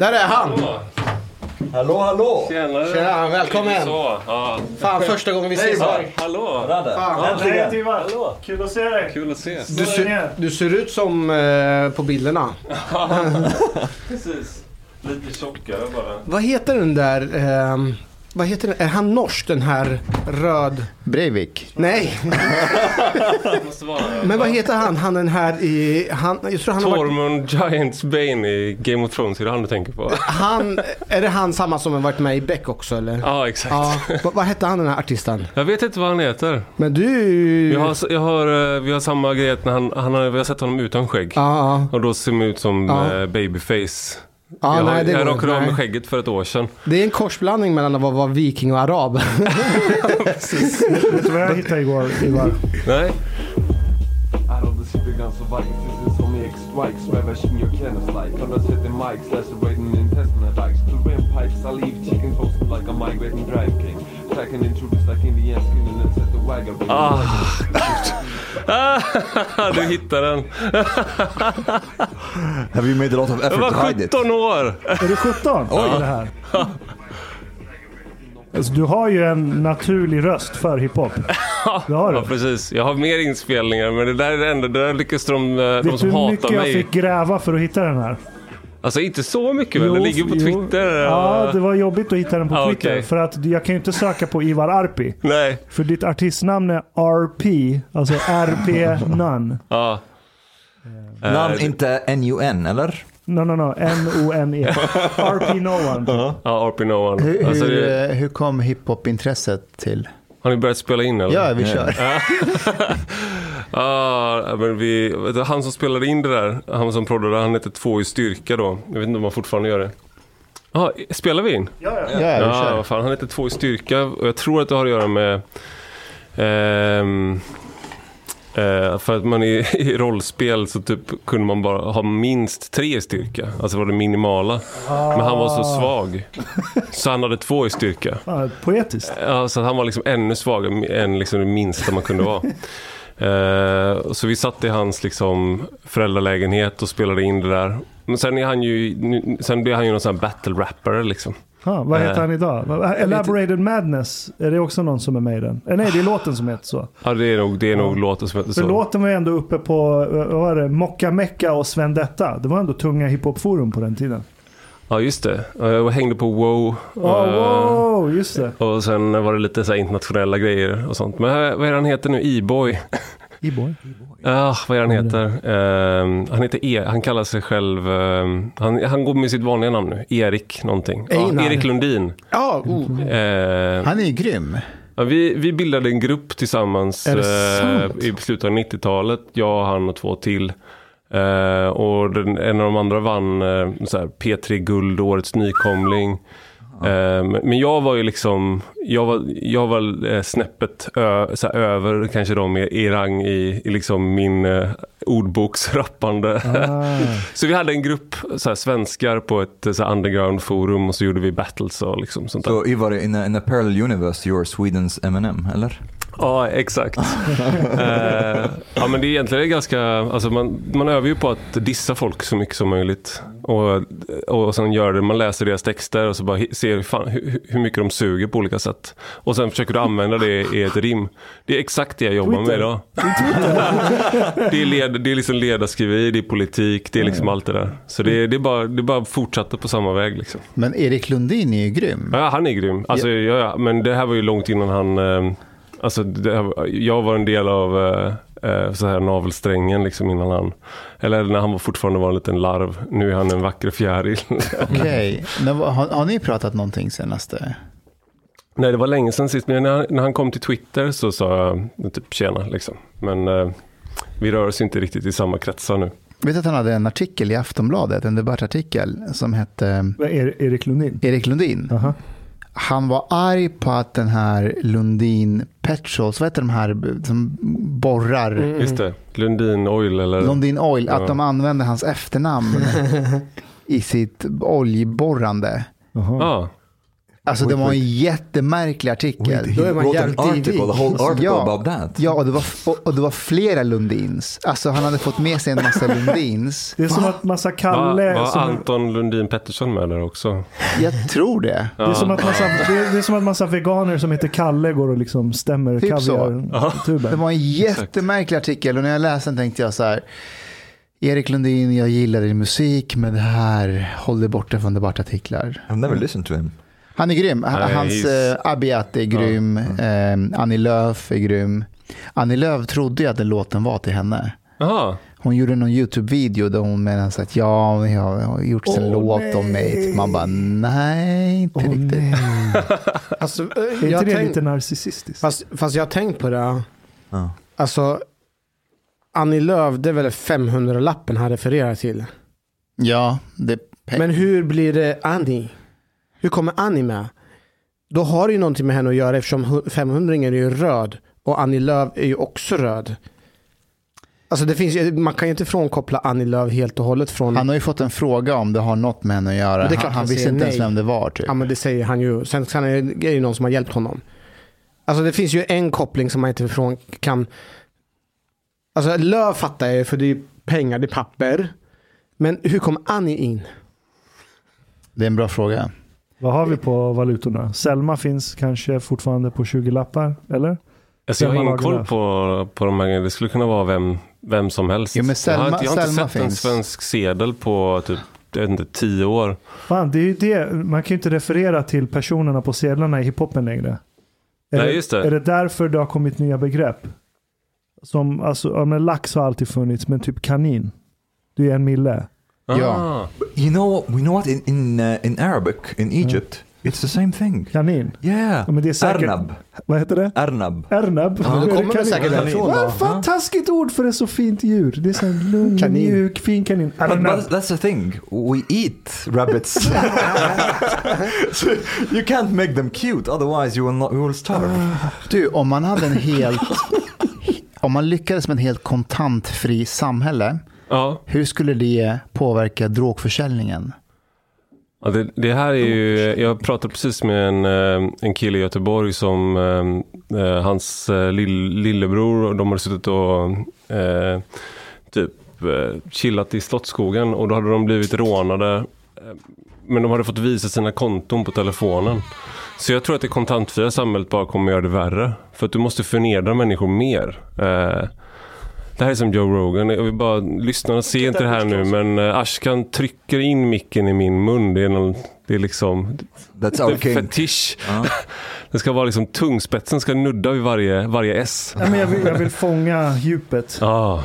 Där är han! Hallå, hallå! Tjenare! Tjena, välkommen! Så, ja. Fan, första gången vi ses här. Hallå! Radde. Fan. Äntligen! Ivar. Kul att se dig. Kul att ses. Du, ser, du ser ut som eh, på bilderna. Precis. Lite tjockare bara. Vad heter den där... ehm, vad heter den? Är han norsk den här röd... Breivik. Nej, men vad heter han? Han den här i... Han, jag tror han har varit... Tormund Giants Bane i Game of Thrones, är det han du tänker på? Han, är det han samma som har varit med i Beck också eller? Ja, exakt. Ja, vad, vad hette han den här artisten? Jag vet inte vad han heter. Men du... Jag har, jag har, eh, vi har samma grej när han, han har, vi har sett honom utan skägg. Ja, ja. Och då ser man ut som Ja. eh, babyface. Ja jag nej, det jag rakade av mig skägget för ett år sedan. Det är en korsblandning mellan att vara, viking och arab. Vet du vad jag hittade igår, Ivar? Nej? Ah, Ah, du hittade den. Have you made a lot of Jag effort var to hide it? 17 år. Är du 17? Oj! Det här. Alltså, du har ju en naturlig röst för hiphop. Det har Ja, du. precis. Jag har mer inspelningar, men det där är det enda. Det där lyckas de, eh, de Vet du som hur hatar mycket jag mig. fick gräva för att hitta den här? Alltså inte så mycket väl? Det ligger på jo. Twitter. Ja, det var jobbigt att hitta den på Ah, Twitter. okej. För att jag kan ju inte söka på Ivar Arpi. Nej. För ditt artistnamn är RP, alltså RP None. Ja. Eh, Namn inte NUN, eller? No, no, no. N-O-N-E. RP No One. Ja, RP No One. Hur, Alltså, hur, det, eh, hur kom hiphop-intresset till? Har ni börjat spela in eller? Ja, vi kör. Ja, men vi, du, han som spelade in det där, han som proddade, han hette Två i styrka då. Jag vet inte om han fortfarande gör det. Ja, spelar vi in? Ja, ja. Ja, vi Ja, kör. vad fan, han heter Två i styrka och jag tror att det har att göra med ehm, eh, för att man i, i rollspel så typ kunde man bara ha minst tre i styrka. Alltså var det minimala. Men han var så svag. Så han hade två i styrka. Ah, poetiskt. Ja, så han var liksom ännu svagare än liksom det minsta man kunde vara. Eh, så vi satt i hans liksom föräldralägenhet och spelade in det där. Men sen, är han ju, sen blir han ju någon sån här battle rapper liksom. Ah, vad heter Eh, han idag? Elaborated Madness, är det också någon som är med i den? Eh, nej, det är låten som heter så. Ja, det är nog, det är nog låten som heter För så. låten var ju ändå uppe på, eh, vad var det, Mocka Mecca och Svendetta. Det var ändå tunga hiphopforum på den tiden. Ja, just det. Ja, Jag hängde på WoW. Oh, eh, wow, just det. Och sen var det lite så internationella grejer och sånt. Men här- vad är han heter nu? E-boy? E-boy. Ja, vad är han heter? Ehm, han heter E. Han kallar sig själv... ehm, han, han går med sitt vanliga namn nu. Erik någonting. Einar. Erik Lundin. Ja, oh. Ehm, Han är ju grym. ja, vi, vi bildade en grupp tillsammans eh, i slutet av 90-talet. Jag, han och två till. Eh, och den, en av de andra vann eh, så här, P3 Guld, Årets nykomling. Eh, men- jag var ju liksom, jag var, jag var eh, snäppet ö, så här, över kanske de i, i rang i, i liksom min eh, ordboksrappande. Ah. så vi hade en grupp så här, svenskar på ett eh, så här, underground forum och så gjorde vi battles och liksom sånt där. Så Ivar, in a, in a parallel universe, you're Swedens Eminem, eller? Ja, exakt. eh, ja, men det är egentligen ganska, alltså man, man övar ju på att dissa folk så mycket som möjligt. Och, och sen gör det, man läser deras texter och så bara ser fan, hur, hur mycket de suger på olika sätt. Och sen försöker du använda det i ett rim. Det är exakt det jag jobbar med Twitter. idag. det, är led, det är liksom ledarskriveri, det är politik, det är liksom allt det där. Så det, är- det, är bara, det är bara fortsätta på samma väg liksom. Men Erik Lundin är ju grym. Ja, han är grym. Alltså, ja. Ja, men det här var ju långt innan han... Eh, alltså, det jag var en del av eh, eh, så här navelsträngen liksom innan han... Eller när han var fortfarande var en liten larv. Nu är han en vacker fjäril. Okej, vad- har, har ni pratat någonting senaste? Nej, det var länge sedan sist. Men när, när han kom till Twitter så sa jag typ tjena liksom. Men eh, vi rör oss inte riktigt i samma kretsar nu. Vet att han hade en artikel i Aftonbladet, en debattartikel som hette Erik Lundin? Erik Lundin. Aha. Han var arg på att den här Lundin Petrols, vad heter de här som borrar? Just det. Lundin Oil eller... Lundin Oil, Ja. att de använde hans efternamn i sitt oljeborrande. Aha. Ja, Alltså det var en jättemärklig artikel. Då är man jävligt article, divig. a whole article Ja. about that. Ja, och det, var, och, och det var flera Lundins. Alltså han hade fått med sig en massa Lundins. Det är som att massa Var, Kalle... var som, Anton Lundin Pettersson med där också? Jag tror det. det, är som att massa, det, är, det är som att massa veganer som heter Kalle går och liksom stämmer Typ så. kaviar Det var en jättemärklig artikel och när jag läste den tänkte jag så här. Erik Lundin, jag gillar din musik, men det här, håll dig borta från debattartiklar. I've never listened to him. Han är grym. Nej, Hans he's- uh, Abiat är grym. Eh, Annie Lööf är grym. Annie Lööf trodde ju att den låten var till henne. Jaha. Hon gjorde någon YouTube-video där hon menade så att ja, jag har gjort en låt om mig. nej. Man bara nej, inte Åh riktigt. nej. Alltså, eh, Är inte det tänk- lite narcissistiskt? fast, fast jag har tänkt på det. Ja. Alltså, Annie Lööf, det är väl 500-lappen han refererar till. Ja, det Men hur blir det Annie? Hur kommer Annie med? Då har det ju någonting med henne att göra eftersom 500 är ju röd och Annie Lööf är ju också röd. Alltså det finns man kan ju inte frånkoppla Annie Lööf helt och hållet från... Han har ju fått en fråga om det har något med henne att göra. Är han, han han visste inte ens vem det var. Typ. Ja men det säger han ju. Sen kan det, det är ju någon som har hjälpt honom. Alltså det finns ju en koppling som man inte från kan... Alltså Lööf fattar jag ju för det är pengar, det är papper. Men hur kom Annie in? Det är en bra fråga. Vad har vi på valutorna? Selma finns kanske fortfarande på 20 lappar, eller? Alltså jag har Selma ingen koll på, på de här. Det skulle kunna vara vem, vem som helst. Jo, men jag har Selma- inte, jag har inte Selma sett en finns. svensk sedel på typ jag vet inte, tio år. Fan, det är ju det. Man kan ju inte referera till personerna på sedlarna i hiphopen längre. Är Nej, just det. Är det därför det har kommit nya begrepp? Som, alltså, ja, men lax har alltid funnits, men typ kanin. Det är en mille. Ja. Ah. You know, we know what in in, uh, in Arabic in Egypt, it's the same thing. Kanin. Yeah. Ja, men det är säkert- Arnab. Vad heter det? Arnab. Ernab. Ja, det kommer det kanin? säkert därifrån Vad då. fan taskigt ord för ett så fint djur. Det är så en lugn, Kanin. mjuk, fin kanin. But, Ernab. but that's the thing. We eat rabbits. so you can't make them cute, otherwise you will not. You will starve. Du, om man hade en helt... om man lyckades med en helt kontantfri samhälle, Ja, hur skulle det påverka drogförsäljningen? ja det, det här är ju, jag pratade precis med en, eh, en kille i Göteborg som eh, eh, hans eh, lill, lillebror, och de hade suttit och eh, typ chillat i Slottsskogen och då hade de blivit rånade. Men de hade fått visa sina konton på telefonen. Så jag tror att det kontantfria samhället bara kommer göra det värre. För att du måste förnedra människor mer. Eh, det här är som Joe Rogan. Jag vill bara, lyssnarna ser inte det här nu men eh, Ashkan trycker in micken i min mun. Det är, någon, det är liksom That's det our king. fetisch. Ja. Det ska vara liksom tungspetsen ska nudda vid varje, varje S. Ja, men jag, vill, jag vill fånga djupet Ah.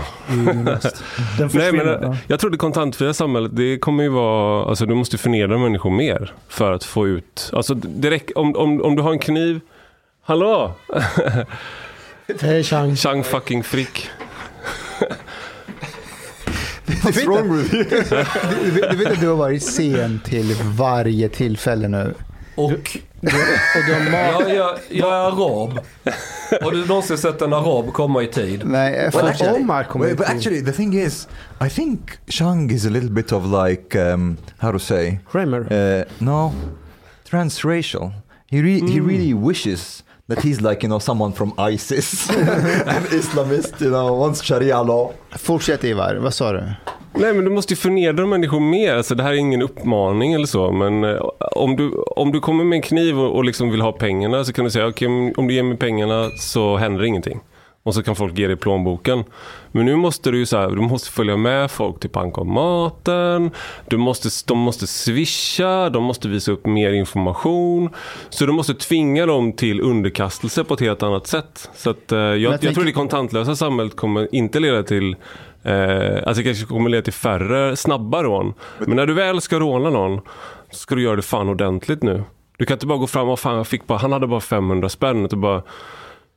Den Nej, men, eh, ja. jag tror det kontantfria samhället, det kommer ju vara, alltså du måste förnedra människor mer för att få ut, alltså räcker, om, om, om du har en kniv, hallå? Hej Chang. Chang fucking frick. What's wrong with you? du, du, du vet att du har varit sen till varje tillfälle nu. Och Och du har mat. jag, jag, jag är arab. Har du någonsin sett en arab komma i tid? Nej, Well, för, actually, Omar kommer wait, but actually, the thing is, I think Shang is a little bit of like, um, how to say, Kramer. uh, no, transracial. He re- he Mm. really wishes that he's like you know someone from ISIS, an Islamist, you know, wants Sharia law. fortsätt Ivar, vad sa du? Nej men du måste ju förnedra människor mer. Alltså, det här är ingen uppmaning eller så. Men eh, om, du, om du kommer med en kniv och, och liksom vill ha pengarna så kan du säga okej men om du ger mig pengarna så händer ingenting. Och så kan folk ge dig plånboken. Men nu måste du ju så här, du måste följa med folk till bankomaten. Du måste, de måste swisha, de måste visa upp mer information. Så du måste tvinga dem till underkastelse på ett helt annat sätt. Så att, eh, jag, jag, tänker- tror det kontantlösa samhället kommer inte leda till Eh, alltså det kanske kommer leda till färre snabba rån. Men när du väl ska råna någon så ska du göra det fan ordentligt nu. Du kan inte bara gå fram och fan jag fick bara, han hade bara 500 spänn. Du bara,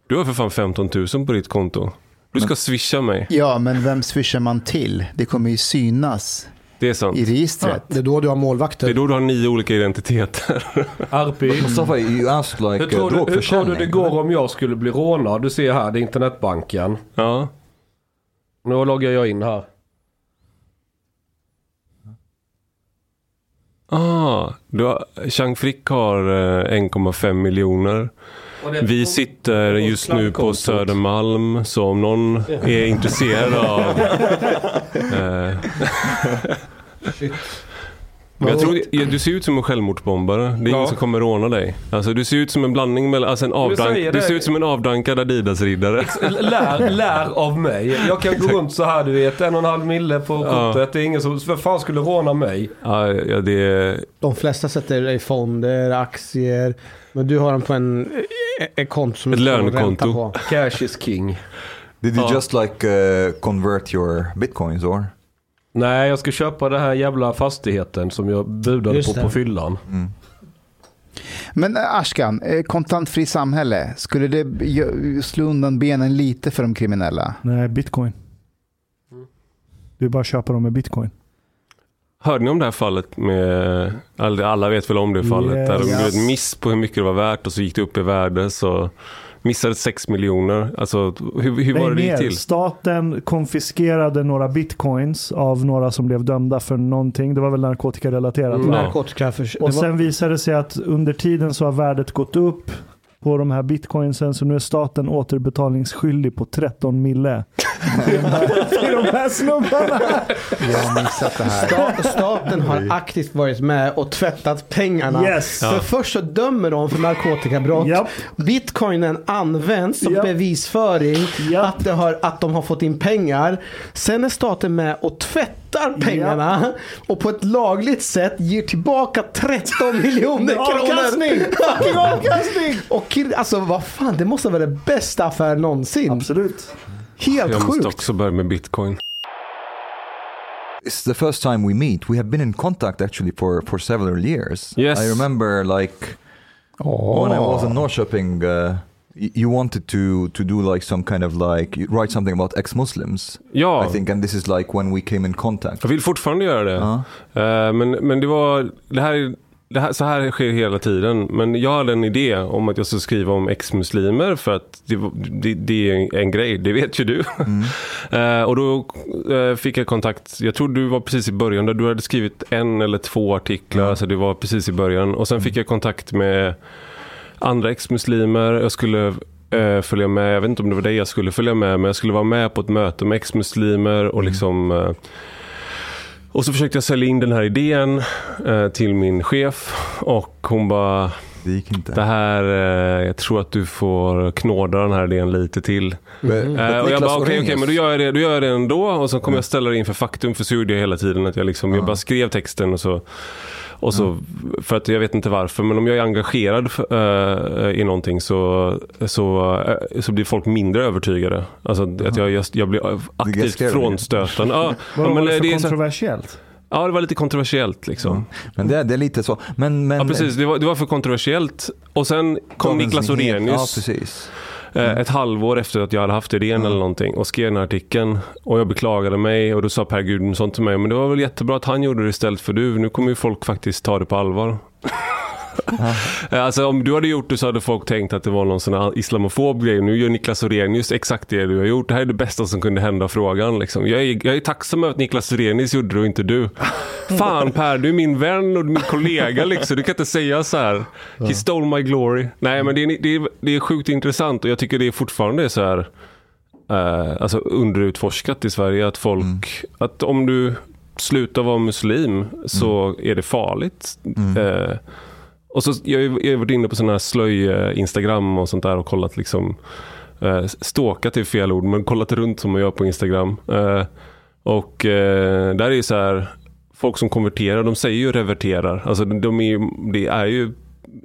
du har för fan 15 000 på ditt konto. Du ska swisha mig. Ja, men vem swishar man till? Det kommer ju synas Det är sant. i registret. Det är då du har Det är målvakter. då du har nio olika identiteter. Arpi. Mustafa, you asked like Hur tror, uh, du, hur tror du det går om jag skulle bli rånad? Du ser här, det är internetbanken. ja. Nu loggar jag in här. Ah, du har, Chang Frick har eh, 1,5 miljoner. Vi sitter just nu på Södermalm, så om någon är intresserad av... Eh, men jag tror, ja, du ser ut som en självmordsbombare. Det är Ja. ingen som kommer råna dig. Alltså, du ser ut som en blandning mellan, alltså en avdank, du det. ser ut som en avdankad Adidas-riddare. Lär, lär av mig. Jag kan gå runt så här du vet. En och en halv mille på Ja. kortet. Det är ingen som, för fan skulle råna mig? Ja, ja, det. De flesta sätter det i fonder, aktier. Men du har den på en ett konto som Ett du lönekonto. på. Cash is king. Did you Ja. just like uh, convert your bitcoins or? Nej, jag ska köpa den här jävla fastigheten som jag budade Just på det. på fyllan. Men eh, Ashkan, eh, kontantfri samhälle, skulle det slå undan benen lite för de kriminella? Nej, bitcoin. Det är bara köpa dem med bitcoin. Hörde ni om det här fallet med, alla alla vet väl om det fallet, Yes. där de gjorde ett miss på hur mycket det var värt och så gick det upp i värde så missade 6 miljoner. Alltså hur, hur var det det gick till? Staten konfiskerade några bitcoins av några som blev dömda för någonting. Det var väl narkotikarelaterat Mm. Narkotika. För, Och var- sen visade det sig att under tiden så har värdet gått upp på de här bitcoinsen så nu är staten återbetalningsskyldig på 13 mille. till de här- snubbarna. Jag har missat det här. Sta- Staten har aktivt varit med och tvättat pengarna. Yes. För först så dömer de för narkotikabrott. Japp. Bitcoinen används som Japp. bevisföring Japp. att, det har, att de har fått in pengar. Sen är staten med och tvättar pengarna och på ett lagligt sätt ger tillbaka 13 miljoner kronor. Avkastning! Fucking avkastning! Och kid- alltså vad fan, det måste vara den bästa affären någonsin. Absolut. Helt Jag måste sjukt. också börja med bitcoin. It's the first time we meet. We have been in contact actually for, for several years. Yes. I remember like when I was in Norrköping, uh, you wanted to, to do like some kind of like, write something about ex-Muslims. Ja, I think, and this is like when we came in contact. jag vill fortfarande göra det. Ja. Eh, men, men det var, det här, det här, så här sker hela tiden. Men jag hade en idé om att jag skulle skriva om ex-muslimer för att det, det, det är en, grej, det vet ju du. Eh, och då eh, fick jag kontakt, jag tror du var precis i början, där du hade skrivit en eller två artiklar, så det var precis i början. Och sen fick jag kontakt med andra ex-muslimer, jag skulle eh, följa med, jag vet inte om det var dig jag skulle följa med, men jag skulle vara med på ett möte med ex-muslimer och liksom eh, och så försökte jag sälja in den här idén eh, till min chef och hon bara Det gick inte. det här, eh, jag tror att du får knåda den här idén lite till. But- Eh, och jag bara okej, okej, Orrenius- men då gör, jag det, då gör jag det ändå och så kommer jag ställa det inför faktum för så gjorde jag hela tiden. Att jag, liksom, jag bara skrev texten och så och så, för att jag vet inte varför, men om jag är engagerad eh, i någonting så, så, eh, så blir folk mindre övertygade. Alltså att jag, jag, jag blir aktivt frånstötande. Ja, var men det det kontroversiellt? ja, det var lite kontroversiellt liksom. Men det, det är lite så. Men, men, Ja, precis. Det var, det var för kontroversiellt. Och sen kom Dagens Niklas Nyheter- Ja, precis. Eh, ett halvår efter att jag hade haft idén eller någonting och skrev den här artikeln. Och jag beklagade mig och då sa Per Gudmundsson till mig, men det var väl jättebra att han gjorde det istället för du. Nu kommer ju folk faktiskt ta det på allvar. Alltså om du hade gjort det så hade folk tänkt att det var någon sån här islamofob grej. Nu gör Niklas Orrenius exakt det du har gjort. Det här är det bästa som kunde hända frågan. Liksom. Jag, är, jag är tacksam över att Niklas Orrenius gjorde det och inte du. Fan Per, du är min vän och min kollega liksom. Du kan inte säga så här. He stole my glory. Nej men det är, det är, det är sjukt intressant och jag tycker det är fortfarande så här eh, alltså underutforskat i Sverige att folk, att om du slutar vara muslim så är det farligt. Eh, och så, jag har varit inne på sådana här slöj-instagram eh, och sånt där och kollat liksom eh, Ståkat är fel ord, men kollat runt som man gör på Instagram. Eh, och eh, där är ju så här Folk som konverterar, de säger ju reverterar. Alltså de är ju, det är ju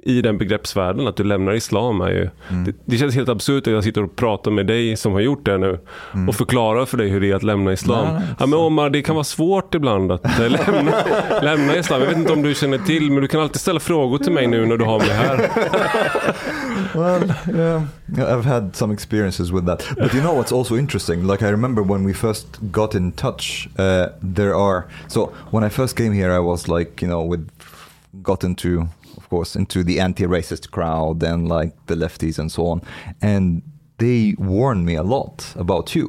i den begreppsvärlden att du lämnar islam är ju det, det känns helt absurt att jag sitter och pratar med dig som har gjort det nu och förklarar för dig hur det är att lämna islam. Nej, ja, men Omar, det kan vara svårt ibland att eh, lämna, lämna islam. Jag vet inte om du känner till, men du kan alltid ställa frågor till mig nu när du har mig här. Well, yeah, I've had some experiences with that. But you know what's also interesting? Like I remember when we first got in touch, uh, there are so when I first came here, I was like you know with got into course into the anti-racist crowd and like the lefties and so on, and they warned me a lot about you.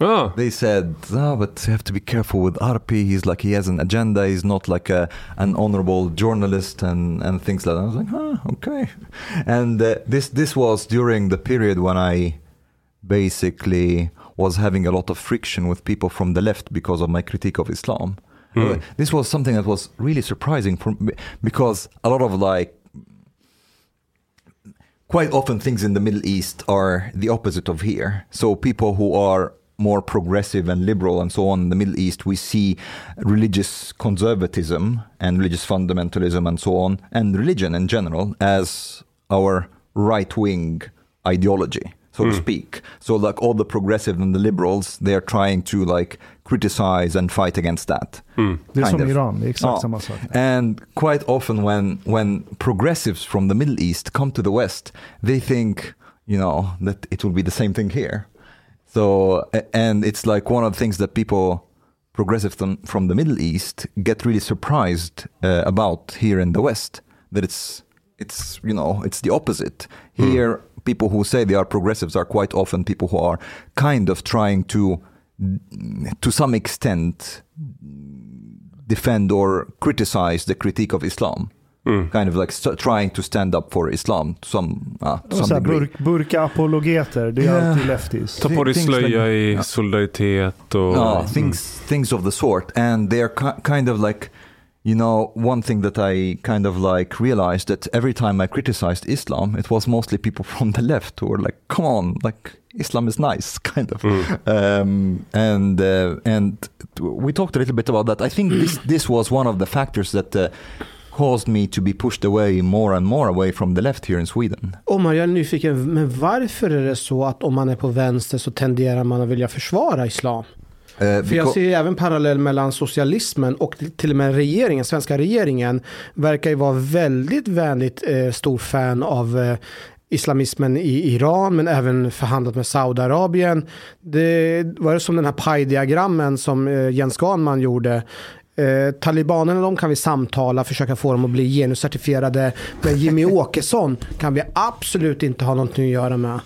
Ja. They said, oh, but you have to be careful with Arpi. He's like, he has an agenda. He's not like a, an honorable journalist and, and things like that. I was like, huh, okay. And uh, this, this was during the period when I basically was having a lot of friction with people from the left because of my critique of Islam. Uh, this was something that was really surprising for me because a lot of like quite often things in the Middle East are the opposite of here. So people who are more progressive and liberal and so on in the Middle East, we see religious conservatism and religious fundamentalism and so on, and religion in general as our right wing ideology, so to speak. So like all the progressive and the liberals, they are trying to like criticize and fight against that. Det är som of. Iran, det är exakt Ja. Ah. samma sak. And quite often, when when progressives from the Middle East come to the West, they think, you know, that it will be the same thing here. So, and it's like one of the things that people, progressives from, from the Middle East, get really surprised uh, about here in the West. That it's it's you know it's the opposite hmm. here. People who say they are progressives are quite often people who are kind of trying to, to some extent, defend or criticize the critique of Islam. Mm. Kind of like st- trying to stand up for Islam to some, ah, uh, to some degree. burk, burka-apologeter, det är Ja. alltid leftis. Ta på dig Things slöja i Ja. solidaritet och... No, things things of the sort, and they're ki- kind of like, you know, one thing that I kind of like realized that every time I criticized Islam, it was mostly people from the left who were like, "Come on, like Islam is nice," kind of, um, and uh, and we talked a little bit about that. I think this this was one of the factors that. Uh, Caused me to be pushed away more and more away from the left here in Sweden. Omar, jag är nyfiken, men varför är det så att om man är på vänster så tenderar man att vilja försvara islam? Uh, För jag ser ju även parallell mellan socialismen och till och med regeringen, svenska regeringen, verkar ju vara väldigt vänligt eh, stor fan av eh, islamismen i Iran, men även förhandlat med Saudiarabien. Det var det som den här pajdiagrammen som eh, Jens Ganman gjorde. Eh, talibanerna de kan vi samtala, försöka få dem att bli genuscertifierade. Men Jimmy Åkesson kan vi absolut inte ha någonting att göra med.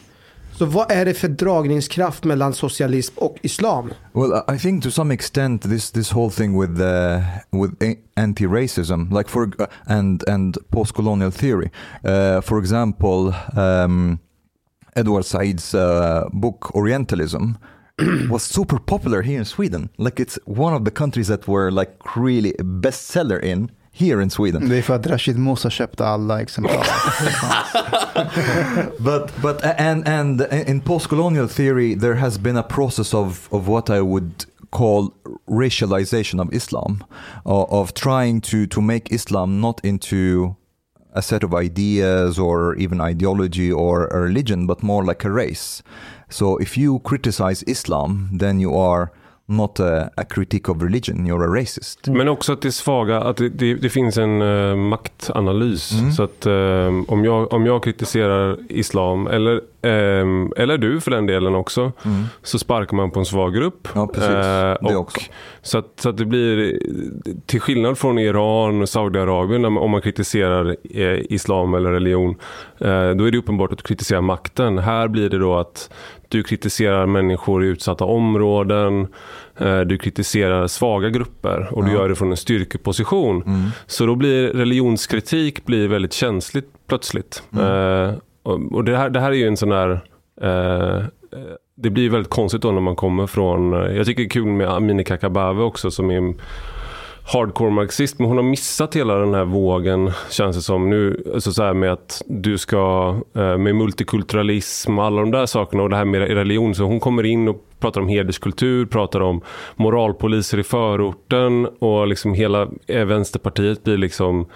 Så vad är det för dragningskraft mellan socialism och islam? Well, I- think to some extent this this whole thing with uh, with anti-racism, like for uh, and and post-colonial theory, uh, for example, um, Edward Said's uh, book Orientalism was super popular here in Sweden. Like it's one of the countries that were like really bestseller in here in Sweden. Det är för att Rashid Musa köpte alla exemplar. but but uh, and and in post-colonial theory there has been a process of of what I would call racialization of Islam of, of trying to to make Islam not into a set of ideas or even ideology or a religion but more like a race so if you criticize Islam then you are not a, a critique of religion you're a racist Men också att det är svaga, att det, det, det finns en eh, maktanalys. Mm. Så att eh, om, jag, om jag kritiserar islam, eller, eh, eller du för den delen också, Mm. så sparkar man på en svag grupp. Ja, precis. Det och, också. Så, att, så att det blir, till skillnad från Iran och Saudiarabien, om man kritiserar eh, islam eller religion, eh, då är det uppenbart att du kritiserar makten. Här blir det då att du kritiserar människor i utsatta områden, eh, du kritiserar svaga grupper och du Ja. gör det från en styrkeposition. Mm. Så då blir religionskritik blir väldigt känsligt plötsligt. Eh, och och det, här, det här är ju en sån här... Eh, eh det blir väldigt konstigt då när man kommer från... Eh, jag tycker det är kul med Amineh Kakabaveh också som är en hardcore marxist. Men hon har missat hela den här vågen känns det som. Nu, alltså så här med att du ska... Eh, med multikulturalism och alla de där sakerna och det här med religion. Så hon kommer in och pratar om hederskultur, pratar om moralpoliser i förorten och liksom hela Vänsterpartiet blir liksom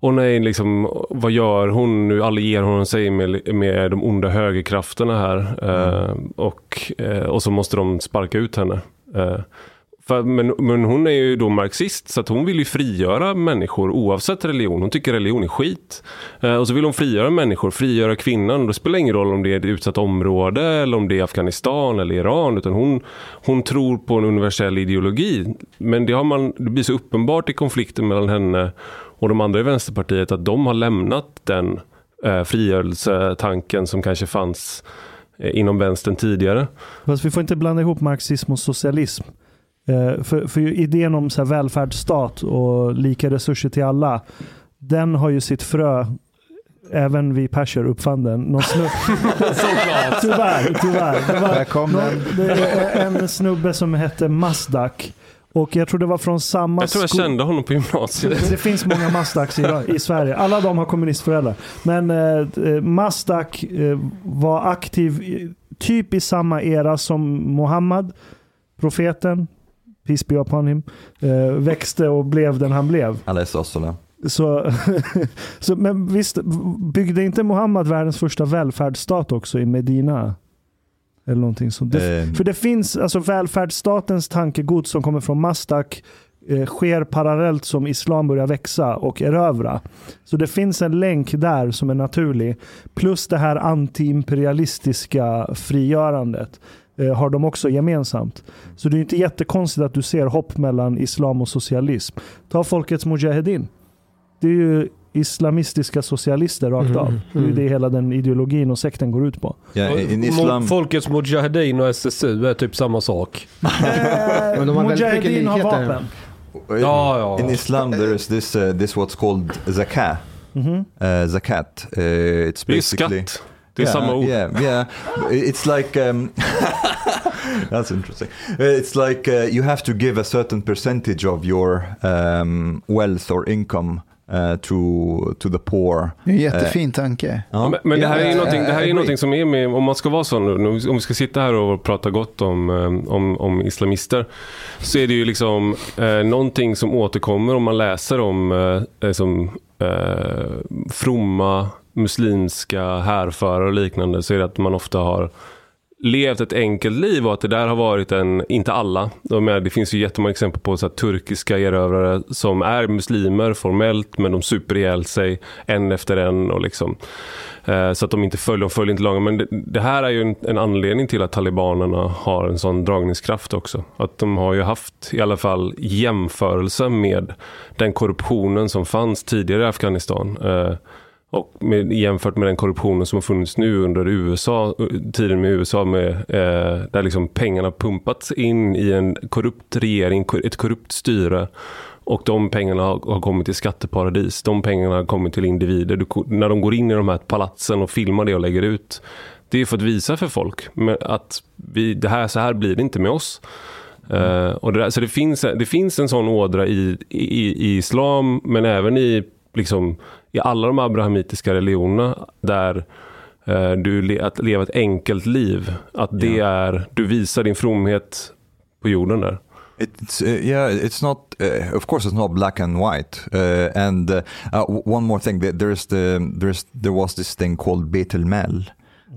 och nej, liksom, vad gör hon nu? Allierar hon sig med, med de onda högerkrafterna här? Eh, och, eh, och så måste de sparka ut henne. Eh, för, men, men hon är ju då marxist så att hon vill ju frigöra människor oavsett religion. Hon tycker religion är skit. Eh, och så vill hon frigöra människor, frigöra kvinnan. Då spelar det ingen roll om det är ett utsatt område eller om det är Afghanistan eller Iran. Utan hon, hon tror på en universell ideologi. Men det, har man, det blir så uppenbart i konflikten mellan henne och de andra i Vänsterpartiet att de har lämnat den eh, frigörelsetanken som kanske fanns eh, inom vänstern tidigare. Fast vi får inte blanda ihop marxism och socialism. Eh, för, för idén om så här välfärdsstat och lika resurser till alla, den har ju sitt frö Även vi perser uppfann den. Någon snubbe, tyvärr, tyvärr. Det var Välkommen. någon, det är en snubbe som hette Masdak. Och jag tror det var från samma Jag tror jag kände honom på gymnasiet. det finns många Masdaks i, i Sverige. Alla de har kommunistföräldrar. Men eh, eh, Masdak eh, var aktiv i, typ i samma era som Muhammad, profeten, peace be upon him, eh, växte och blev den han blev. Alaihissalam. Så, så, men visst, byggde inte Muhammad världens första välfärdsstat också i Medina? Eller någonting sånt. Det, Eh, för det finns, alltså välfärdsstatens tankegods som kommer från Mastak eh, sker parallellt som islam börjar växa och erövra. Så det finns en länk där som är naturlig. Plus det här antiimperialistiska frigörandet eh, har de också gemensamt. Så det är inte jättekonstigt att du ser hopp mellan islam och socialism. Ta folkets mujahedin. Det är ju islamistiska socialister rakt Mm, av. Det är mm. det hela den ideologin och sekten går ut på. in Mo- Islam, Folkets Mujahedin och SSU är typ samma sak. Men de har Mujahedin har vapen. Ja, ja. in Islam there is this uh, this what's called zakah. Mhm. Uh, zakat. Uh, it's Det är basically skatt. Det är yeah, samma ord. Yeah, yeah. It's like um, that's interesting. Uh, It's like uh, you have to give a certain percentage of your um, wealth or income uh, to to the poor. Det är en jättefin tanke. Ja, men, men det här är ju någonting, det här är ju agree. någonting som är med, om man ska vara sån om vi ska sitta här och prata gott om, eh, om, om islamister, så är det ju liksom eh, någonting som återkommer om man läser om eh, eh, som, eh, fromma muslimska härförare och liknande, så är det att man ofta har levt ett enkelt liv och att det där har varit en, inte alla, de är, det finns ju jättemånga exempel på så här, turkiska erövrare som är muslimer formellt men de super ihjäl sig en efter en och liksom eh, så att de inte följer, de följer inte lagen. Men det, det här är ju en, en anledning till att talibanerna har en sån dragningskraft också. Att de har ju haft i alla fall jämförelse med den korruptionen som fanns tidigare i Afghanistan. Eh, och med, jämfört med den korruptionen som har funnits nu under USA, eh, tiden med USA med, eh, där liksom pengarna pumpats in i en korrupt regering, ett korrupt styre. Och de pengarna har, har kommit till skatteparadis. De pengarna har kommit till individer. Du, när de går in i de här palatsen och filmar det och lägger ut. Det är för att visa för folk att vi, det här, så här blir det inte med oss. Eh, och det där, så det finns, det finns en sån ådra i, i, i islam men även i, liksom, i alla de abrahamitiska religionerna där eh, du att leva ett enkelt liv. Att det är, du visar din fromhet på jorden där. It's uh, yeah, it's not. Uh, of course, it's not black and white. Uh, and uh, w- one more thing, there- there's the there's there was this thing called Beit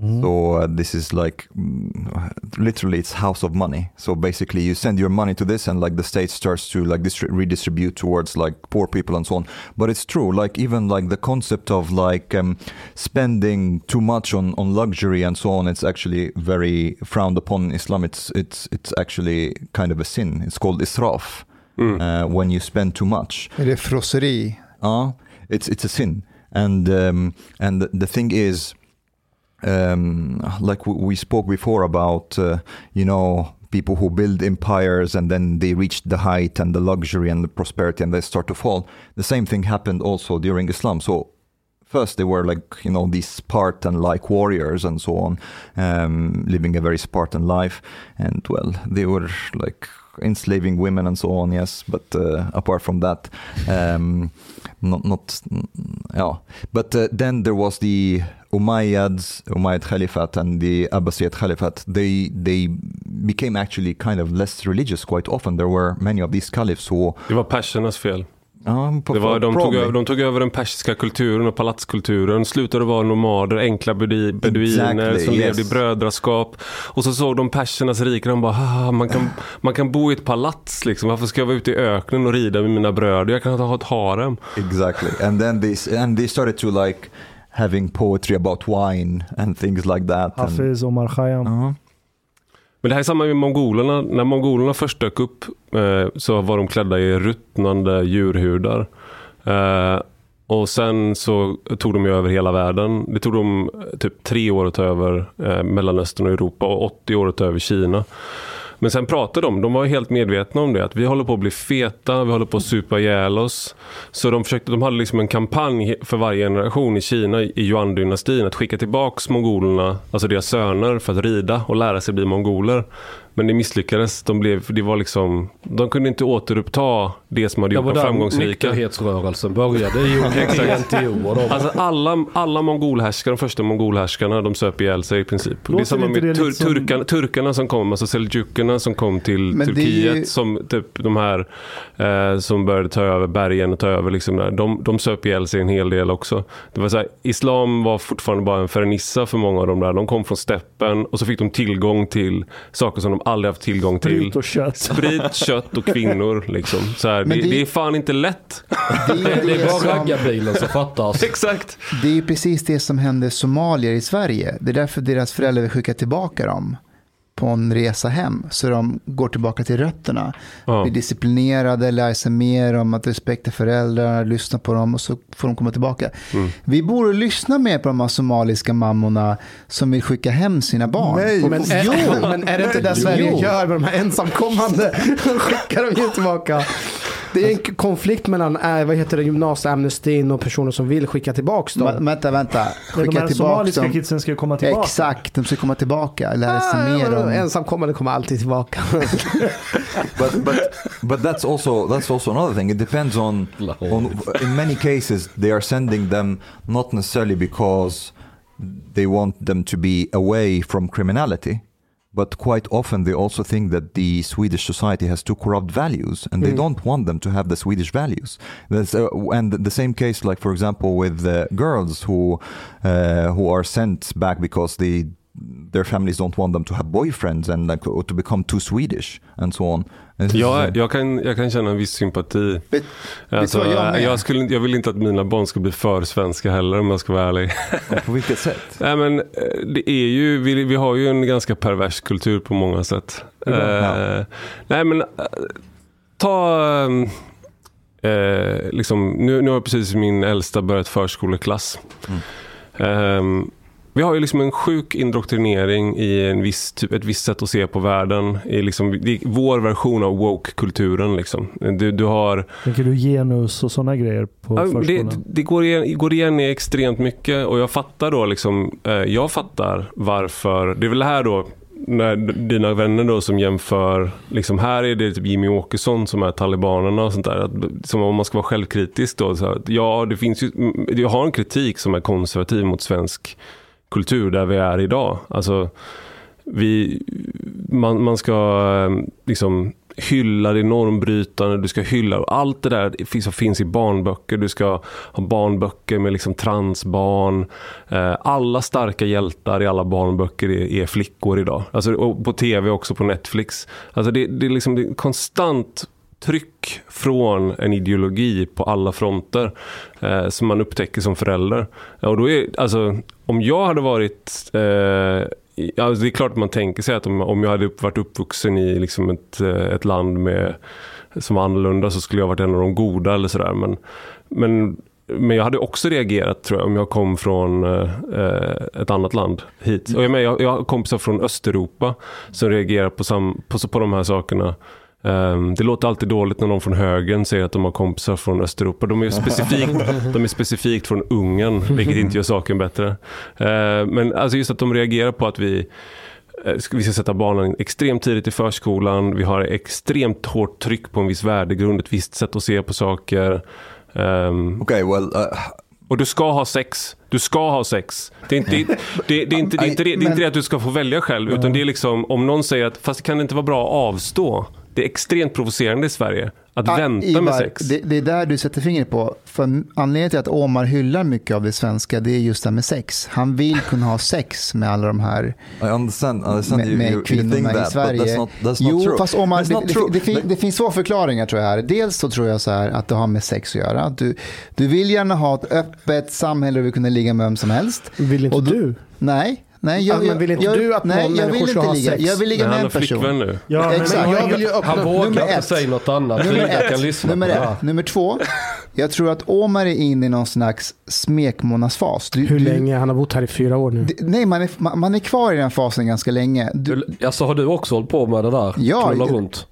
el Mal. So uh, this is like mm, literally it's house of money. So basically, you send your money to this, and like the state starts to like distri- redistribute towards like poor people and so on. But it's true, like even like the concept of like um, spending too much on on luxury and so on. It's actually very frowned upon in Islam. It's it's it's actually kind of a sin. It's called israf Mm. uh, when you spend too much. Är det frosseri? Uh, it's it's a sin, and um, and the, the thing is, um, like we spoke before about, uh, you know, people who build empires and then they reach the height and the luxury and the prosperity and they start to fall. The same thing happened also during Islam. So first they were like you know these Spartan like warriors and so on, um, living a very Spartan life, and well they were like enslaving women and so on. Yes, but uh, apart from that, um, not not yeah. But uh, then there was the Umayyads, Umayyad Caliphate, and the Abbasid Caliphate. They they became actually kind of less religious quite often. There were many of these caliphs who Det var persernas fel. um, Det var, de, tog över, de tog över den persiska kulturen och palatskulturen, slutade vara nomader, enkla beduiner Exactly, som yes. levde i brödraskap. Och så såg de persernas rike, de bara, "Haha, man kan, man kan bo i ett palats liksom. Varför ska jag vara ute i öknen och rida med mina bröder? Jag kan ha ett harem. Exactly, and then they and they started to like having poetry about wine and things like that. and- Hafiz, Omar Khayyam. Uh-huh. Men det här är samma med mongolerna. När mongolerna först dök upp eh, så var de klädda i ruttnande djurhudar. Eh, Och sen så tog de ju över hela världen. Det tog dem eh, typ tre år att ta över eh, Mellanöstern och Europa och 80 år att ta över Kina. Men sen pratade de, de var helt medvetna om det, att vi håller på att bli feta, vi håller på att supa ihjäl oss. Så de, försökte, de hade liksom en kampanj för varje generation i Kina, i Yuan-dynastin, att skicka tillbaka mongolerna, alltså deras söner, för att rida och lära sig bli mongoler. Men det misslyckades. De, blev, det var liksom, de kunde inte återuppta det som hade Det gjort var dem framgångsrika. nykterhetsrörelsen började i de. Alltså alla, alla mongolhärskare, de första mongolhärskarna, de söp ihjäl sig i princip. det är Låter samma med det tur, lite som- turkarna, turkarna som kom, alltså seljukerna som kom till Men det Turkiet, ju- som typ de här eh, som började ta över bergen och ta över liksom där. De, de söp ihjäl sig en hel del också. Det var så här, islam var fortfarande bara en fernissa för många av dem där. De kom från steppen och så fick de tillgång till saker som de aldrig haft tillgång till. Sprit och kött. Sprit, kött och kvinnor. Liksom. Så här, det, det... det- är fan inte lätt. Det är, Det är bara som, raggarbilen som fattas. Exakt. det är precis det som hände somalier i Sverige. Det är därför deras föräldrar vill skicka tillbaka dem på en resa hem. Så de går tillbaka till rötterna. Ja. Blir disciplinerade, lär sig mer om att respektera föräldrar, lyssna på dem och så får de komma tillbaka. Mm. Vi borde lyssna mer på de här somaliska mammorna som vill skicka hem sina barn. Nej, Och- men och- är, men är det inte det Sverige Jo. gör med de här ensamkommande? De skickar dem ju tillbaka. Det är en konflikt mellan äh, vad heter det, gymnasieamnestin och personer som vill skicka tillbaka dem. Va- Vänta, vänta. Men de Skicka här tillbaka somaliska dem. kidsen ska ju komma tillbaka. Exakt, de ska komma tillbaka, lära sig Ah, mer om... Ensamkommande kommer alltid tillbaka. but but but that's also that's also another thing. It depends on on in many cases they are sending them not necessarily because they want them to be away from criminality. But quite often they also think that the Swedish society has too corrupt values, and they don't want them to have the Swedish values. Uh, and the same case, like for example, with uh, girls who uh, who are sent back because they their families don't want them to have boyfriends and like or to become too Swedish and so on. Uh, Jag, jag, kan, jag kan känna en viss sympati. Vet- Alltså, jag jag, skulle, jag vill inte att mina barn ska bli för svenska heller om jag ska vara ärlig. på vilket sätt? Nej, men, eh, det är ju, vi, vi har ju en ganska pervers kultur på många sätt. Ja. Eh, nej men eh, ta... Eh, liksom, nu, nu har precis min äldsta börjat förskoleklass. Ehm, vi har ju liksom en sjuk indoktrinering i en viss, typ, ett visst sätt att se på världen. I liksom, vår version av woke-kulturen. Liksom. Du, du har Tänker du genus och sådana grejer på Ja, förskolan? det, det går, igen, går igen i extremt mycket och jag fattar då liksom, eh, jag fattar varför, det är väl här då när dina vänner då som jämför, liksom här är det typ Jimmy Åkesson som är talibanerna och sånt där. Att, som om man ska vara självkritisk då. Så att, ja, det finns ju, jag har en kritik som är konservativ mot svensk kultur där vi är idag. Alltså, vi, man, man ska eh, liksom hylla det normbrytande, du ska hylla allt det där finns, som finns i barnböcker. Du ska ha barnböcker med liksom transbarn. Eh, alla starka hjältar i alla barnböcker är, är flickor idag. Alltså, och på tv också på Netflix. Alltså det, det är liksom det är konstant tryck från en ideologi på alla fronter eh, som man upptäcker som förälder. Och då är, alltså, om jag hade varit eh, Alltså det är klart man tänker sig att om, om jag hade upp, varit uppvuxen i liksom ett, eh, ett land med, som var annorlunda så skulle jag varit en av de goda eller sådär. Men, men, men jag hade också reagerat tror jag om jag kom från eh, eh ett annat land hit. Och jag, menar, jag, jag har kompisar från Östeuropa som reagerar på, sam, på, på de här sakerna. Ehm, det låter alltid dåligt när någon från högern säger att de har kompisar från Östeuropa. De är specifikt, de är specifikt från Ungern, vilket inte gör saken bättre. Ehm, men alltså just att de reagerar på att vi eh, ska- vi ska sätta barnen extremt tidigt i förskolan. Vi har extremt hårt tryck på en viss värdegrund, ett visst sätt att se på saker. Ehm, Okay, well, uh, och du ska ha sex. Du ska ha sex. Det är inte det, det, det, är inte, det, är inte, det, det, är inte det att du ska få välja själv. Utan det är liksom om någon säger att fast kan det inte vara bra att avstå. Det är extremt provocerande i Sverige. Att Ah, vänta Ivar, med sex. Det, det är där du sätter fingret på. För anledningen till att Omar hyllar mycket av det svenska, det är just det här med sex. Han vill kunna ha sex med alla de här I understand, I understand med, med you, you kvinnorna think i that, Sverige. that's not, that's not jo, true. fast Omar, det, det, det, finns två förklaringar tror jag här. Dels så tror jag så här att det har med sex att göra. Du, du vill gärna ha ett öppet samhälle och vill kunna ligga med vem som helst. Vill inte Och du? Nej, nej, Ja, men vill inte du att nej, någon jag människa ska inte ha ligga. sex? Jag vill ligga med han en har flickvän person. nu. Ja, men Exakt. Jag vill ju Han öppna... vågar nummer inte ett. säga något annat. Nummer Frida kan ett. lyssna Nummer, det ett. Nummer två. Jag tror att Omar är inne i någon slags smekmånadsfas. Du, Hur du- länge? Han har bott här i fyra år nu. d- Nej, man är, man man är kvar i den fasen ganska länge. Du, alltså har du också hållit på med det där? Ja, Knulla jag- runt?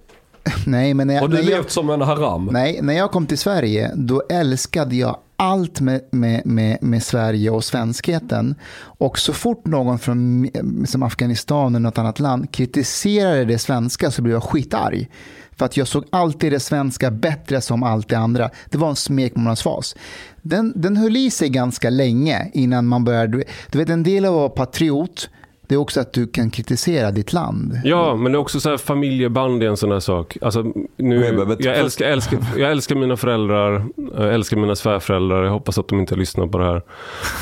nej, men när jag, Har du när jag, levt som en haram? nej, när jag kom till Sverige, då älskade jag allt med, med, med, med Sverige och svenskheten. Och så fort någon från som Afghanistan eller något annat land kritiserade det svenska så blev jag skitarg. För att jag såg alltid det svenska bättre som allt det andra. Det var en smekmånadsfas. Den, den höll i sig ganska länge innan man började... Du vet, en del av att vara patriot, det är också att du kan kritisera ditt land. Ja, men det är också så här familjeband är en sån här sak. Alltså, nu, jag, älskar, älskar, jag älskar mina föräldrar, jag älskar mina svärföräldrar. Jag hoppas att de inte lyssnar på det här.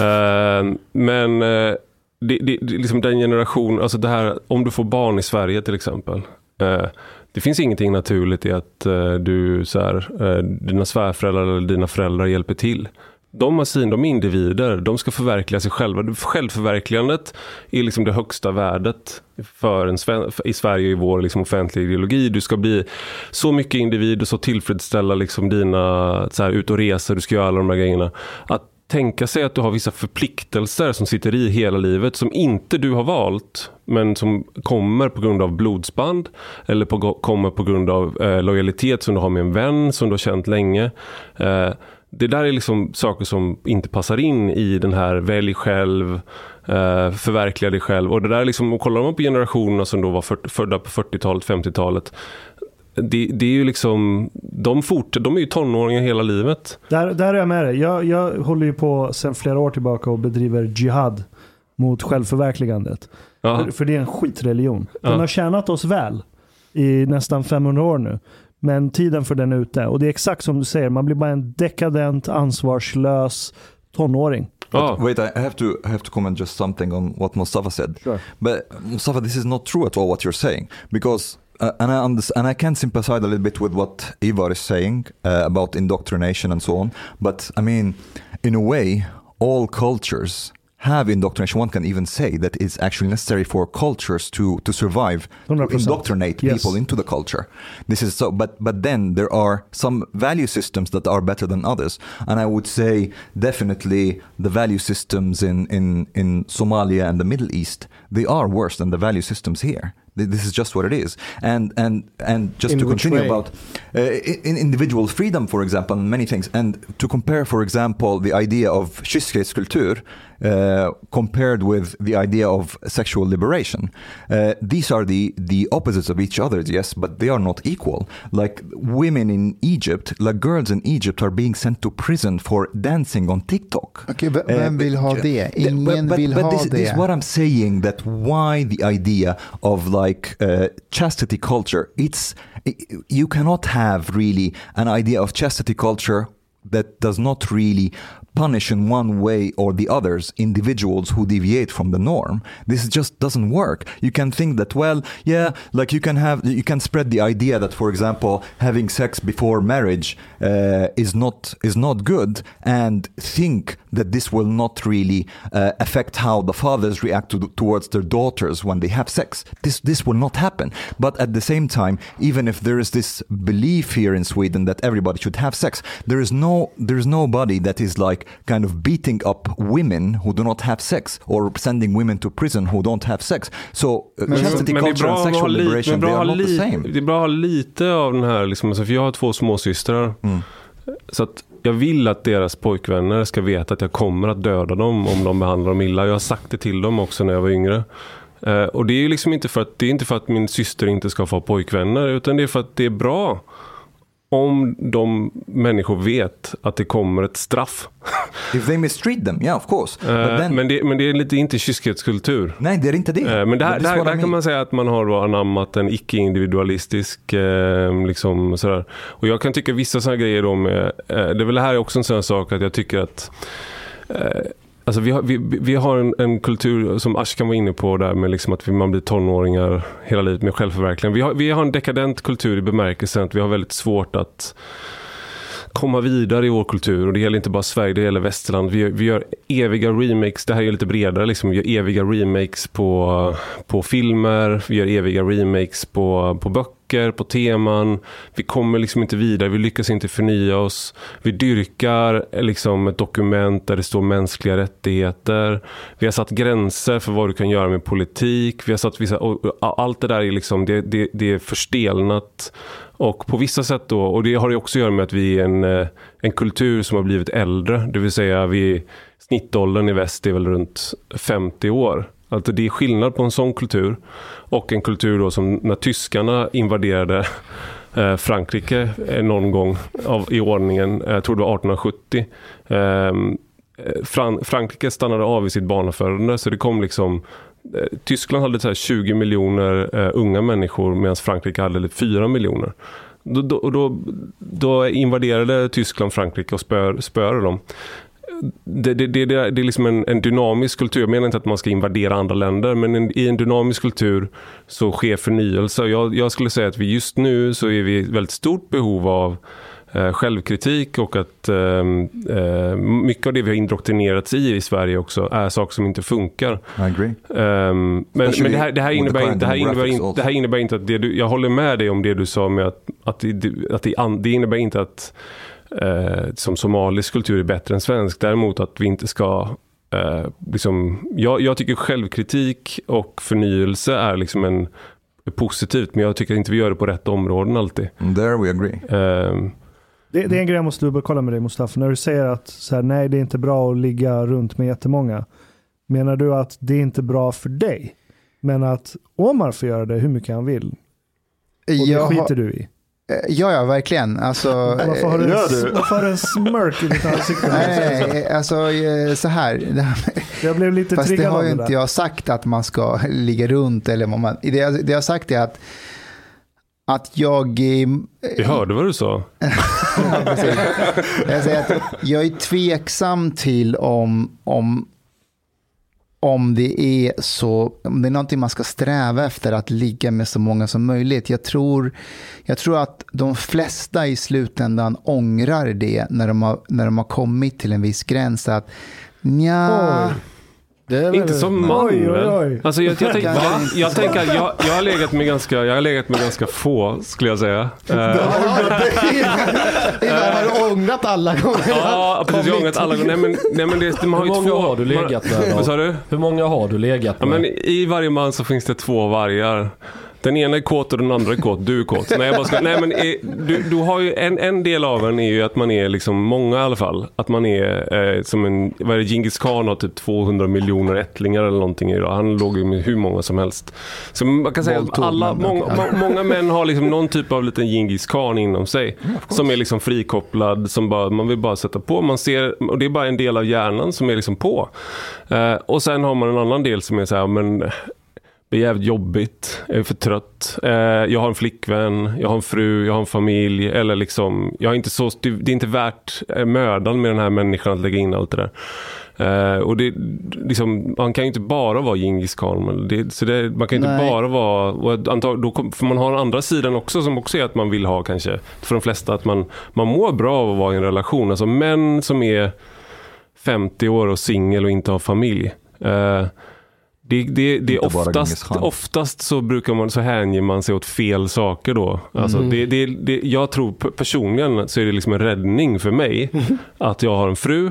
Eh, men eh, det, det, liksom den generation, alltså det här, om du får barn i Sverige till exempel. eh, det finns ingenting naturligt i att du, så här, dina svärföräldrar eller dina föräldrar hjälper till. De har sin, de är individer, de ska förverkliga sig själva. Självförverkligandet är liksom det högsta värdet för en, sven- för- i Sverige i vår liksom offentliga ideologi. Du ska bli så mycket individ och så tillfredsställa liksom dina, så här, ut och resa, du ska göra alla de här grejerna. Att tänka sig att du har vissa förpliktelser som sitter i hela livet som inte du har valt men som kommer på grund av blodsband eller på, kommer på grund av eh, lojalitet som du har med en vän som du har känt länge. Eh, det där är liksom saker som inte passar in i den här välj själv, eh, förverkliga dig själv. Och det där är liksom, och kollar man på generationerna som då var för, födda på 40-talet, 50-talet. Det, det är ju liksom, de, fort, de är ju tonåringar hela livet. Där, där är jag med dig. Jag, jag håller ju på sedan flera år tillbaka och bedriver jihad mot självförverkligandet. Ja. För, för det är en skitreligion. Den Ja. har tjänat oss väl i nästan 500 år nu. Men tiden för den är ute. Och det är exakt som du säger, man blir bara en dekadent, ansvarslös tonåring. Ja. Wait, I have to I have to comment just something on what Mustafa said. Sure. But Mustafa, this is not true at all what you're saying because. Uh, and I unders- and I can sympathize a little bit with what Ivar is saying uh, about indoctrination and so on. But I mean, in a way, all cultures have indoctrination. One can even say that it's actually necessary for cultures to to survive, to 100%. indoctrinate Yes. people into the culture. This is so. But but then there are some value systems that are better than others, and I would say definitely the value systems in in in Somalia and the Middle East they are worse than the value systems here. This is just what it is, and and and just In to continue way? about uh, in individual freedom, for example, and many things, and to compare, for example, the idea of kyskhetskultur uh, compared with the idea of sexual liberation. Uh, these are the the opposites of each other, yes, but they are not equal. Like women in Egypt, like girls in Egypt, are being sent to prison for dancing on TikTok. Okej, v- vem Uh, vill ha but- but- but, vill but ha this, det. This is what I'm saying that why the idea of like uh, chastity culture, it's you cannot have really an idea of chastity culture that does not really punish in one way or the others individuals who deviate from the norm this just doesn't work. You can think that well yeah like you can have you can spread the idea that for example having sex before marriage uh, is not is not good and think that this will not really uh, affect how the fathers react to, towards their daughters when they have sex. This this will not happen. But at the same time even if there is this belief here in Sweden that everybody should have sex there is no there is nobody that is like kind of beating up women who do not have sex or sending women to prison who don't have sex so uh, Men- chastity Men det är culture bra and sexual lite, liberation they are not the same det är bra att ha lite av den här, liksom, alltså, för jag har två småsystrar. Mm. Så att jag vill att deras pojkvänner ska veta att jag kommer att döda dem om de behandlar dem illa. Jag har sagt det till dem också när jag var yngre. Eh, och det är liksom inte för att, det är inte för att min syster inte ska få pojkvänner utan det är för att det är bra om de människor vet att det kommer ett straff. if they mistreat them yeah of course but then men, det, men det är lite inte kyskhetskultur. nej det är inte det Eh, Men där, That is där, what I där kan man säga att man har då anammat en icke-individualistisk eh, liksom sådär. Och jag kan tycka vissa sådana grejer då med, eh, det är väl det här är också en sån här sak att jag tycker att Alltså vi har, vi, vi har en, en kultur som Ashkan var inne på där med liksom att man blir tonåringar hela livet med självförverkligande. Vi har, vi har en dekadent kultur i bemärkelsen att vi har väldigt svårt att komma vidare i vår kultur. Och det gäller inte bara Sverige, det gäller västerland. Vi gör, vi gör eviga remakes, det här är lite bredare, liksom. vi gör eviga remakes på, på filmer, vi gör eviga remakes på, på böcker, på teman. Vi kommer liksom inte vidare, vi lyckas inte förnya oss. Vi dyrkar liksom ett dokument där det står mänskliga rättigheter. Vi har satt gränser för vad du kan göra med politik. Vi har satt vissa, och allt det där är liksom, det, det, det är förstelnat. Och på vissa sätt då, och det har ju också att göra med att vi är en, eh, en kultur som har blivit äldre. Det vill säga vi, snittåldern i väst är väl runt 50 år. Alltså det är skillnad på en sån kultur och en kultur då som när tyskarna invaderade eh, Frankrike eh, någon gång av, i ordningen, jag tror det var 1870. Ehm, Frankrike stannade av i sitt barnafödande så det kom liksom Eh, Tyskland hade så här 20 miljoner eh, unga människor medan Frankrike hade 4 miljoner. Då, då, då, då invaderade Tyskland Frankrike och spöade dem. Det, det, det, det är liksom en, en dynamisk kultur. Jag menar inte att man ska invadera andra länder, men en, i en dynamisk kultur så sker förnyelse. Jag, jag skulle säga att vi just nu så är vi i väldigt stort behov av självkritik och att eh, eh, mycket av det vi har indoktrinerats i i Sverige också är saker som inte funkar. Ehm, men, det här, det innebär, inte- det här innebär, demographics inte, also. det här innebär inte att det du, jag håller med dig om det du sa med att, att, det, att det, det innebär inte att eh, som somalisk kultur är bättre än svensk. Däremot att vi inte ska eh, liksom, jag, jag tycker självkritik och förnyelse är liksom en positivt, men jag tycker inte vi gör det på rätt områden alltid. There we agree. Ehm, Det, det är en grej jag måste dubbelkolla med dig Mustafa. När du säger att så här, nej det är inte bra att ligga runt med jättemånga. Menar du att det är inte bra för dig? Men att Omar får göra det hur mycket han vill. Och det Jag har- skiter du i. Ja, ja, verkligen. Alltså, Varför har du, eh, en, varför har du en smörk i ditt ansikte? Nej, nej, alltså eh, så här. Det Jag blev lite Fast det har ju det inte jag sagt att man ska ligga runt. Eller vad man, det, jag, det jag har sagt är att, att jag... eh, vi hörde vad du sa. Jag säger att jag är tveksam till om, om, om det är så, om det är någonting man ska sträva efter att ligga med så många som möjligt. Jag tror, jag tror att de flesta i slutändan ångrar det när de har, när de har kommit till en viss gräns. Att nja, Oj. Det är väl- Inte som man Oj, oj, oj. Alltså jag, jag, tänker, Kanske jag, jag så. tänker att jag, jag, har legat med ganska, jag har legat med ganska få skulle jag säga. Eh, Ivar har du ångrat alla gånger. Ja, precis. Jag har ångrat alla gånger. Nej men, nej, men det, man har Hur många två... har du legat med då? Vad sa du? Hur många har du legat Ja, med? men I varje man så finns det två vargar. Den ena är kåt och den andra är kåt. Du är kåt. Nej, jag bara ska, nej men är, du, du har ju en, en del av en är ju att man är liksom många i alla fall. Att man är eh, som en, vad är det, Genghis khan har typ 200 miljoner ättlingar eller någonting idag. Han låg ju med hur många som helst. Så man kan säga att alla, många, må, många män har liksom någon typ av liten Genghis khan inom sig. som är liksom frikopplad, som bara, man vill bara sätta på. Man ser, och det är bara en del av hjärnan som är liksom på. Eh, och sen har man en annan del som är så här, men det är jävligt jobbigt, jag är för trött, eh, jag har en flickvän, jag har en fru, jag har en familj. Eller liksom, jag är inte så, det är inte värt eh, mödan med den här människan att lägga in allt det där. Eh, och det, liksom, man kan ju inte bara vara Djingis khan. men Det, så det, man kan ju inte Nej. bara vara... Och antag, då kom, för man har den andra sidan också som också är att man vill ha kanske, för de flesta, att man, man mår bra av att vara i en relation. Alltså män som är 50 år och singel och inte har familj. Eh, det, det, det är oftast, oftast så brukar man så hänger man sig åt fel saker då. Alltså Mm. det, det, det, jag tror pe- personligen så är det liksom en räddning för mig att jag har en fru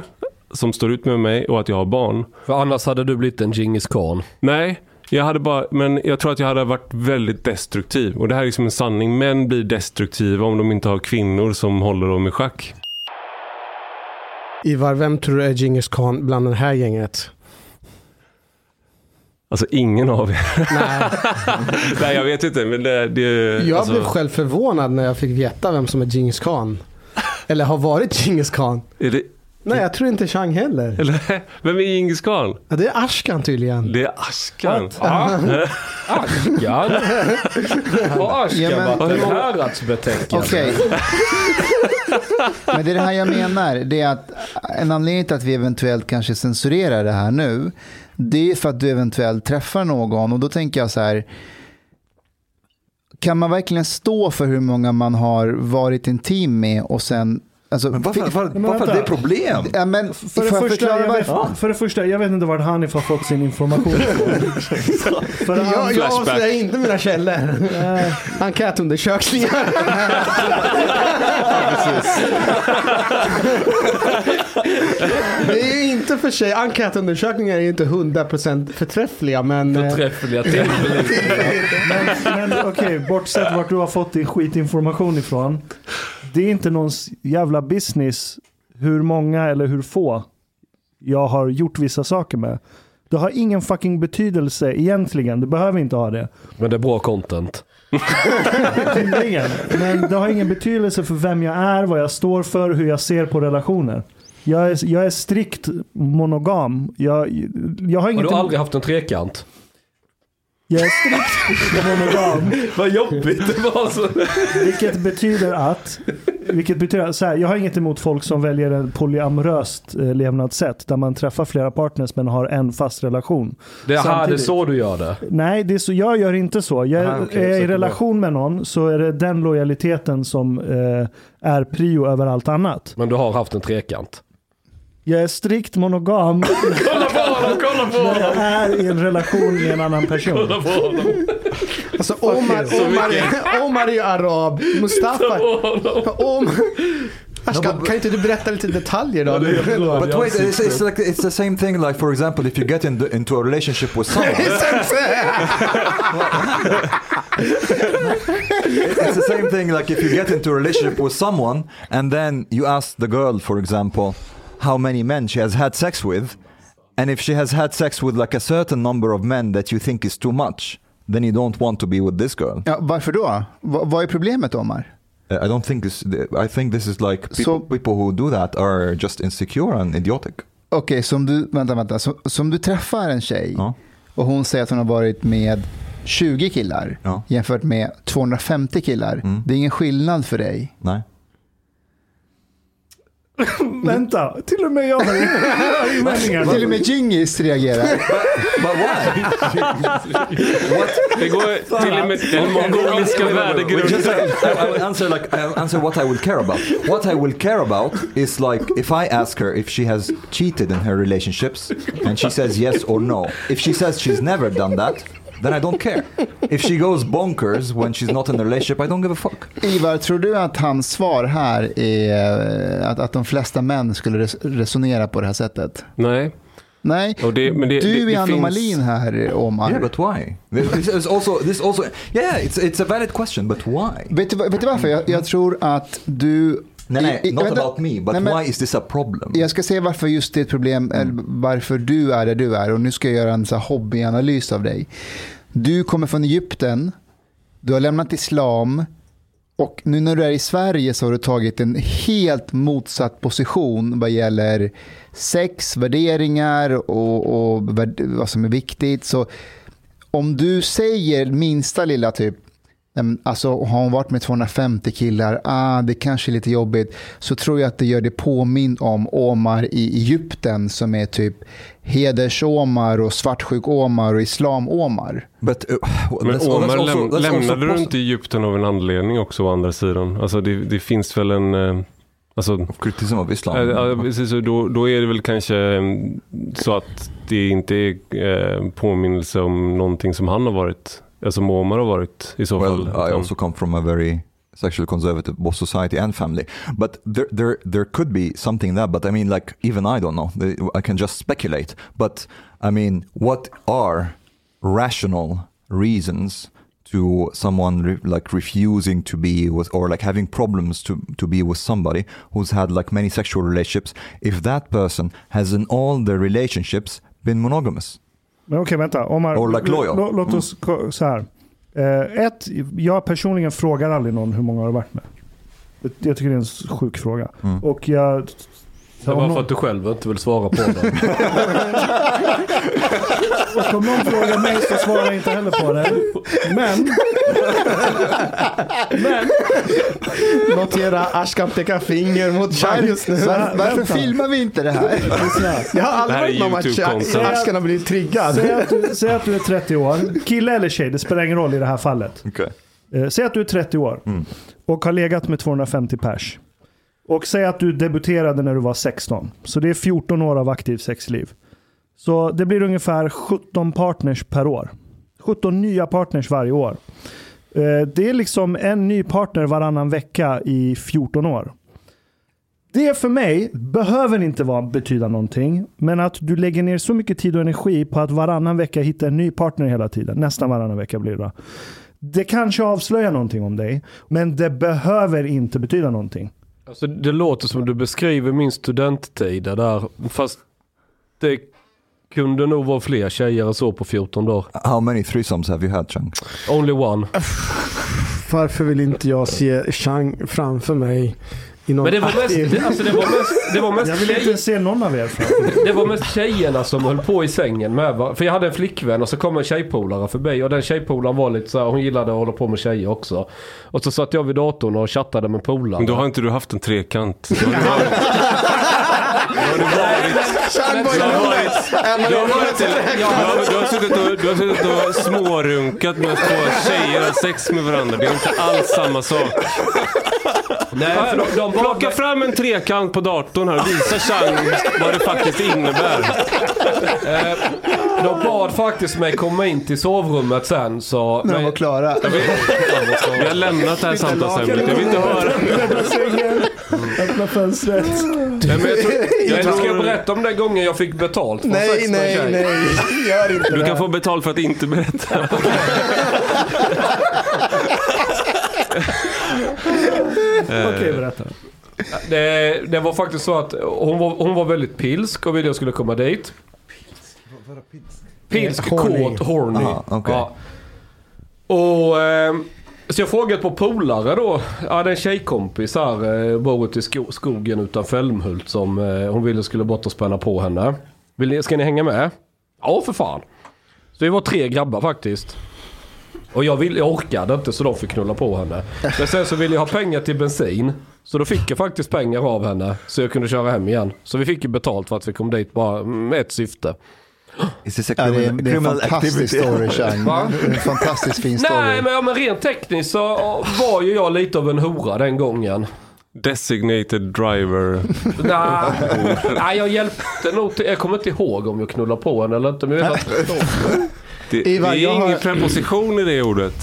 som står ut med mig och att jag har barn. För annars hade du blivit en Genghis khan. Nej, jag hade bara, men jag tror att jag hade varit väldigt destruktiv. Och det här är liksom en sanning. Män blir destruktiva om de inte har kvinnor som håller dem i schack. Ivar, vem tror du är Genghis khan bland det här gänget? Alltså ingen av er. Nej, Nej, jag vet inte. Men det, det, jag alltså, blev själv förvånad när jag fick veta vem som är Genghis khan. Eller har varit Genghis khan. är det, Nej, jag tror inte Chang heller. eller, vem är Djingis khan? Ja, det är Ashkan tydligen. Det är Ashkan. Askan? Har Askan Ja, men- varit en häradsbetecknande? Okej. Men det är det här jag menar. Det är att en anledning till att vi eventuellt kanske censurerar det här nu. Det är för att du eventuellt träffar någon. Och då tänker jag så här. Kan man verkligen stå för hur många man har varit intim med och sen Alltså, Men varför, varför, Men varför det är problem? Ja, men För det, första, jag vet, för det första, jag vet inte var Hanif har fått sin information för Jag, andra, jag avslöjar inte mina källor. Enkätundersökningar. Det är ju inte för sig, enkätundersökningar är ju inte 100% förträffliga men... eh, Förträffliga tillförlitliga. men men okej, bortsett vart du har fått din skitinformation ifrån. Det är inte någons jävla business hur många eller hur få jag har gjort vissa saker med. Det har ingen fucking betydelse egentligen. Det behöver inte ha det. Men det är bra content. Tydligen. Men det har ingen betydelse för vem jag är, vad jag står för, hur jag ser på relationer. Jag är, jag är strikt monogam. Jag, jag har Har inget du aldrig haft en trekant? Jag är strikt monogam. Vad jobbigt det var. Så. Vilket betyder att, vilket betyder så här, jag har inget emot folk som väljer ett polyamoröst eh, levnadssätt där man träffar flera partners men har en fast relation. Det är, här, det är så du gör det. Nej, det är så, jag gör inte så. Jag, Aha, okej, är jag i relation med någon så är det den lojaliteten som eh, är prio över allt annat. Men du har haft en trekant. Jag är strikt monogam Kolla på honom, kolla på när jag är i en relation med en annan person. Kolla på honom. Alltså Omar, Omar, är, Omar är ju arab, Mustafa... Om, Ashkan, kan inte du berätta lite detaljer då? But wait, it's, it's like it's the same thing. Like for example, if you get in into a relationship with someone, it's the same thing. Like if you get into a relationship with someone and then you ask the girl, for example, how many men she has had sex with, and if she has had sex with like a certain number of men that you think is too much, then you don't want to be with this girl. Ja, varför då? Va, vad är problemet Omar? Uh, I don't think this. I think this is like people, So- people who do that are just insecure and idiotic. Okej, som du, vänta, vänta. Som, som du träffar en tjej Ja. och hon säger att hon har varit med 20 killar Ja. jämfört med 250 killar. Mm. Det är ingen skillnad för dig. Nej. Vänta, till och med jag har invändningar. Till och med Djingis reagerar. But why? Det går till och med den mongoliska värdegrunden. I, I will answer like I will answer what I will care about. What I will care about is like if I ask her if she has cheated in her relationships and she says yes or no. If she says she's never done that, then I don't care. If she goes bonkers when she's not in a relationship, I don't give a fuck. Ivar, tror du att hans svar här är att, att de flesta män skulle res resonera på det här sättet? Nej. Nej, det, men det, du det, är anomalin finns, här Omar. Yeah, but why? This is also this also yeah, it's it's a valid question, but why? Vet, du, vad- vet du varför? Jag, jag tror att du... Nej, nej, I- not vänta. about me, but Nej, men- why is this a problem? Jag ska säga varför just det är ett problem, eller varför du är där du är. Och nu ska jag göra en så här hobbyanalys av dig. Du kommer från Egypten, du har lämnat islam och nu när du är i Sverige så har du tagit en helt motsatt position vad gäller sex, värderingar och, och vad som är viktigt. Så om du säger minsta lilla typ, "Nej, men alltså har hon varit med 250 killar, ah, det kanske är lite jobbigt, så tror jag att det gör det påminn om Omar i Egypten som är typ heders-Omar och svartsjuk-Omar och islam-Omar. Uh, men Omar, läm, lämnade du inte Egypten av en anledning också å andra sidan? Alltså det, det finns väl en... eh, Alltså, criticism of Islam? Ja, precis, då, då är det väl kanske mm, så att det inte är eh, påminnelse om någonting som han har varit, alltså Omar har varit i så Well, fall. I also come from a very sexually conservative both society and family. But there, there, there could be something there. But I mean, like even I don't know. I can just speculate. But I mean, what are rational reasons to someone re- like refusing to be with or like having problems to to be with somebody who's had like many sexual relationships if that person has in all their relationships been monogamous? Men okej, vänta. Omar, loyal. lå- låt oss ko- så här. Eh, ett, jag personligen frågar aldrig någon hur många har du varit med. Jag tycker det är en sjuk fråga. Mm. Och jag... Det var någon- för att du själv inte vill svara på det. Och om någon frågar mig så svarar jag inte heller på det. Men... Men... Notera Ashkan pekar finger mot Chad just nu. Var, varför vänta. filmar vi inte det här? Jag har aldrig varit med om att. Ashkan har blivit triggad. Säg att, du, säg att du är 30 år. Kille eller tjej, det spelar ingen roll i det här fallet. Okay. Eh, säg att du är 30 år Mm. och har legat med 250 pers. Och säg att du debuterade när du var 16. Så det är 14 år av aktivt sexliv. Så det blir ungefär 17 partners per år. 17 nya partners varje år. Eh, det är liksom en ny partner varannan vecka i 14 år. Det för mig behöver inte vara, betyda någonting, men att du lägger ner så mycket tid och energi på att varannan vecka hitta en ny partner hela tiden. Nästan varannan vecka blir det. Det kanske avslöjar någonting om dig, men det behöver inte betyda någonting. Alltså, det låter som du beskriver min studenttid där. Fast det kunde nog vara fler tjejer än så på 14 dagar. How many threesomes have you had, Chang? Only one. Varför vill inte jag se Chang framför mig Men det var mest, det, alltså det var mest, det var mest Jag vill tjej- inte se någon av er. Det var mest tjejerna som höll på i sängen med va? För jag hade en flickvän och så kom en tjejpolare förbi och den tjejpolaren var lite så här, hon gillade att hålla på med tjejer också. Och så satt jag vid datorn och chattade med polare. Men då har inte du haft en trekant. Du har suttit och- du har suttit och smårunkat med två tjejer har sex med varandra. Det är inte alls samma sak. Nej, för de, de Plocka fram en trekant på datorn här och visa Chang vad det faktiskt innebär. de bad faktiskt mig komma in till sovrummet sen så... När de var klara. Vi har lämnat det här samtalsämnet. Jag vill inte höra. Öppna sängen, öppna fönstret. Nej, men jag tror, jag Eller ska jag tror, berätta om den gången jag fick betalt för Nej, nej, tjej? nej. Gör inte du det. kan få betalt för att inte berätta. Okej, berätta. Det, det var faktiskt så att hon var, hon var väldigt pilsk och ville jag skulle komma dit. Pilsk, Horny. kåt, horny. Aha, okej. Ja. Och... ehm, så jag frågade på polare då. Jag hade en tjejkompis här, eh, bor ute i sko- skogen utanför Älmhult som eh, hon ville skulle bort och spänna på henne. Vill ni, ska ni hänga med? Ja, för fan. Så vi var tre grabbar faktiskt. Och jag, vill, jag orkade inte så de fick knulla på henne. Men sen så ville jag ha pengar till bensin. Så då fick jag faktiskt pengar av henne. Så jag kunde köra hem igen. Så vi fick ju betalt för att vi kom dit bara med ett syfte. Is Ja, det, är, det är en fantastisk story, Chang. Va? Det är En fantastiskt fin story. Nej men, ja, men rent tekniskt så var ju jag lite av en hora den gången. Designated driver. Nej, nej jag hjälpte nog till. Jag kommer inte ihåg om jag knullade på henne eller inte. Men jag vet att Det, Ivar, det är jag har- ingen preposition i det ordet.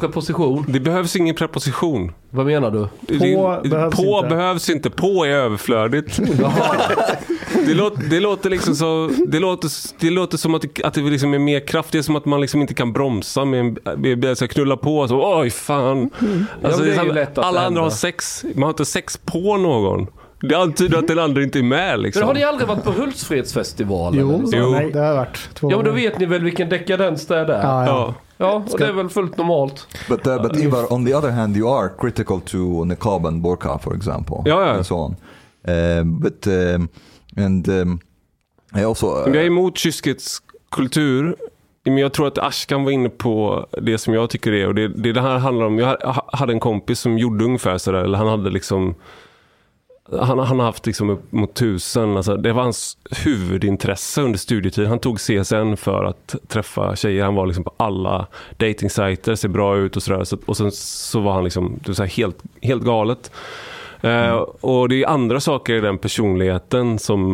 preposition. Det behövs ingen preposition. Vad menar du? Det- det- behövs på inte. behövs inte. På är överflödigt. det, låter, det låter liksom så... Det låter, det låter som att det, att det liksom är mer kraft. Det är som att man liksom inte kan bromsa med en med, med, så här, knulla på. Så, Oj, fan. Alltså, det är ju samma- lätt att alla andra har sex. Man har inte sex på någon. Det antyder att den andra inte är med Men liksom. har ni aldrig varit på Hultsfredsfestivalen? Jo, eller så? Jo. det har varit två Ja men då vet ni väl vilken dekadens det är där? Ja, ja. Ja. Och det är väl fullt normalt. But, uh, but Ivar, on the other hand, you are critical to niqab and burqa, for example. Ja, ja. And so on. Um, but, um, and um, I also... uh, Jag är emot kyskhetskultur. Men jag tror att Ashkan var inne på det som jag tycker är. Och det, det det här handlar om. Jag hade en kompis som gjorde ungefär sådär. Eller han hade liksom... Han, han har haft liksom upp mot tusen. Alltså, det var hans huvudintresse under studietiden. Han tog CSN för att träffa tjejer. Han var liksom på alla datingsajter, ser bra ut och sådär. Så, och sen så var han liksom, det var så här helt, helt galet. Eh, och det är andra saker i den personligheten som,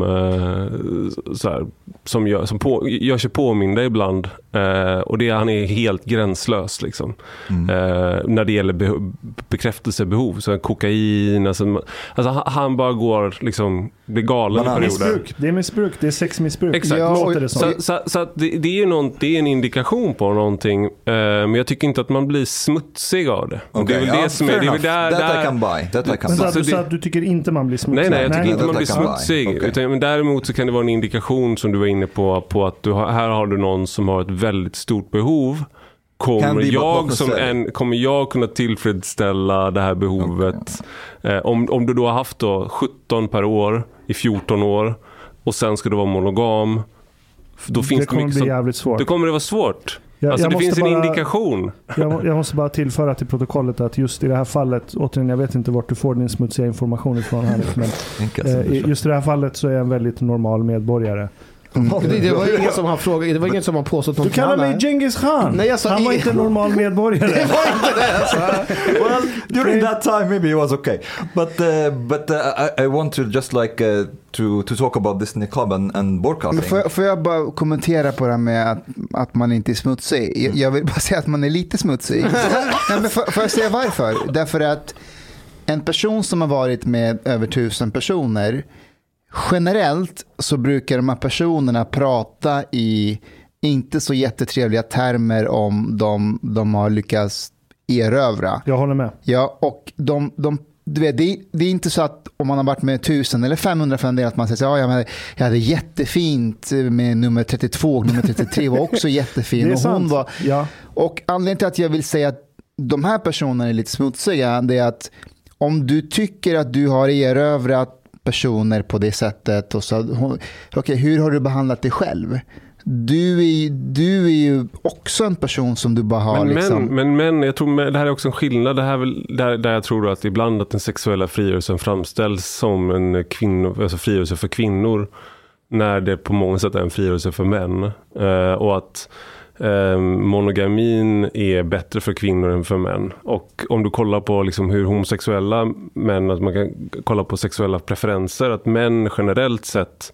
så här, som, gör, som på, gör sig påminda ibland. Eh, och det är han är helt gränslös liksom. Mm. När det gäller be- bekräftelsebehov. Så kokain, alltså, alltså han bara går liksom, blir galen i perioder. Missbruk. Det är missbruk. Det är sexmissbruk. Exakt. Ja, och- det. Så, så, så att det, det, är ju någon, det är en indikation på någonting. Eh, men jag tycker inte att man blir smutsig av det. Och det är Okay, väl ja, det som är... Det är väl där, That I där, can buy. That I can Men så buy. att du sa att du tycker inte man blir smutsig? Nej, nej, jag tycker inte det man blir smutsig. Okej. Utan, men däremot så kan det vara en indikation som du var inne på, på att du har, här har du någon som har ett väldigt stort behov. Kommer jag, som en, kommer jag kunna tillfredsställa det här behovet? Eh, om, om du då har haft då 17 per år i 14 år och sen ska du vara monogam. Då finns det det, kommer mycket bli som, jävligt svårt. då kommer det vara svårt. Jag, alltså jag det finns en bara- indikation. Jag, jag måste bara tillföra till protokollet att just i det här fallet, återigen jag vet inte vart du får din smutsiga information ifrån Hanif, men eh, just i det här fallet så är jag en väldigt normal medborgare. Det, det var ingen som har frågat, det var ingen som har påstått Du kallar mig. Genghis khan. Nej, jag sa Han var i- inte en normal medborgare. Det var inte det alltså. well, during that time maybe it was okay, but uh, but uh, I, I want to just like uh, to to talk about this niqab and, and burqa Men thing. får, jag, får jag bara kommentera på det här med att, att man inte är smutsig? Jag, jag vill bara säga att man är lite smutsig. Nej, men får, får jag säga varför? Därför att en person som har varit med över tusen personer, generellt så brukar de här personerna prata i inte så jättetrevliga termer om de, de har lyckats erövra. Jag håller med. Ja, och de, de, du vet, det, är, det är inte så att om man har varit med 1000 eller 500 för en del att man säger så, ja, jag, jag hade jättefint med nummer 32 och nummer 33 var också jättefin. Och hon var, Ja. och anledningen till att jag vill säga att de här personerna är lite smutsiga, det är att om du tycker att du har erövrat personer på det sättet, och så, hon- okej, hur har du behandlat dig själv? Du är, du är ju också en person som du bara har Men, liksom... men, men, men jag tror det här är också en skillnad. Det här är väl där, där jag tror att ibland att den sexuella frigörelsen framställs som en kvinno, alltså frigörelse för kvinnor. När det på många sätt är en frigörelse för män. Eh, och att eh, monogamin är bättre för kvinnor än för män. Och om du kollar på liksom hur homosexuella män, att man kan kolla på sexuella preferenser, att män generellt sett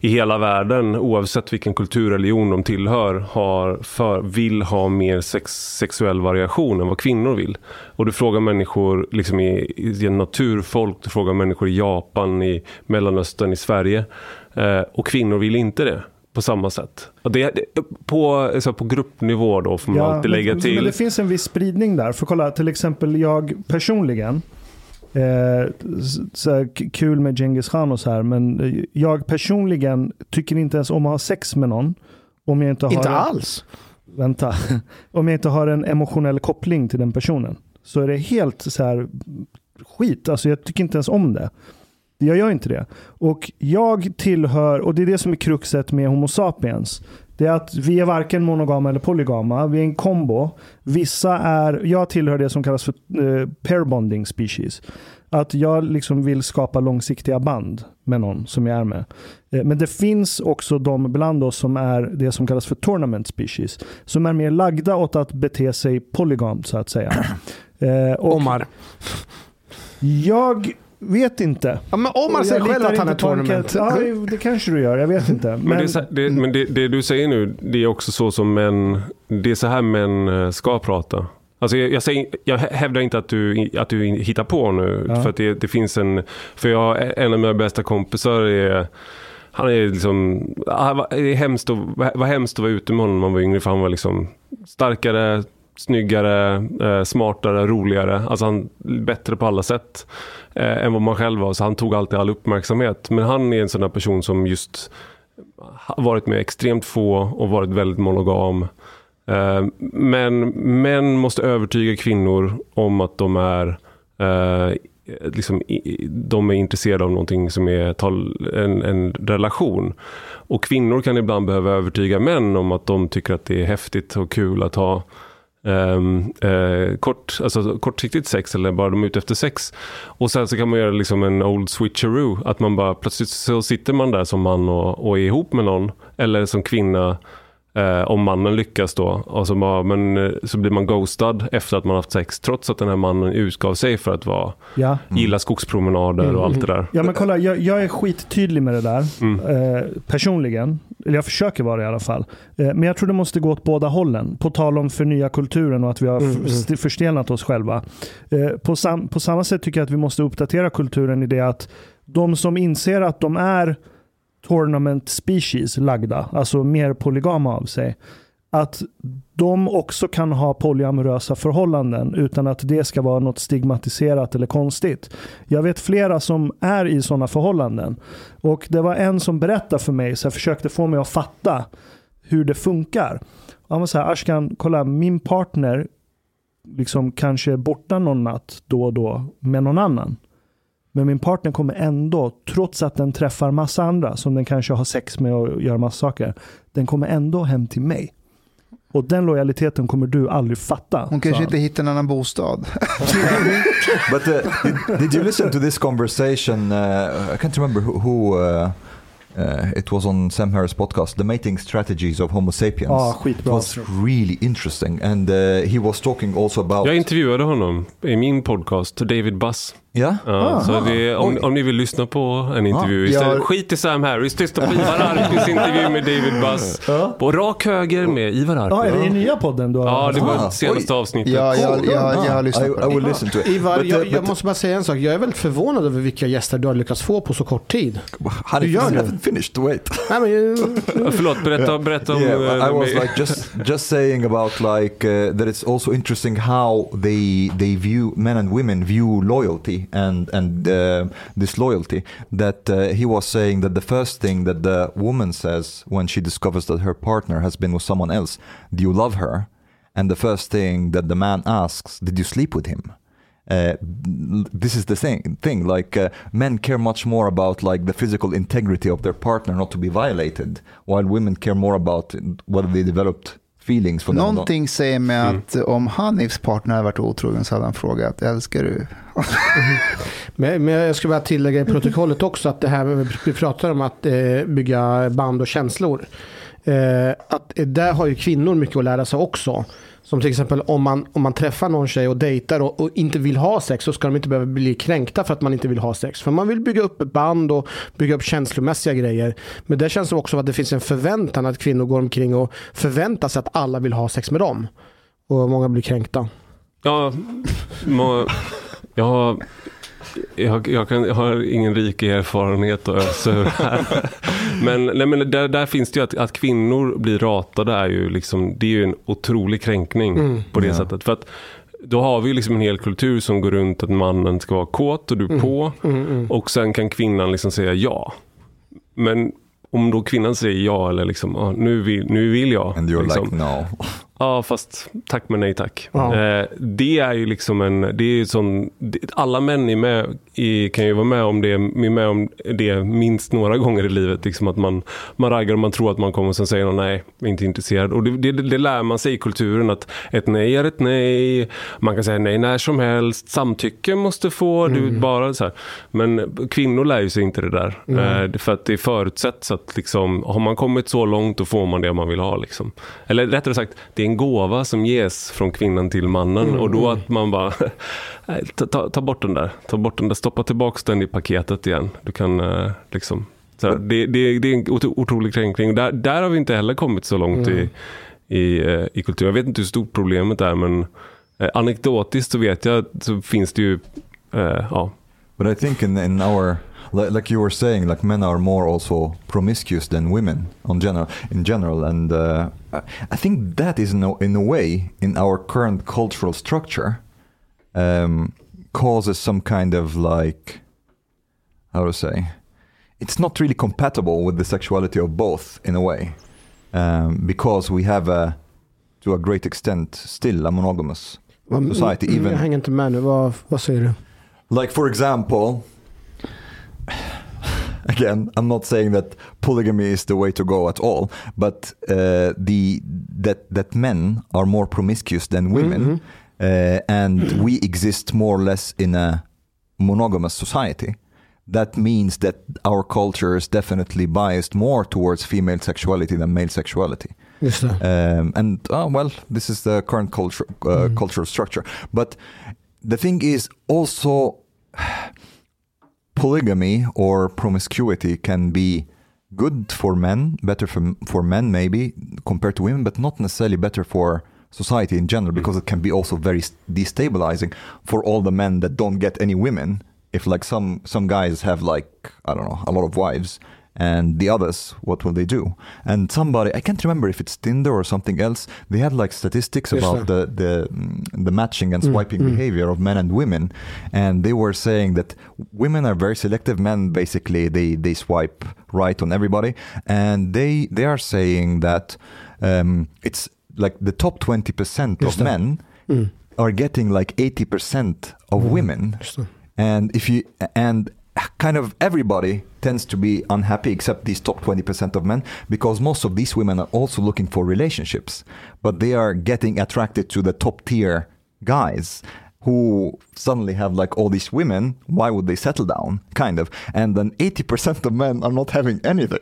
i hela världen, oavsett vilken kulturreligion de tillhör, har för, vill ha mer sex, sexuell variation än vad kvinnor vill. Och du frågar människor liksom i, i naturfolk, du frågar människor i Japan, i Mellanöstern, i Sverige. Eh, och kvinnor vill inte det på samma sätt. Och det, på, alltså på gruppnivå då får man alltid lägga men, till. men det finns en viss spridning där. För kolla, till exempel jag personligen, eh, så kul med Genghis khan och så här, men jag personligen tycker inte ens om att ha sex med någon. Om jag inte har Inte en- alls. vänta, om jag inte har en emotionell koppling till den personen. Så är det helt så här skit, alltså jag tycker inte ens om det. Jag gör inte det. Och jag tillhör, och det är det som är kruxet med Homo sapiens. Det är att vi är varken monogama eller polygama. Vi är en kombo. Vissa är, jag tillhör det som kallas för eh, pair bonding species. Att jag liksom vill skapa långsiktiga band med någon som jag är med. Eh, Men det finns också de bland oss som är det som kallas för tournament species. Som är mer lagda åt att bete sig polygamt så att säga. Eh, och Omar. Jag vet inte. Ja, men Omar säger själv att han är tournament. Ja, det kanske du gör. Jag vet inte. Men, Men, det, så, det, men det, det du säger nu, det är också så som män, det är så här män eh, ska prata. Alltså jag, jag, säger, jag hävdar inte att du, att du hittar på nu. Ja. För att det, det finns en, för jag, en av mina bästa kompisar är han är liksom, vad- det är hemskt att, vad vad hemskt att vara ute med honom när man var yngre för han var liksom starkare, snyggare, eh, smartare, roligare. Alltså han bättre på alla sätt eh, än vad man själv var. Så han tog alltid all uppmärksamhet. Men han är en sån där person som just varit med extremt få och varit väldigt monogam. Eh, Men män måste övertyga kvinnor om att de är eh, liksom, de är intresserade av någonting som är tal- en, en relation. Och kvinnor kan ibland behöva övertyga män om att de tycker att det är häftigt och kul att ha ehm, eh, kort, alltså, kortsiktigt sex eller bara de är ute efter sex. Och sen så kan man göra liksom en old switcheroo. Att man bara plötsligt så sitter man där som man och, och är ihop med någon. Eller som kvinna eh, om mannen lyckas då. Och så, bara, men, eh, så blir man ghostad efter att man haft sex. Trots att den här mannen utgav sig för att vara, ja. gilla skogspromenader och allt det där. Ja men kolla, jag, jag är skittydlig med det där. Mm. Eh, personligen. Eller jag försöker vara det i alla fall. Eh, men jag tror det måste gå åt båda hållen. På tal om förnya kulturen och att vi har Mm, mm. st- förstelnat oss själva. Eh, på, sam- på samma sätt tycker jag att vi måste uppdatera kulturen i det att de som inser att de är tournament species lagda, alltså mer polygama av sig, att de också kan ha polyamorösa förhållanden utan att det ska vara något stigmatiserat eller konstigt. Jag vet flera som är i sådana förhållanden. Och det var en som berättade för mig, så jag försökte få mig att fatta hur det funkar. Han var så här, Ashkan, kolla min partner liksom kanske är borta någon natt då och då med någon annan. Men min partner kommer ändå, trots att den träffar massa andra som den kanske har sex med och gör massa saker, den kommer ändå hem till mig. Och den lojaliteten kommer du aldrig fatta. Hon kanske han. inte hittar en annan bostad. But uh, did, did you listen to this conversation? Uh, I can't remember who who, uh, Uh, it was on Sam Harris podcast, The Mating Strategies of Homo Sapiens. It skitbra. was really interesting. And uh, he was talking also about... Jag intervjuade honom i min podcast, David Buss. Yeah? Ja, så det, om, Oj. om ni vill lyssna på en intervju Ah, istället. jag- Skit i Sam Harris, tysta på Ivar Arpis intervju med David Buss. På rak höger med Ivar Arpi. Ja, är det i nya podden då? Ja, det var Ah, senaste avsnittet. Ja, jag, jag, jag har lyssnat I, på I will listen to it. Ivar, But, uh, jag, jag måste bara säga en sak. Jag är väldigt förvånad över vilka gäster du har lyckats få på så kort tid. Honey, Du gör det. finished, wait. Nej, men, Ja, Förlåt, berätta, berätta om... yeah, eh, I was like just just saying about like uh, that it's also interesting how they they view men and women view loyalty and and uh, disloyalty. That uh, he was saying that the first thing that the woman says when she discovers that her partner has been with someone else, do you love her? And the first thing that the man asks, did you sleep with him? Uh, this is the thing. Thing like uh, men care much more about like the physical integrity of their partner, not to be violated, while women care more about whether they developed feelings not. Någonting säger mig att om Hanifs partner hade varit otrogen så hade han frågat, älskar du? men, men jag ska bara tillägga i protokollet också att det här vi pratar om att eh, bygga band och känslor. Eh, att eh, där har ju kvinnor mycket att lära sig också. Som till exempel om man, om man träffar någon tjej och dejtar och, och inte vill ha sex så ska de inte behöva bli kränkta för att man inte vill ha sex. För man vill bygga upp band och bygga upp känslomässiga grejer. Men det känns också att det finns en förväntan att kvinnor går omkring och förväntar sig att alla vill ha sex med dem. Och många blir kränkta. Ja, må, jag, har, jag, jag, kan, jag har ingen rik erfarenhet att ösa ur här. Men, nej, men där, där finns det ju att, att kvinnor blir ratade är ju liksom, det är ju en otrolig kränkning Mm. på det Ja. sättet. För att då har vi liksom en hel kultur som går runt att mannen ska vara kåt och du är på. Mm, mm. Och sen kan kvinnan liksom säga ja. Men om då kvinnan säger ja eller liksom, ah, nu, vill, nu vill jag. And you're liksom, like no. Ja, fast tack men nej tack. Ja. Eh, det är ju liksom en, det är ju sån, alla män är med, i, kan ju vara med om det, är med om det minst några gånger i livet. Liksom att man, man raggar och man tror att man kommer och sen säger någon nej, inte intresserad. Och det, det, det lär man sig i kulturen att ett nej är ett nej. Man kan säga nej när som helst. Samtycke måste få, du bara så här. Men kvinnor lär ju sig inte det där. Eh, det- för att det förutsätts att liksom, har man kommit så långt då får man det man vill ha. Liksom. Eller rättare sagt, det en gåva som ges från kvinnan till mannen. Och då att man bara, ta, ta, bort den där. Ta bort den där, stoppa tillbaka den i paketet igen. Du kan eh, liksom, så här, det, det, det är en otro- otrolig kränkning. Där, där har vi inte heller kommit så långt i, i, eh, i kulturen. Jag vet inte hur stort problemet är men eh, anekdotiskt så vet jag att så finns det ju, eh, ja, But I think in, in our like, like you were saying, like men are more also promiscuous than women on general in general, and uh, I- think that is in a, in a way in our current cultural structure um, causes some kind of like how to say it's not really compatible with the sexuality of both in a way um, because we have a to a great extent still a monogamous Society, even- Jag hänger inte med nu. Vad, vad säger du? Like for example, again, I'm not saying that polygamy is the way to go at all, but uh, the that that men are more promiscuous than women, uh, and we exist more or less in a monogamous society. That means that our culture is definitely biased more towards female sexuality than male sexuality. Just det. Um, and oh, well, this is the current culture, uh, cultural structure. But the thing is also polygamy or promiscuity can be good for men, better for, for men maybe compared to women, but not necessarily better for society in general hmm. because it can be also very destabilizing for all the men that don't get any women. If like some some guys have like I don't know a lot of wives and the others what will they do and somebody i can't remember if it's tinder or something else they had like statistics Yes, about sir. the the mm, the matching and Mm, swiping mm. behavior of men and women and they were saying that women are very selective men basically they they swipe right on everybody and they they are saying that um, it's like the top 20% Just of that. men Mm. are getting like 80% of Mm. women det. and if you and kind of everybody tends to be unhappy except these top 20% of men because most of these women are also looking for relationships but they are getting attracted to the top tier guys who suddenly have like all these women, why would they settle down? Kind of. And then 80% of men are not having anything.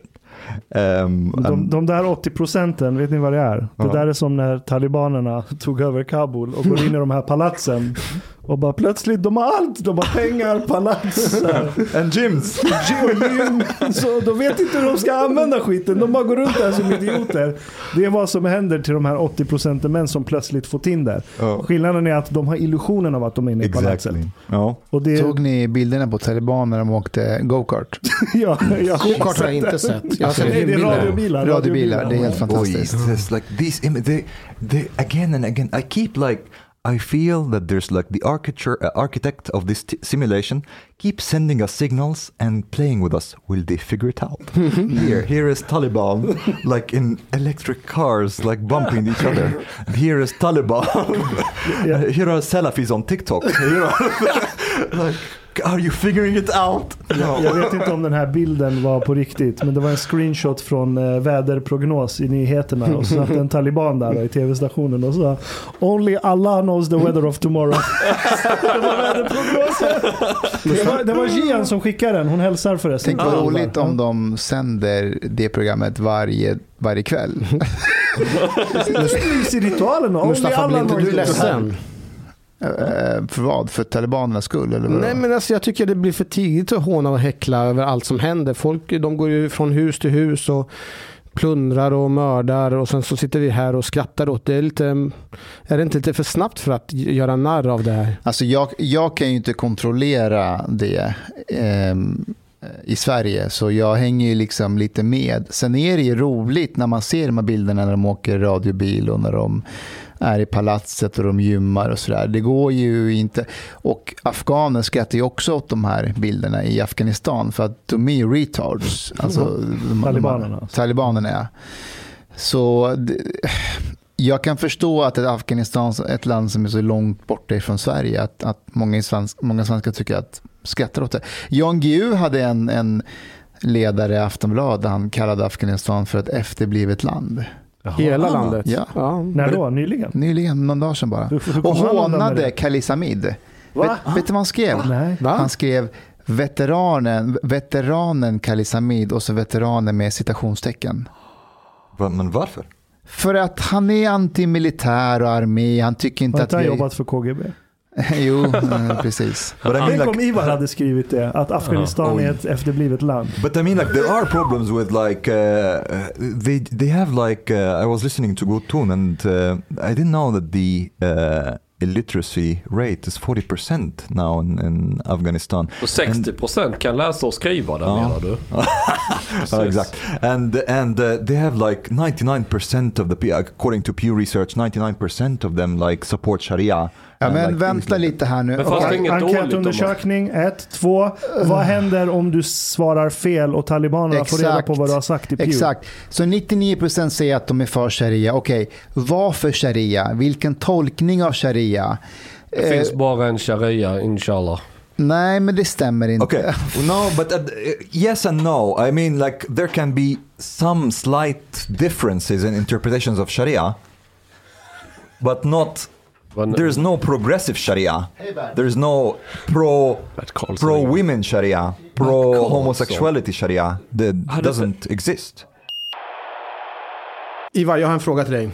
Um, De, de där 80 procenten, vet ni vad det är? Det Ja. där är som när talibanerna tog över Kabul och går in i de här palatsen. Och bara plötsligt, de har allt. De har pengar, palats, and gyms. gym. Så de vet inte hur de ska använda skiten. De bara går runt där som idioter. Det är vad som händer till de här 80 procenten män som plötsligt får Tinder. Ja. Skillnaden är att de har illusionen av att de är inne i palatset. Exactly. Ja. Och det, Såg ni bilderna på taliban när de åkte go-kart? ja, ja, Go-kart har jag inte sett. Jag har sett Nej, det är radiobilar. Radiobilar, det är helt fantastiskt. just like these images. They, they again and again. I keep like. I feel that there's like the architecture, uh, architect of this t- simulation keeps sending us signals and playing with us. Will they figure it out? here, here is Taliban, like in electric cars, like bumping each other. Here is Taliban. here are Salafis on TikTok. Here are, like, are you figuring it out? No. Jag vet inte om den här bilden var på riktigt, men det var en screenshot från eh, väderprognos i nyheterna. Och så satt en taliban där då, i tv-stationen och sa Only Allah knows the weather of tomorrow. det var väderprognosen. Det var, det var Gian som skickade den, hon hälsar förresten. Tänk vad roligt om de sänder det programmet varje, varje kväll. I ritualen. Only Mustafa, blir inte du ledsen? Eh, för vad? För talibanernas skull? Eller vadå? Nej men alltså jag tycker det blir för tidigt att håna och häckla över allt som händer. Folk de går ju från hus till hus och plundrar och mördar och sen så sitter vi här och skrattar åt det. Är, lite, är det inte lite för snabbt för att göra narr av det här? Alltså jag, jag kan ju inte kontrollera det ehm, i Sverige, så jag hänger ju liksom lite med. Sen är det ju roligt när man ser de här bilderna när de åker radiobil och när de är i palatset och de gymmar och sådär. Det går ju inte. Och afghaner skrattar ju också åt de här bilderna i Afghanistan för att de är ju retards. Alltså, de, de, Talibanerna. Talibanerna, ja. Så det, jag kan förstå att ett Afghanistan, ett land som är så långt borta ifrån Sverige, att, att många, svensk, många svenskar tycker att skrattar åt det. Jan Guillou hade en, en ledare i Aftonbladet där han kallade Afghanistan för ett efterblivet land. Hela Ah, landet? ja. När då? Nyligen? Nyligen, någon dag sedan bara. Hur- hur Och hånade det? Khalis Hamid. Vet, Va? vet du vad han skrev? Va? Han skrev veteranen, veteranen Khalis Hamid och så veteranen med citationstecken. Va- Men varför? För att han är antimilitär och armé. Han tycker inte Har att inte han vi... jobbat för KGB? jo, eh, precis. But I mean, Tänk like, om Ivar hade skrivit det, att Afghanistan Oj. är ett efterblivet land. But I mean, like there are problems with like uh, uh, they they have like uh, I was listening to Tune and uh, I didn't know that the uh, illiteracy rate is forty percent now in, in Afghanistan. Och 60% kan läsa och skriva där Ja. menar du? Oh, exact. And and uh, they have like ninety nine percent of the according to Pew Research, ninety nine percent of them like support Sharia. Ja, men like, vänta lite här nu. Om Enkätundersökning, ett. Två, vad händer om du svarar fel och talibanerna får reda på Exakt. vad du har sagt i Pew? Exakt. Så 99% säger att de är för sharia. Okej, vad för sharia? Vilken tolkning av sharia? Det Eh, finns bara en sharia, inshallah. nej, men det stämmer inte. Okay. no, but uh, yes and no. I mean, like there can be some slight differences in interpretations of Sharia, but not. There's no progressive Sharia. There's no pro pro women Sharia, pro homosexuality Sharia. That doesn't exist. Ivar, jag har en fråga till dig.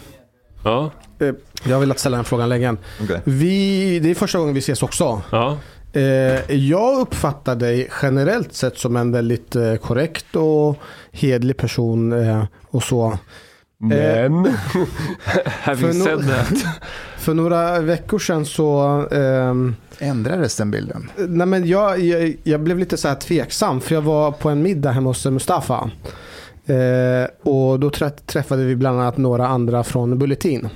Ja, Eh, Jag har velat ställa den frågan länge. Okay. Vi, det är första gången vi ses också. ja. Eh, jag uppfattar dig generellt sett som en väldigt eh, korrekt och hedlig person och så. Men... Having said that. För några veckor sedan så ehm, Ändrades den bilden? Nej, men jag, jag, jag blev lite så här tveksam för jag var på en middag hemma hos Mustafa. Eh, och då trä- träffade vi bland annat några andra från Bulletin.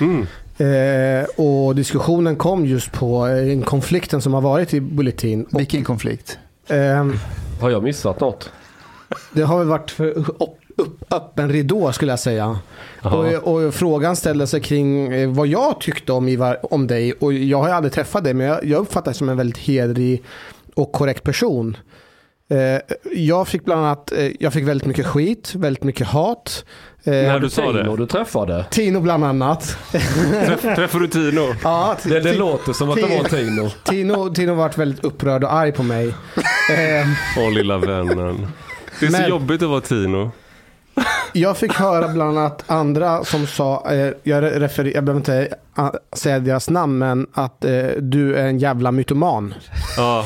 Mm. Eh, och diskussionen kom just på eh, konflikten som har varit i Bulletin. Och, Vilken konflikt? ehm, Har jag missat något? det har väl varit för upp, upp, öppen ridå skulle jag säga. Och, och frågan ställde sig kring eh, vad jag tyckte om, Ivar, om dig. Och jag har ju aldrig träffat dig men jag, jag uppfattar dig som en väldigt hedrig och korrekt person. Eh, jag fick bland annat, eh, jag fick väldigt mycket skit, väldigt mycket hat. När du sa Tino det. du träffade. Tino bland annat. Träff, träffade du Tino? ja, Det, det låter som att det var Tino. Tino, Tino varit väldigt upprörd och arg på mig. Åh lilla vännen. Det är så jobbigt att vara Tino jag fick höra bland annat andra som sa, eh, jag, refer, jag behöver inte eh, säga deras namn, men att eh, du är en jävla mytoman. Ja,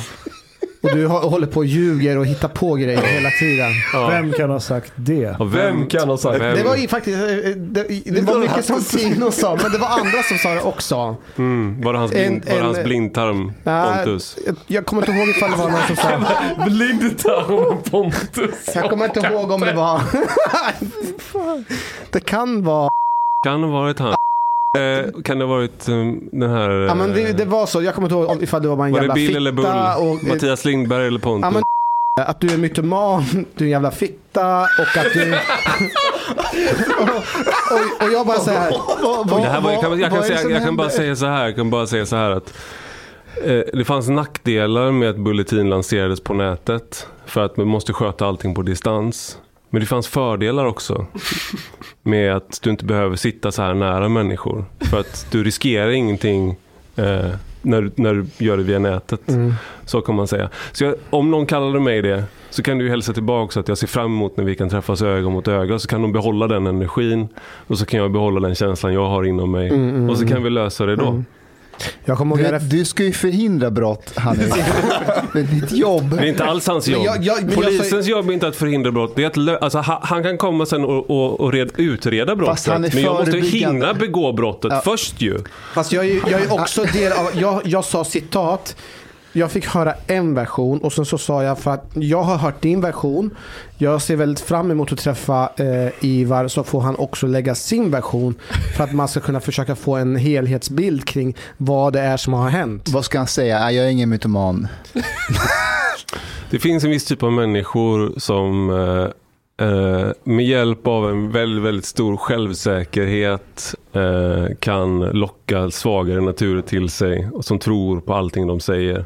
och du hå- håller på och ljuger och hittar på grejer hela tiden. ja. Vem kan ha sagt det? Och Vem kan ha sagt vem- Det var ju faktiskt, eh, det, det var mycket som Tino sa, men det var andra som sa det också. Mm, var det hans, En- blind, var det en- hans blindtarm Pontus? jag, jag kommer inte ihåg ifall det var någon som sa, Blindtarmen Pontus. jag kommer inte ihåg om det var, det kan vara, Kan det ha varit han? Eh, kan det ha varit um, den här... ja men det, eh, det var så, jag kommer inte ihåg ifall det var bara en var jävla det Bill fitta eller Bull? och, eh, Mattias Lindberg eller Pontus? Ja, men- Att du är mytoman, du är en jävla fitta och att du... och, och, och jag bara säger det här var, jag kan, jag kan, säga, jag kan bara säga så här, jag kan bara säga så här att eh, det fanns nackdelar med att Bulletin lanserades på nätet. För att man måste sköta allting på distans. Men det fanns fördelar också. Med att du inte behöver sitta så här nära människor. För att du riskerar ingenting eh, när, när du gör det via nätet. Mm. Så kan man säga. Så jag, om någon kallade mig det så kan du hälsa tillbaka så att jag ser fram emot när vi kan träffas öga mot öga. Så kan de behålla den energin och så kan jag behålla den känslan jag har inom mig. Mm, mm, och så kan mm. vi lösa det då. Jag kommer ihåg Du, att du ska ju förhindra brott, Hanif. Med ditt jobb. Det är inte alls hans Men jobb. jag- jag- men jag Polisens jobb är inte att förhindra brott. Det är att lö- alltså, han, han kan komma sen och, och, och red, utreda brottet. Är men jag måste hinna begå brottet Ja. först ju. Fast jag, är- jag är också del av, jag, jag sa citat, jag fick höra en version och sen så sa jag för att jag har hört din version. Jag ser väldigt fram emot att träffa eh, Ivar så får han också lägga sin version för att man ska kunna försöka få en helhetsbild kring vad det är som har hänt. Vad ska han säga? "Nej, Jag är ingen mytoman. Det finns en viss typ av människor som eh, eh, med hjälp av en väldigt, väldigt stor självsäkerhet eh, kan locka svagare naturer till sig och som tror på allting de säger.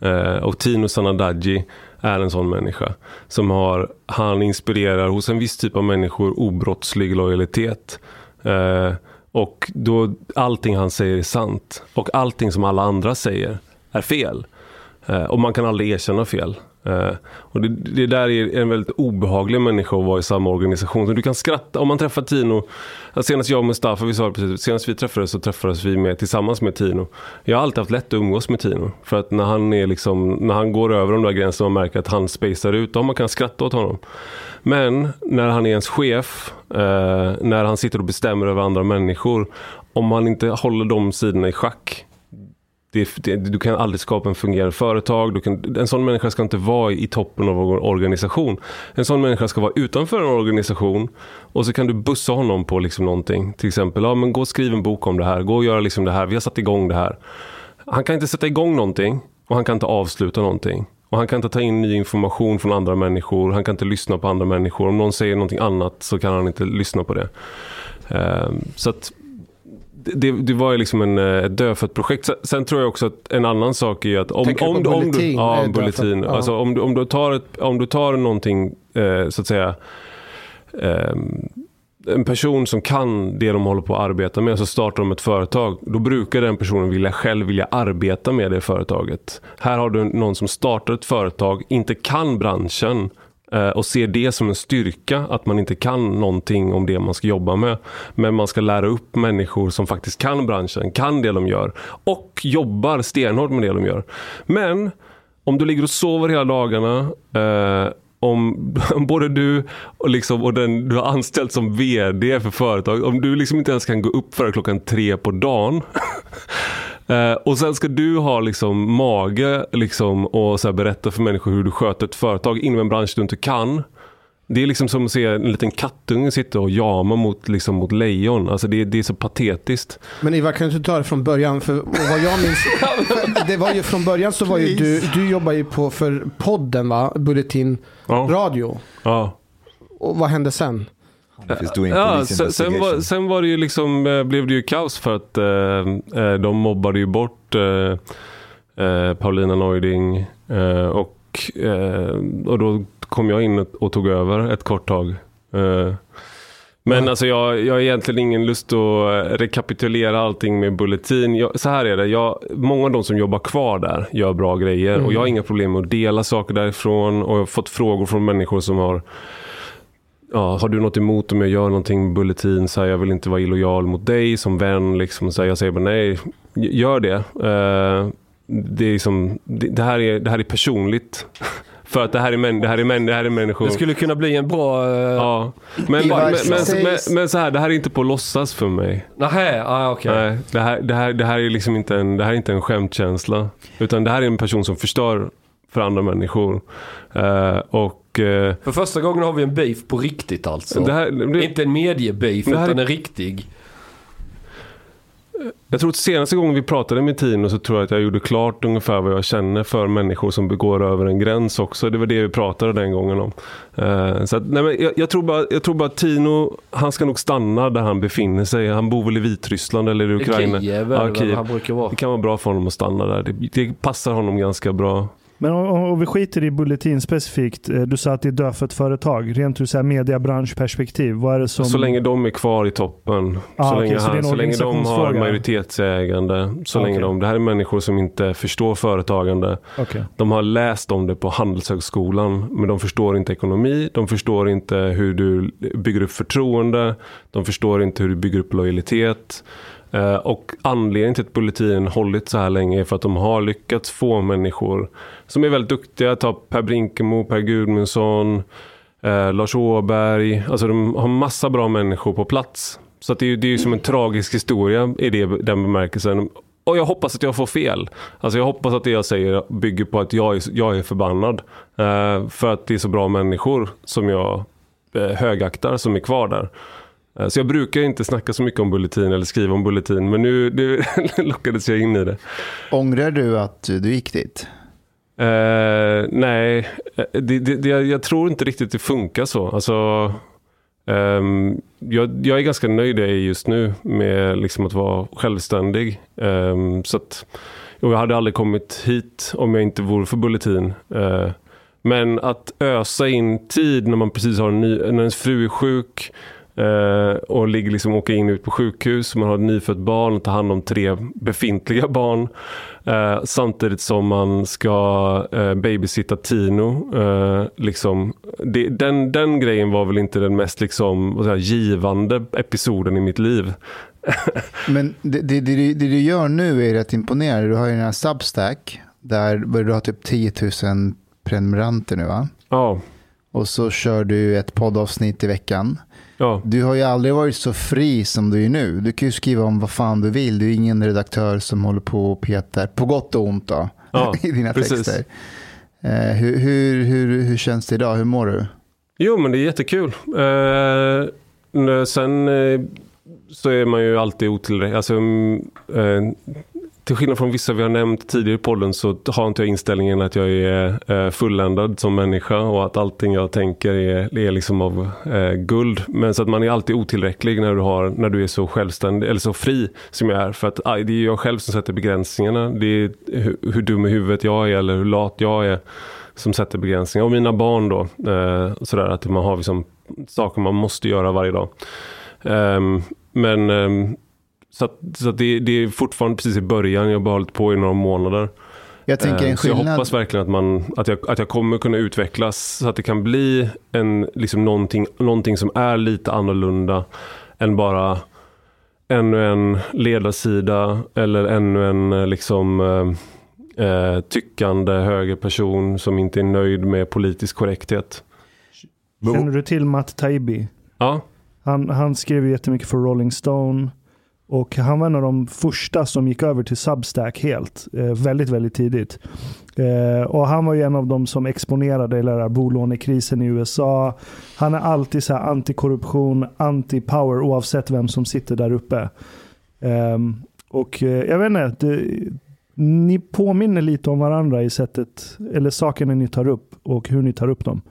Eh, och Tino Sanadaji är en sån människa som har, han inspirerar hos en viss typ av människor obrottslig lojalitet. Eh, och då allting han säger är sant och allting som alla andra säger är fel. Eh, och man kan aldrig erkänna fel. Eh, och det, det där är en väldigt obehaglig människa att vara i samma organisation. Så du kan skratta, om man träffar Tino, senast jag och Mustafa, vi sa det precis, senast vi träffades så träffades vi med, tillsammans med Tino. Jag har alltid haft lätt att umgås med Tino. För att när han, är liksom, när han går över de där gränserna och märker att han spacear ut, då man kan skratta åt honom. Men när han är ens chef, eh, när han sitter och bestämmer över andra människor, om han inte håller de sidorna i schack, det, det, du kan aldrig skapa en fungerande företag. Du kan, en sån människa ska inte vara i toppen av någon organisation. En sån människa ska vara utanför en organisation och så kan du bussa honom på liksom någonting. Till exempel, ja, men gå och skriv en bok om det här. Gå och göra liksom det här. Vi har satt igång det här. Han kan inte sätta igång någonting och han kan inte avsluta någonting. Och han kan inte ta in ny information från andra människor. Han kan inte lyssna på andra människor. Om någon säger någonting annat så kan han inte lyssna på det. Ehm, så att det, det var ju liksom en, eh, ett dödfött projekt. Sen, tror jag också att en annan sak är att om, Tänker du om, på om, du, Bulletin? ja, Eh, dödfött, bulletin. ja. Alltså, om, du, om, du tar ett, om du tar någonting, eh, så att säga, ehm, en person som kan det de håller på att arbeta med, så startar de ett företag. Då brukar den personen vilja själv vilja arbeta med det företaget. Här har du någon som startar ett företag, inte kan branschen eh, Eh, och ser det som en styrka att man inte kan någonting om det man ska jobba med. Men man ska lära upp människor som faktiskt kan branschen, kan det de gör och jobbar stenhårt med det de gör. Men om du ligger och sover hela dagarna eh, om, om både du och, liksom, och den du har anställt som vd för företag, om du liksom inte ens kan gå upp före klockan tre på dagen eh, och sen ska du ha liksom mage liksom, och så här berätta för människor hur du sköter ett företag inom en bransch du inte kan. Det är liksom som att se en liten kattunge sitta och jama mot, liksom, mot lejon. Alltså det, det är så patetiskt. Men Ivar, kan du inte ta det från början? För vad jag minns, det var ju från början så var ju du, du jobbar ju på för podden va? Bulletin Ja. Radio. Ja. Och vad hände sen? Doing Ja, sen, sen, var, sen var det ju liksom, eh, blev det ju kaos för att eh, eh, de mobbade ju bort eh, eh, Paulina Neuding eh, och och, då kom jag in och, tog över ett kort tag. Men alltså jag, jag har egentligen ingen lust att rekapitulera allting med Bulletin. Jag, så här är det, jag, många av de som jobbar kvar där gör bra grejer och jag har inga problem med att dela saker därifrån och jag har fått frågor från människor som har Ja, har du något emot om jag gör någonting med Bulletin? Så här, jag vill inte vara illojal mot dig som vän. Liksom, så här, jag säger bara nej, gör det. Eh, det, är liksom, det, det, här är, det här är personligt. För att det här är, män, det här är, män, det här är människor. Det skulle kunna bli en bra... Uh... Ja. Men, men, men, men, men så här, det här är inte på låtsas för mig. Nähä, ah, okej. Nej, det, här, det, här, det här är liksom inte en, det här är inte en skämtkänsla. Utan det här är en person som förstör för andra människor. Eh, och För första gången har vi en beef på riktigt alltså. det här, det, Inte en mediebeef Det här utan är- en riktig. Jag tror att senaste gången vi pratade med Tino så tror jag att jag gjorde klart ungefär vad jag känner för människor som begår över en gräns också. Det var det vi pratade den gången om. Eh, så att, nej men jag, jag, tror bara, jag tror bara att Tino, han ska nog stanna där han befinner sig. Han bor väl i Vitryssland eller i Ukraina. Kiev Ja, Kiev. han brukar vara. Det kan vara bra för honom att stanna där. Det, det passar honom ganska bra. Men om, vi skiter i Bulletin specifikt. eh, Du sa att det är dödfött företag. Rent ur så här mediebranschperspektiv. Vad är det som... Så länge de är kvar i toppen, Ah, så, okej, länge så han, så länge de har majoritetsägande, så Ah, länge de, det här är människor som inte förstår företagande. Okej. De har läst om det på Handelshögskolan, men de förstår inte ekonomi, de förstår inte hur du bygger upp förtroende, de förstår inte hur du bygger upp lojalitet. Eh, och anledningen till att Bulletin hållit så här länge är för att de har lyckats få människor som är väldigt duktiga. Ta Per Brinkemo, Per Gudmundsson, eh, Lars Åberg. Alltså de har massa bra människor på plats. Så att det, är, ju- det är ju som en tragisk historia i det, den bemärkelsen. Och jag hoppas att jag får fel. Alltså jag hoppas att det jag säger bygger på att jag är, jag är förbannad. Eh, för att det är så bra människor som jag eh, högaktar som är kvar där. Eh, Så jag brukar inte snacka så mycket om Bulletin eller skriva om Bulletin. Men nu, nu lockades jag in i det. Ångrar du att du gick dit? Eh, nej, eh, det, det, det, jag tror inte riktigt det funkar så. Alltså, ehm, jag, jag är ganska nöjd där jag är just nu med liksom att vara självständig. Ehm, så att, jag hade aldrig kommit hit om jag inte vore för Bulletin. Eh, men att ösa in tid när man precis har en ny, när ens fru är sjuk eh, och ligger liksom åka in ut på sjukhus. Man har ett nyfött barn och tar hand om tre befintliga barn. Eh, samtidigt som man ska eh, babysitta Tino. Eh, liksom, det, den, den grejen var väl inte den mest liksom, jag, givande episoden i mitt liv. Men det, det, det, det du gör nu är rätt imponerande. Du har ju den här Substack, där du har typ 10 000 prenumeranter nu va? Ja, Och så kör du ett poddavsnitt i veckan. Ja. Du har ju aldrig varit så fri som du är nu. Du kan ju skriva om vad fan du vill. Du är ingen redaktör som håller på och petar, på gott och ont då, Ja, i dina precis. texter. Eh, hur, hur, hur, hur känns det idag? Hur mår du? Jo, men det är jättekul. Eh, sen eh, så är man ju alltid otillräcklig. Alltså, mm, eh, till skillnad från vissa vi har nämnt tidigare i podden så har inte jag inställningen att jag är eh, fulländad som människa och att allting jag tänker är, är liksom av eh, guld. Men så att man är alltid otillräcklig när du, har, när du är så självständig eller så fri som jag är. För att aj, det är jag själv som sätter begränsningarna. Det är hur, hur dum i huvudet jag är eller hur lat jag är som sätter begränsningar. Och mina barn då. Eh, sådär att man har liksom saker man måste göra varje dag. Ehm, men ehm, så, att, så att det, det är fortfarande precis i början. Jag har bara hållit på i några månader. Jag tänker Eh, en Så jag skillnad. hoppas verkligen att, man, att, jag, att jag kommer kunna utvecklas så att det kan bli en, liksom någonting, någonting som är lite annorlunda än bara ännu en ledarsida eller ännu en eh, liksom, eh, eh, tyckande högerperson som inte är nöjd med politisk korrekthet. Känner du till Matt Taibbi? Ja, Han, han skrev ju jättemycket för Rolling Stone. Och han var en av de första som gick över till Substack helt. Eh, väldigt, väldigt tidigt. Eh, och han var ju en av de som exponerade hela den här bolånekrisen i USA. Han är alltid så här antikorruption, anti-power oavsett vem som sitter där uppe. Eh, och eh, jag vet inte, det, ni påminner lite om varandra i sättet, eller sakerna ni tar upp och hur ni tar upp dem.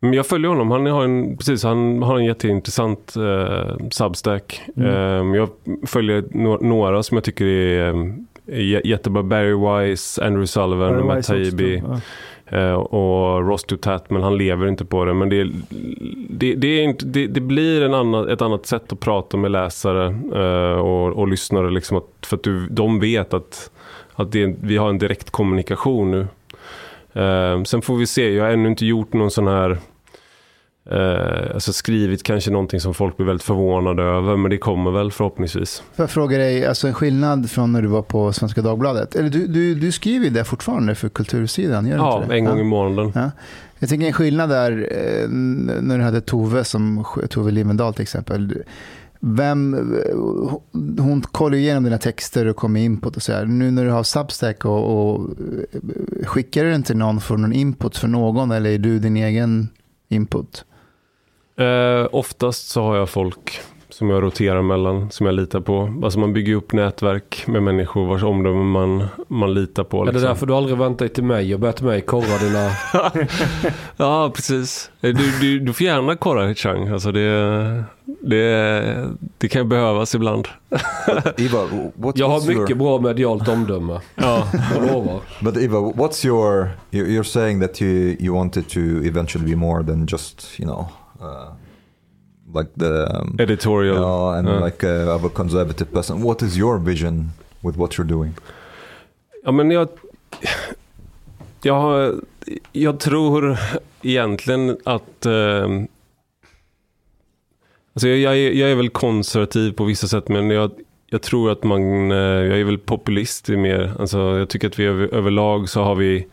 Men jag följer honom. Han har en, precis, han har en jätteintressant eh, Substack. Mm. Eh, jag följer no- några som jag tycker är, eh, är jä- jättebra. Barry Wise, Andrew Sullivan, Barry Matt Taibbi. Eh, och Ross Tatman, han lever inte på det. Men det, det, det, är inte, det, det blir en annan, ett annat sätt att prata med läsare eh, och, och lyssnare. Liksom att, för att du, de vet att, att det, vi har en direkt kommunikation nu. Eh, sen får vi se, jag har ännu inte gjort någon sån här Eh, alltså skrivit kanske någonting som folk blir väldigt förvånade över, men det kommer väl förhoppningsvis. Får jag fråga dig, alltså en skillnad från när du var på Svenska Dagbladet? Eller du, du, du skriver ju där fortfarande för kultursidan, gör du Ja, inte det? en gång i månaden. Ja. Jag tänker en skillnad där, eh, när du hade Tove, som, Tove Livendal till exempel. Vem, hon kollar igenom dina texter och kommer input och sådär. Nu när du har Substack och, och skickar du den till någon för någon input för någon eller är du din egen input? Eh, oftast så har jag folk som jag roterar mellan, som jag litar på. Alltså man bygger upp nätverk med människor vars omdöme man, man litar på. Är det liksom. därför du aldrig vänt dig till mig och bett mig korra dina... ja, precis. Eh, Du, du, du får gärna korra Chang. Alltså det, det, det kan behövas ibland. Eva, what's, Jag har mycket your, bra medialt omdöme. Ja. Jag lovar. But Eva, what's your? you- You're saying that you you wanted to eventually be more than just you know, uh, like the um, Editorial. yeah, and Yeah. like uh, of a conservative person. What is your vision with what you're doing? Ja, men jag, jag, jag tror egentligen att... Eh, alltså jag, jag, är, jag är väl konservativ på vissa sätt, men jag, jag tror att man... Eh, jag är väl populist i mer. Alltså jag tycker att vi över, överlag så har vi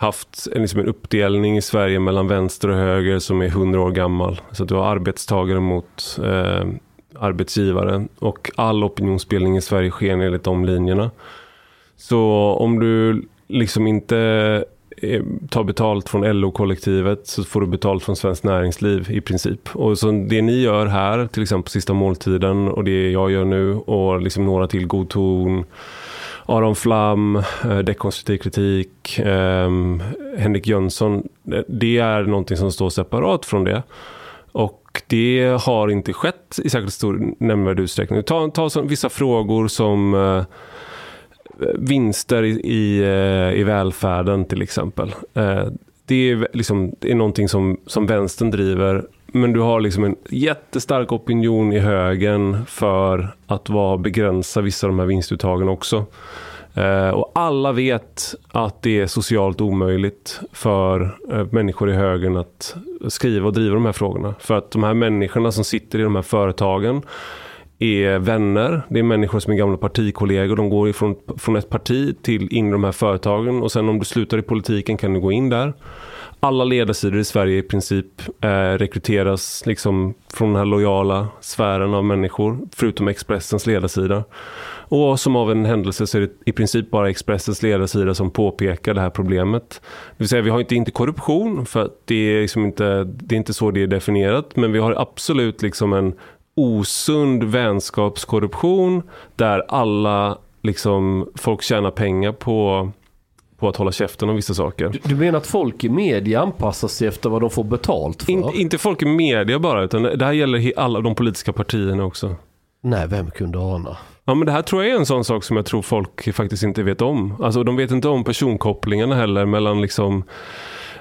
haft en, liksom en uppdelning i Sverige mellan vänster och höger som är hundra år gammal. Så att du har arbetstagare mot eh, arbetsgivare och all opinionsbildning i Sverige sker enligt de linjerna. Så om du liksom inte eh, tar betalt från LO-kollektivet så får du betalt från Svenskt Näringsliv i princip. Och så det ni gör här, till exempel på Sista Måltiden och det jag gör nu och liksom några till God ton, Aron Flam, eh, Dekonstruktiv kritik, eh, Henrik Jönsson. Det är någonting som står separat från det. Och det har inte skett i särskilt stor nämnvärd utsträckning. Ta, ta som, vissa frågor som eh, vinster i, i, eh, i välfärden till exempel. Eh, Det är, liksom, det är någonting som, som vänstern driver. Men du har liksom en jättestark opinion i högen för att vara, begränsa vissa av de här vinstuttagen också. Eh, och alla vet att det är socialt omöjligt för eh, människor i högern att skriva och driva de här frågorna. För att de här människorna som sitter i de här företagen är vänner, det är människor som är gamla partikollegor. De går ifrån från ett parti till in i de här företagen och sen om du slutar i politiken kan du gå in där. Alla ledarsidor i Sverige i princip eh, rekryteras liksom från den här lojala sfären av människor, förutom Expressens ledarsida. Och som av en händelse så är det i princip bara Expressens ledarsida som påpekar det här problemet. Det vill säga vi har inte, inte korruption, för att det är, liksom inte, det är inte så det är definierat, men vi har absolut liksom en osund vänskapskorruption där alla liksom, folk tjänar pengar på, på att hålla käften om vissa saker. Du, du menar att folk i media anpassar sig efter vad de får betalt för? In, inte folk i media bara, utan det här gäller alla de politiska partierna också. Nej, vem kunde ana? Ja, men det här tror jag är en sån sak som jag tror folk faktiskt inte vet om. Alltså, de vet inte om personkopplingarna heller mellan liksom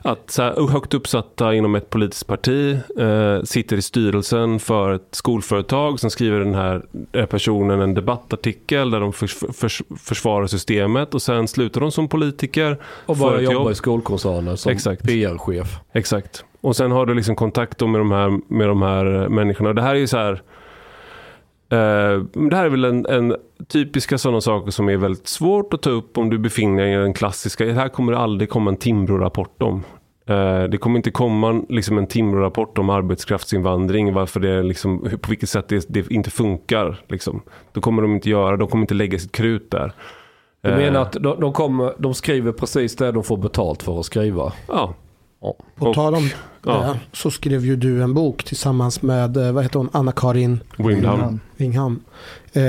att så här, högt uppsatta inom ett politiskt parti eh, sitter i styrelsen för ett skolföretag. Sen skriver den här personen en debattartikel där de förs förs försvarar systemet och sen slutar de som politiker. Och får börja ett jobba jobb. i skolkoncernen som. PR-chef. Exakt. Och sen har du liksom kontakt med de här, med de här människorna. Det här är ju så här. Eh, det här är väl en, en typiska sådana saker som är väldigt svårt att ta upp om du befinner dig i den klassiska. Det här kommer det aldrig komma en Timbro-rapport om. Eh, det kommer inte komma liksom en Timbro-rapport om arbetskraftsinvandring, varför det liksom, på vilket sätt det, det inte funkar. Liksom. Då kommer de inte göra, de kommer inte lägga sitt krut där. Du Eh, menar att de, de, kommer, de skriver precis det de får betalt för att skriva? Ja. På Och- tal om ja. det så skrev ju du en bok tillsammans med, eh, vad heter hon, Anna-Karin Windham. Wingham. Eh,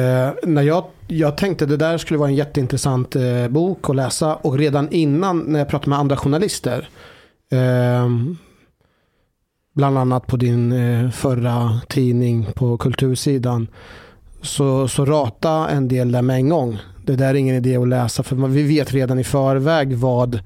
när jag, jag tänkte det där skulle vara en jätteintressant eh, bok att läsa och redan innan när jag pratade med andra journalister eh, bland annat på din eh, förra tidning på kultursidan så, så rata en del där med en gång. Det där är ingen idé att läsa för vi vet redan i förväg vad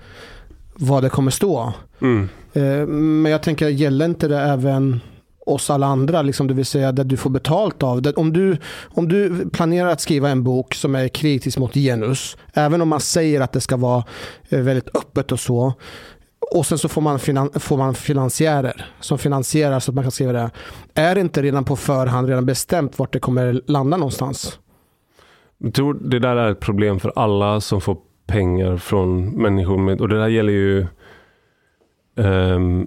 vad det kommer stå. Mm. Eh, Men jag tänker, gäller inte det även oss alla andra, liksom, det vill säga där du får betalt av. Det, om, du, om du planerar att skriva en bok som är kritisk mot genus, även om man säger att det ska vara eh, väldigt öppet och så, och sen så får man, finan, får man finansiärer som finansierar så att man kan skriva det. Är det inte redan på förhand redan bestämt vart det kommer landa någonstans? Jag tror det där är ett problem för alla som får pengar från människor. Med, och det där gäller ju ehm,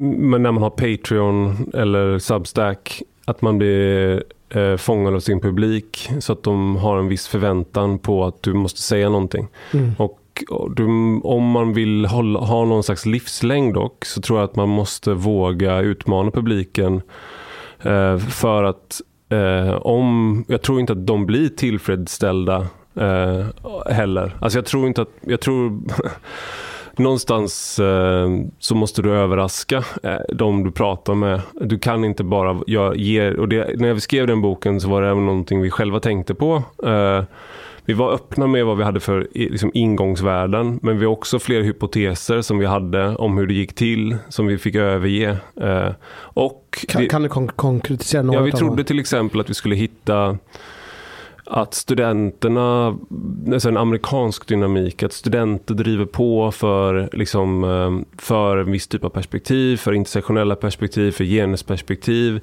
men när man har Patreon eller Substack. Att man blir eh, fångad av sin publik. Så att de har en viss förväntan på att du måste säga någonting. Mm. Och och du, om man vill hålla, ha någon slags livslängd dock, så tror jag att man måste våga utmana publiken. Eh, för att eh, om, jag tror inte att de blir tillfredsställda eh, heller. Alltså jag tror inte att, jag tror någonstans eh, så måste du överraska eh, de du pratar med. Du kan inte bara göra, ge, och det, när vi skrev den boken så var det även någonting vi själva tänkte på. Eh, vi var öppna med vad vi hade för liksom, ingångsvärden, men vi har också fler hypoteser som vi hade om hur det gick till, som vi fick överge. Eh, och Kan, det- kan du kon- konkretisera några Ja, vi trodde till exempel att vi skulle hitta att studenterna, alltså en amerikansk dynamik, att studenter driver på för, liksom, eh, för en viss typ av perspektiv, för intersektionella perspektiv, för genusperspektiv.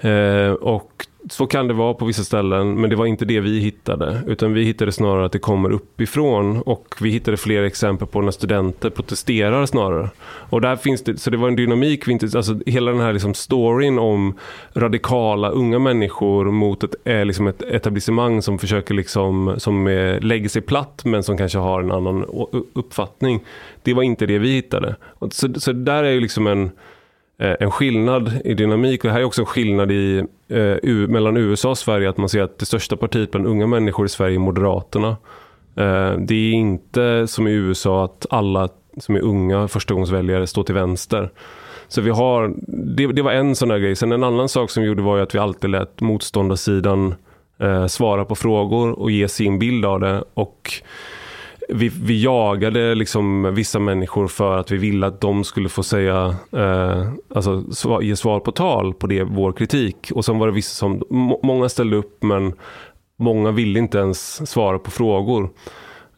Eh, och så kan det vara på vissa ställen, men det var inte det vi hittade. Utan vi hittade snarare att det kommer uppifrån och vi hittade fler exempel på när studenter protesterar snarare. Och där finns det, så det var en dynamik, vi inte, alltså hela den här liksom storyn om radikala unga människor mot ett, eh, liksom ett etablissemang som försöker liksom, som lägger sig platt men som kanske har en annan uppfattning. Det var inte det vi hittade. Så, så där är ju liksom en Eh, en skillnad i dynamik. Och det här är också en skillnad i, eh, U- mellan USA och Sverige. Att man ser att det största partiet bland unga människor i Sverige är Moderaterna. Eh, det är inte som i USA att alla som är unga förstagångsväljare står till vänster. Så vi har, det, det var en sån där grej. Sen en annan sak som vi gjorde var ju att vi alltid lät motståndarsidan eh, svara på frågor och ge sin bild av det. Och vi, vi jagade liksom vissa människor för att vi ville att de skulle få säga, eh, alltså svar, ge svar på tal på det, vår kritik. Och sen var det vissa som, må, många ställde upp men många ville inte ens svara på frågor.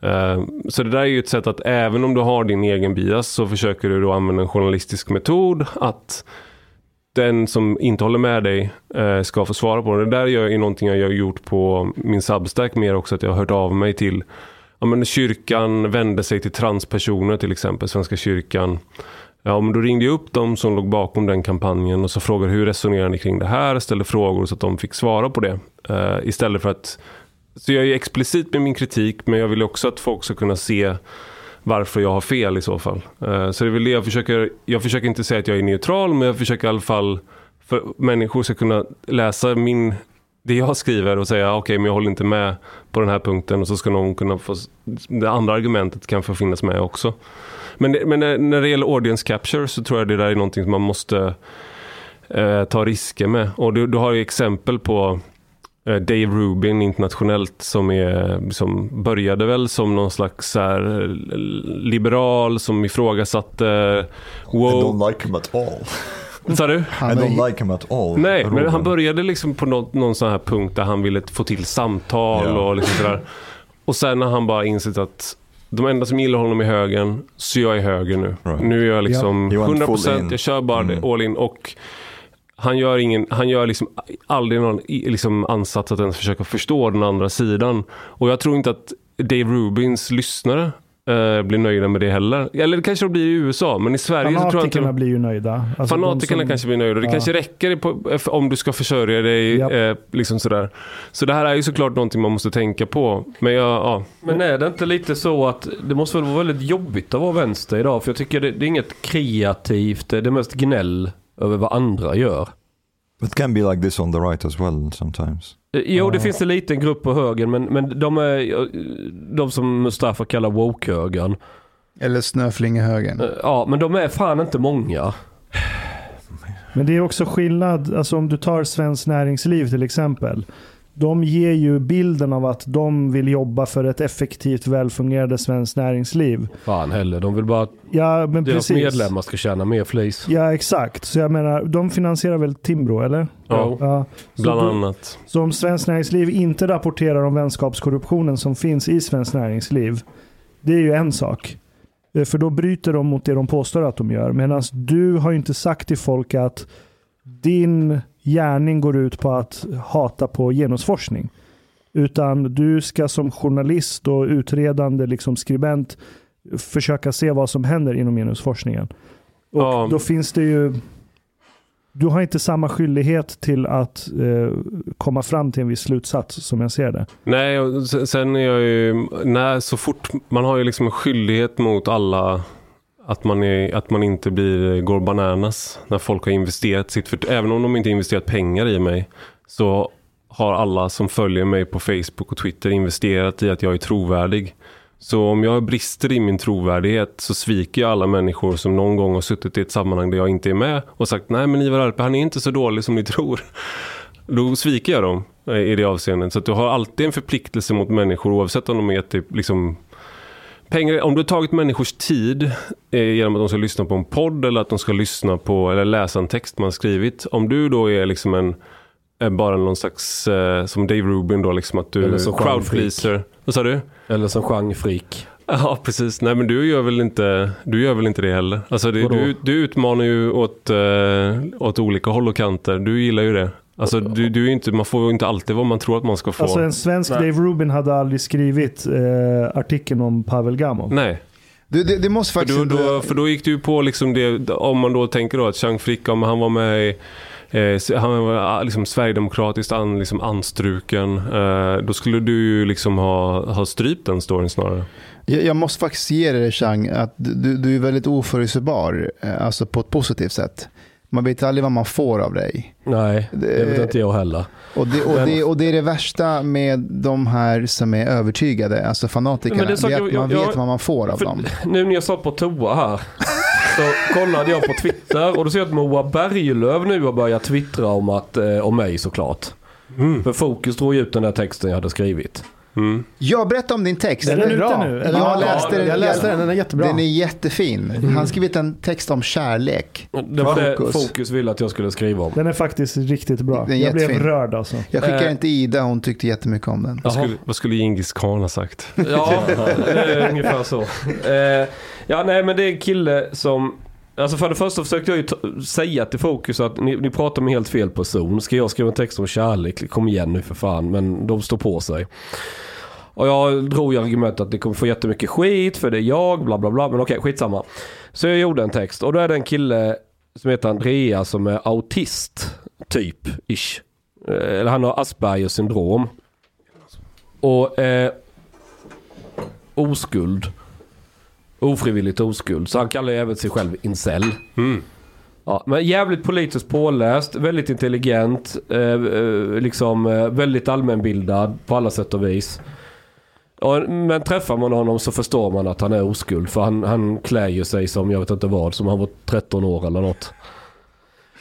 Eh, så det där är ju ett sätt att även om du har din egen bias så försöker du då använda en journalistisk metod att den som inte håller med dig eh, ska få svara på det. Det där är ju någonting jag har gjort på min Substack mer också, att jag har hört av mig till ja, men kyrkan vände sig till transpersoner till exempel, Svenska kyrkan. Ja, men då ringde jag upp dem som låg bakom den kampanjen och så frågade hur resonerar ni kring det här? Ställde frågor så att de fick svara på det. Uh, istället för att... Så jag är explicit med min kritik men jag vill också att folk ska kunna se varför jag har fel i så fall. Uh, så det är väl det jag försöker... Jag försöker inte säga att jag är neutral men jag försöker i alla fall för människor ska kunna läsa min det jag skriver och säga okej men jag håller inte med på den här punkten och så ska någon kunna få det andra argumentet kan få finnas med också. Men, det- men när- när det gäller audience capture så tror jag det där är någonting som man måste eh, ta risker med. Och du, du har ju exempel på eh, Dave Rubin internationellt som, är, som började väl som någon slags här, eh, liberal som ifrågasatte I wow. don't like him at all. Sa du? I don't like him at all. Nej, men Robin. han började liksom på någon, någon sån här punkt där han ville få till samtal Ja. och liksom sådär. Och sen har han bara insett att de enda som gillar honom är högern, så jag är höger nu. Right. Nu är jag liksom went 100%, full in. jag kör bara Mm. all in. Och han gör, ingen, han gör liksom aldrig någon liksom ansats att ens försöka förstå den andra sidan. Och jag tror inte att Dave Rubins lyssnare eh, blir nöjda med det heller. Eller det kanske de blir i USA, men i Sverige så tror jag Fanatikerna inte... blir ju nöjda. Alltså, Fanatikerna som- kanske blir nöjda. Det Ja. kanske räcker på, om du ska försörja dig. Japp. Eh, liksom sådär. Så det här är ju såklart någonting man måste tänka på. Men jag, ja. Men är det inte lite så att det måste väl vara väldigt jobbigt att vara vänster idag? För jag tycker det, det är inget kreativt, det är mest gnäll över vad andra gör. It can be like this on the right as well sometimes. Jo, det finns en liten grupp på höger men, men de är eh, de som Mustafa kallar woke-högern. eller snöflingehögen. Eh, Ja, men de är fan inte många. Men det är också skillnad, alltså om du tar Svenskt Näringsliv till exempel. De ger ju bilden av att de vill jobba för ett effektivt välfungerande svenskt näringsliv. Fan heller, de vill bara att Ja, men deras precis. medlemmar ska tjäna mer flis. Ja, exakt. Så jag menar, de finansierar väl Timbro, eller? Ja, Ja. Bland då- annat. Så om Svenskt Näringsliv inte rapporterar om vänskapskorruptionen som finns i Svenskt Näringsliv, det är ju en sak. Eh, För då bryter de mot det de påstår att de gör. Medan du har ju inte sagt till folk att din gärning går ut på att hata på genusforskning. Utan du ska som journalist och utredande liksom skribent försöka se vad som händer inom genusforskningen. Och Ja. då finns det ju du har inte samma skyldighet till att eh, komma fram till en viss slutsats som jag ser det. Nej, sen är jag ju, nej, så fort, man har ju liksom en skyldighet mot alla att man, är, att man inte blir, eh, går bananas när folk har investerat sitt, för även om de inte investerat pengar i mig så har alla som följer mig på Facebook och Twitter investerat i att jag är trovärdig. Så om jag brister i min trovärdighet så sviker jag alla människor som någon gång har suttit i ett sammanhang där jag inte är med och sagt nej men Ivar Arpe han är inte så dålig som ni tror. Då sviker jag dem eh, i det avseendet. Så att du har alltid en förpliktelse mot människor oavsett om de är typ liksom pengar. Om du har tagit människors tid eh, genom att de ska lyssna på en podd eller att de ska lyssna på eller läsa en text man skrivit. Om du då är liksom en är bara någon slags, eh, som Dave Rubin då, liksom att du Juan crowdpleaser. Vad sa du? Eller som genrefreak. Ja, precis. Nej, men du gör väl inte, du gör väl inte det heller? Alltså, det, du, du utmanar ju åt, eh, åt olika håll och kanter. Du gillar ju det. Alltså, du, du är inte, man får ju inte alltid vad man tror att man ska få. Alltså en svensk Nej. Dave Rubin hade aldrig skrivit eh, artikeln om Pavel Gamov. Nej, Du, det, det måste för faktiskt... då, då, för då gick du ju på liksom det, om man då tänker då att Chang Frick, om han var med i eh, han var ah, liksom sverigedemokratiskt an, liksom anstruken. Eh, då skulle du ju liksom ha, ha strypt den storyn snarare. Jag, jag måste faktiskt ge dig det, Chang, att du, du är väldigt oförutsägbar, eh, alltså på ett positivt sätt. Man vet aldrig vad man får av dig. Nej, det vet inte jag heller. Och det, och, det, och det är det värsta med de här som är övertygade, alltså fanatikerna. Men det är så- det är jag- att man jag- vet vad man får av dem. nu när jag satt på toa här så kollade jag på Twitter och då ser jag att Moa Berglöf nu har börjat twittra om, att, eh, om mig såklart. För Fokus drog ut den där texten jag hade skrivit. Mm. Jag berättar om din text. Den är ute nu, eller? Jag Ja, läste den. jag läste den, den är jättebra. Den är jättefin. Han har skrivit en text om kärlek. Det var det Fokus. Fokus ville att jag skulle skriva om. Den är faktiskt riktigt bra. Den är jag blev rörd alltså. Jag skickade Eh. den till Ida, hon tyckte jättemycket om den. Vad, skulle, vad skulle Djingis khan ha sagt? Ja, är ungefär så. Eh, ja, nej men det är en kille som... Alltså för det första försökte jag ju säga till Fokus att ni, ni pratar med helt fel person. Ska jag skriva en text om kärlek? Kom igen nu för fan. Men de står på sig. Och jag drog ju argumentet att det kommer få jättemycket skit för det är jag, bla bla bla. Men okej, skitsamma. Så jag gjorde en text och då är det en kille som heter Andrea som är autist, typ, ish. Eh, eller han har Aspergers syndrom. Och eh, oskuld. Ofrivilligt oskuld. Så han kallar ju även sig själv incel. Mm. Ja, men jävligt politiskt påläst, väldigt intelligent, eh, eh, liksom eh, väldigt allmänbildad på alla sätt och vis. Och, men träffar man honom så förstår man att han är oskuld. För han, han klär ju sig som, jag vet inte vad, som han var 13 år eller något.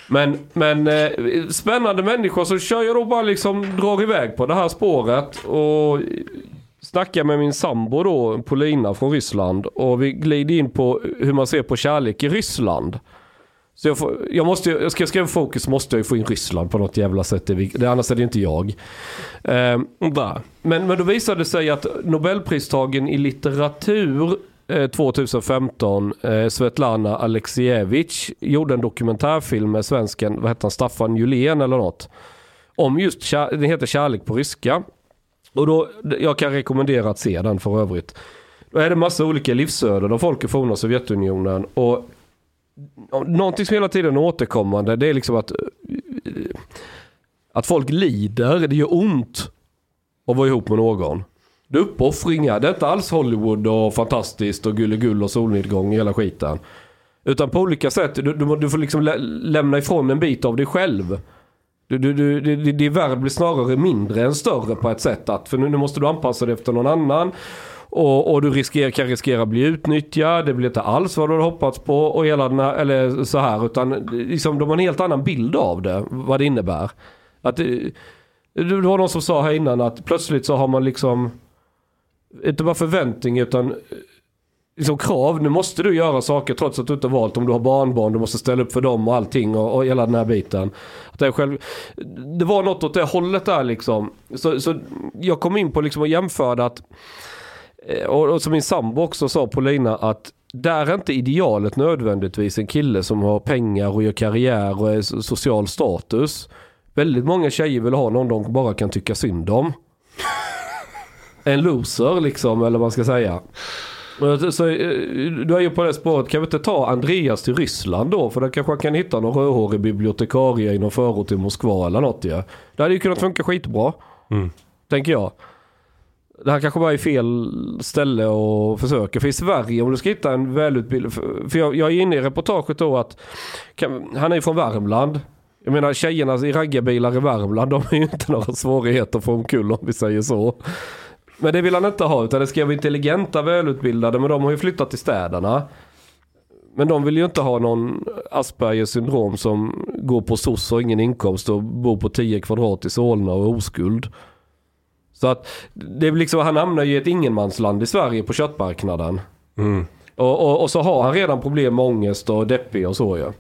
Men, men eh, spännande människor så kör jag då bara liksom drar iväg på det här spåret och snackar med min sambo då, Polina från Ryssland. Och vi glider in på hur man ser på kärlek i Ryssland. Så jag, får, jag måste ju- ska jag skriva fokus måste jag ju få in Ryssland på något jävla sätt. Det, annars är det inte jag. Ehm, men, men då visade det sig att Nobelpristagen i litteratur eh, 2015, eh, Svetlana Alexievich, gjorde en dokumentärfilm med svensken, vad heter han, Staffan Julén eller något. Om just, den heter Kärlek på ryska. Och då, jag kan rekommendera att se den för övrigt. Då är det massa olika livsöden av folk i forna Sovjetunionen. Och någonting som hela tiden är återkommande det är liksom att eh, att folk lider, det gör ont att vara ihop med någon. Det är uppoffringar, det är inte alls Hollywood och fantastiskt och gullegull och solnedgång i hela skiten. Utan på olika sätt, du, du, du får liksom lä, lämna ifrån en bit av dig själv. Du, du, du, det- din värld blir snarare mindre än större på ett sätt. Att, för nu, nu måste du anpassa dig efter någon annan. Och, och du riskerar, kan riskera att bli utnyttjad. Det blir inte alls vad du hade hoppats på. Och hela den här, eller så här. Utan liksom, de har en helt annan bild av det. Vad det innebär. Att, eh, Det det var någon som sa här innan att plötsligt så har man liksom inte bara förväntning utan liksom krav. Nu måste du göra saker trots att du inte har valt. Om du har barnbarn, du måste ställa upp för dem och allting och, och hela den här biten. Att det, själv, det var något åt det hållet där liksom. Så, så jag kom in på liksom och jämförde att eh, och, och som min sambo också sa Paulina att där är inte idealet nödvändigtvis en kille som har pengar och gör karriär och är social status. Väldigt många tjejer vill ha någon de bara kan tycka synd om. En loser liksom, eller vad man ska säga. Så, eh, du är ju på det spåret, kan vi inte ta Andreas till Ryssland då? För där kanske man kan hitta någon rödhårig bibliotekarie i någon förort till Moskva eller något ju. Det hade ju kunnat funka skitbra. Mm. Tänker jag. Det här kanske bara är fel ställe att försöka. För i Sverige om du ska hitta en välutbildad... För jag, jag är inne i reportaget då att kan, han är ju från Värmland. Jag menar tjejerna i raggarbilar i Värmland de är ju inte några svårigheter att få omkull om vi säger så. Men det vill han inte ha utan det ska vara intelligenta, välutbildade men de har ju flyttat till städerna. Men de vill ju inte ha någon Aspergers syndrom som går på SOS och ingen inkomst och bor på 10 kvadrat i Solna och är oskuld. Så att det är liksom, han hamnar ju i ett ingenmansland i Sverige på köttmarknaden. Mm. Och, och, och så har han redan problem med ångest och deppig och så ju.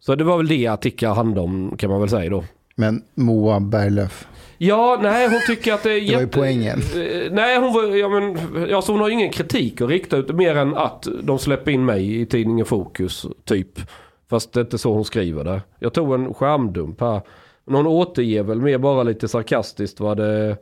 Så det var väl det artikeln handlade om kan man väl säga då. Men Moa Berglöf. Ja, nej hon tycker att det är Det var ju poängen. Eh, Nej, hon, var, ja, men, ja, så hon har ingen kritik att rikta ut mer än att de släpper in mig i tidningen Fokus, typ. Fast det är inte så hon skriver det. Jag tog en skärmdump här. Men hon återger väl mer bara lite sarkastiskt vad det,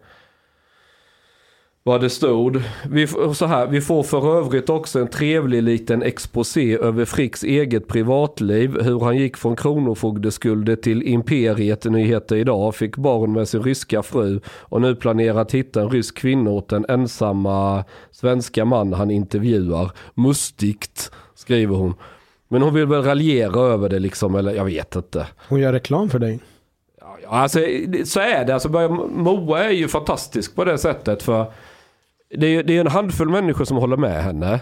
vad det stod. Vi, så här, vi får för övrigt också en trevlig liten exposé över Fricks eget privatliv. Hur han gick från kronofogdeskulder till imperiet nyheter idag. Fick barn med sin ryska fru. Och nu planerar att hitta en rysk kvinna åt den ensamma svenska man han intervjuar. Mustigt, skriver hon. Men hon vill väl raljera över det liksom, eller jag vet inte. Hon gör reklam för dig. Ja, alltså, så är det. Alltså, Moa är ju fantastisk på det sättet. För det är, det är en handfull människor som håller med henne.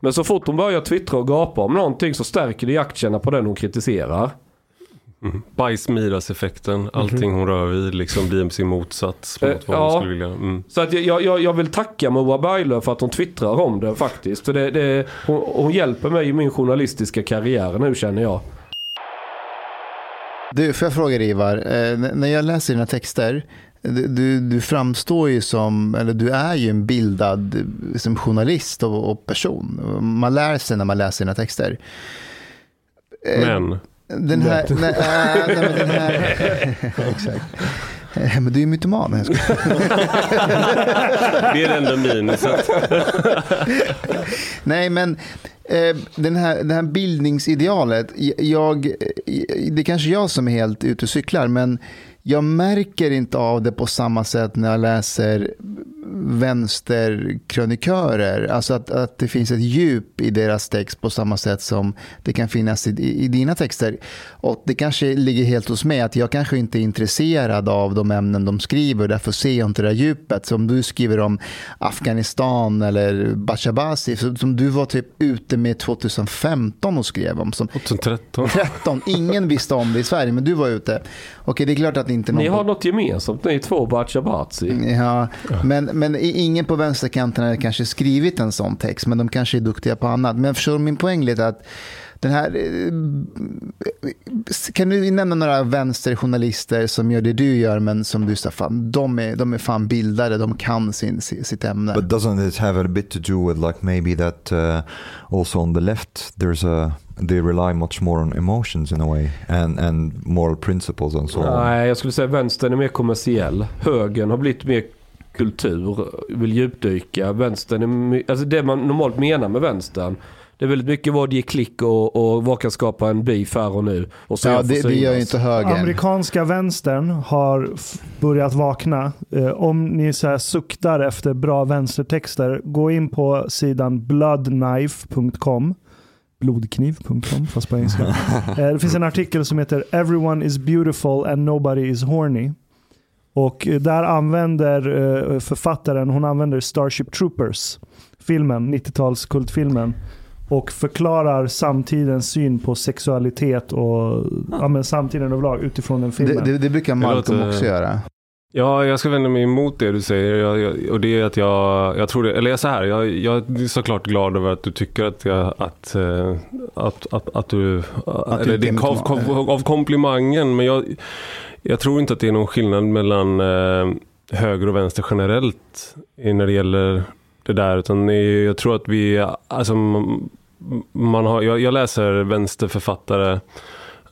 Men så fort hon börjar twittra och gapa om någonting så stärker det aktierna på den hon kritiserar. Bajs-Midas-effekten, allting hon rör vid liksom blir sin motsats Eh, mot vad ja. hon skulle vilja. Mm. Så att jag, jag, jag vill tacka Moa Berglöf för att hon twittrar om det faktiskt. För det, det, hon, hon hjälper mig i min journalistiska karriär nu känner jag. Du, får jag fråga dig Ivar, eh, när jag läser dina texter, du, du, framstår ju som, eller du är ju en bildad som journalist och, och person. Man lär sig när man läser dina texter. Eh, Men, Den här, nej, äh, nej, men den här, exakt. Eh, Men du är ju mytoman. Det är det enda minuset. Nej, men eh, den här, det här bildningsidealet, jag, det är kanske jag som är helt ute och cyklar, men jag märker inte av det på samma sätt när jag läser vänsterkrönikörer. Alltså att, att det finns ett djup i deras text på samma sätt som det kan finnas i, i, dina texter. Och det kanske ligger helt hos mig att jag kanske inte är intresserad av de ämnen de skriver. Därför ser jag inte det där djupet. Så om du skriver om Afghanistan eller Bashabasi, som du var typ ute med 2015 och skrev om. Som 2013. 13, ingen visste om det i Sverige, men du var ute. Okej, det är klart att inte någon... Ni har något gemensamt, ni två Bachabazi. Ja, men, men ingen på vänsterkanten har kanske skrivit en sån text, men de kanske är duktiga på annat. Men jag förstår min poäng lite att den här, eh, kan du nämna några vänsterjournalister som gör det du gör, men som du sa, fan, de är, de är fan bildade, de kan sin, sitt ämne. But doesn't it have a bit to do with like maybe that uh, also on the left there's a they rely much more on emotions in a way and and moral principles and so on. Nej, jag skulle säga vänstern är mer kommersiell. Högern har blivit mer kultur, vill djupdyka. Vänstern är alltså det man normalt menar med vänstern. Det är väldigt mycket vad det ger klick och, och vad kan skapa en beef här och nu. Och så ja, det, det gör ju inte högern. Amerikanska vänstern har börjat vakna. Eh, om ni så här suktar efter bra vänstertexter, gå in på sidan bloodknife.com. Blodkniv.com, fast på engelska. Eh, det finns en artikel som heter “Everyone is beautiful and nobody is horny”. Och där använder eh, författaren, hon använder Starship Troopers, filmen, 90-talskultfilmen. Och förklarar samtidens syn på sexualitet och ja, men samtiden överlag utifrån den filmen. det, det, det brukar Malcolm låter- också göra. Ja, jag ska vända mig emot det du säger. Jag, jag, och det är att jag, jag tror det, eller jag är så här, jag, jag är såklart glad över att du tycker att jag, att, eh, att, att, att du, Att eller det, inte av, av, av komplimangen, men jag, jag tror inte att det är någon skillnad mellan eh, höger och vänster generellt när det gäller det där, utan jag tror att vi, alltså man har, jag, jag läser vänsterförfattare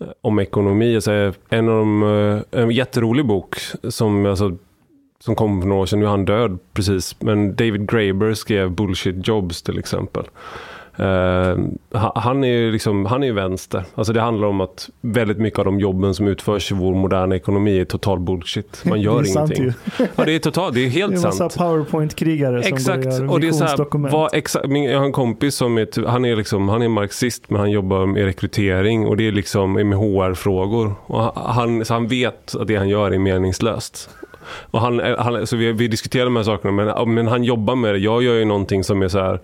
eh, om ekonomi. Alltså, en av de, eh, en jätterolig bok som, alltså, som kom för några år sedan, nu är han död precis, men David Graeber skrev Bullshit Jobs till exempel. Eh, ha- han är ju liksom, han är vänster. Alltså det handlar om att väldigt mycket av de jobben som utförs i vår moderna ekonomi är total bullshit. Man gör det är sant ingenting. ju. Ja, det är totalt, det är Det helt är en sant. massa powerpoint-krigare som Exakt, och det är så här, vad min, jag har en kompis som är, ty- han är, liksom, han är marxist men han jobbar med rekrytering och det är liksom med HR-frågor. Han- så han vet att det han gör är meningslöst. Och han, han, så vi, vi diskuterar de här sakerna men, men han jobbar med det. Jag gör ju någonting som är så här eh,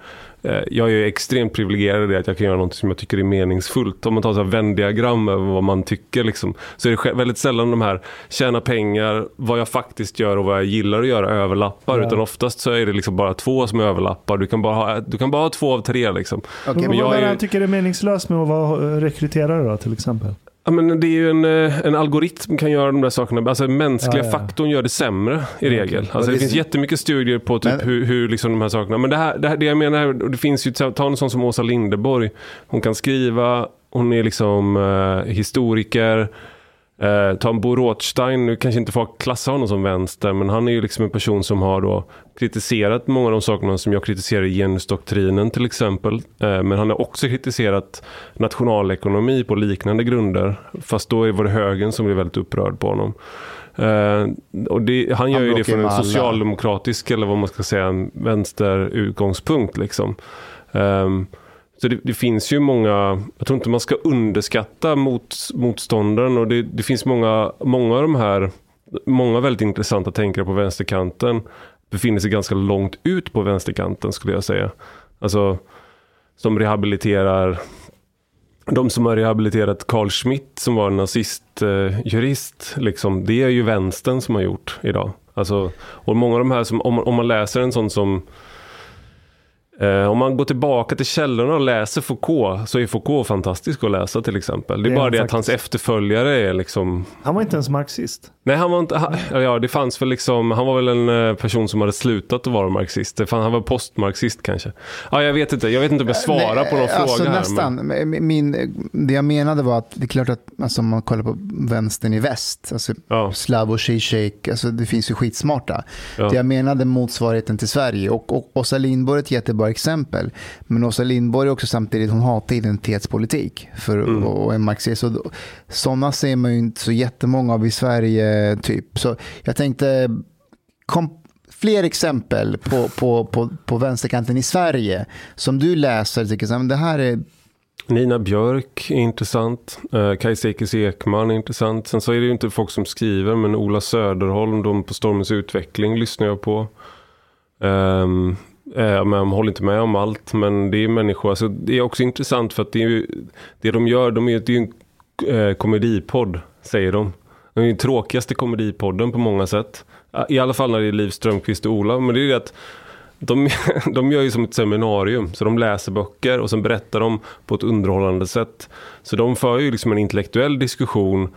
jag är extremt privilegierad i det att jag kan göra något som jag tycker är meningsfullt. Om man tar så här Venn-diagram över vad man tycker liksom, så är det väldigt sällan de här tjäna pengar, vad jag faktiskt gör och vad jag gillar att göra överlappar. Ja. Utan oftast så är det liksom bara två som överlappar. Du kan bara ha, du kan bara ha två av tre liksom. Okej, Men vad är det han tycker är meningslöst med att vara eh, rekryterare då till exempel? Ja, men det är ju en, eh, en algoritm kan göra de där sakerna. Alltså mänskliga Ja, ja. faktorn gör det sämre i regel. Alltså, det, finns jättemycket studier på typ Men- hur, hur liksom de här sakerna. Men det, här, det, här, det jag menar, här, det finns ju, ta en sån som Åsa Linderborg. Hon kan skriva, hon är liksom eh, historiker. Eh, ta en Bo Rothstein, nu kanske inte folk klassar honom som vänster, men han är ju liksom en person som har då kritiserat många av de sakerna som jag kritiserar i genusdoktrinen till exempel. Eh, men han har också kritiserat nationalekonomi på liknande grunder. Fast då var det högern som blev väldigt upprörd på honom. Eh, det, han gör Han ju det från en alla. socialdemokratisk, eller vad man ska säga, en vänsterutgångspunkt. Liksom. Ehm, så det, det finns ju många, jag tror inte man ska underskatta mot, motståndaren och det, det finns många, många av de här, många väldigt intressanta tänkare på vänsterkanten befinner sig ganska långt ut på vänsterkanten skulle jag säga. Alltså som rehabiliterar de som har rehabiliterat Carl Schmitt som var nazistjurist, eh, liksom, det är ju vänstern som har gjort idag. Alltså, och många av de här, som, om, man- om man läser en sån som om man går tillbaka till källorna och läser Foucault så är Foucault fantastisk att läsa till exempel. Det är Det är bara det att hans faktiskt. efterföljare är liksom Han var inte ens marxist. Nej, han var inte, han, ja det fanns väl liksom, han var väl en eh, person som hade slutat att vara marxist. Han var postmarxist kanske. Ja, jag vet inte, jag vet inte om jag svarar Nej, på någon alltså fråga här. Nästan. Men... Min, det jag menade var att det är klart att alltså, om man kollar på vänstern i väst, alltså Ja, Slavoj Zizek, alltså det finns ju skitsmarta. ja. Det jag menade motsvarigheten till Sverige. Och, och Åsa Lindborg ett jättebra exempel. Men Åsa Lindborg är också samtidigt, hon hatar identitetspolitik för, Mm. och är marxist. Och Sådana ser man ju inte så jättemånga av i Sverige. typ. Så jag tänkte, kom, fler exempel på, på, på, på vänsterkanten i Sverige som du läser tycker så här, men det här är Nina Björk är intressant. Uh, Kajsa Ekis Ekman är intressant. Sen så är det ju inte folk som skriver, men Ola Söderholm, de på Stormens utveckling lyssnar jag på. Um, eh, men jag håller inte med om allt, men det är människor. Alltså, det är också intressant för att det, är ju, det de gör, de är, det är ju en eh, komedipodd, säger de. Det är den tråkigaste komedipodden på många sätt. Eh, I alla fall när det är Liv Strömquist och Ola. Men det är ju att de, de gör ju som ett seminarium. Så de läser böcker och sen berättar de på ett underhållande sätt. Så de för ju liksom en intellektuell diskussion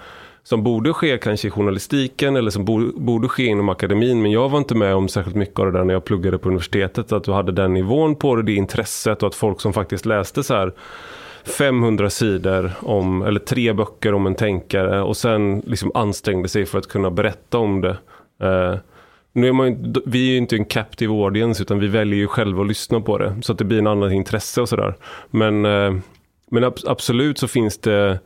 som borde ske kanske i journalistiken eller som borde, borde ske inom akademin. Men jag var inte med om särskilt mycket av det där när jag pluggade på universitetet. Att du hade den nivån på det, det intresset och att folk som faktiskt läste så här 500 sidor om, eller tre böcker om en tänkare och sen liksom ansträngde sig för att kunna berätta om det. Uh, nu är man ju, vi är ju inte en captive audience utan vi väljer ju själva att lyssna på det. Så att det blir en annan intresse och sådär. Men, eh, men ab- absolut så finns det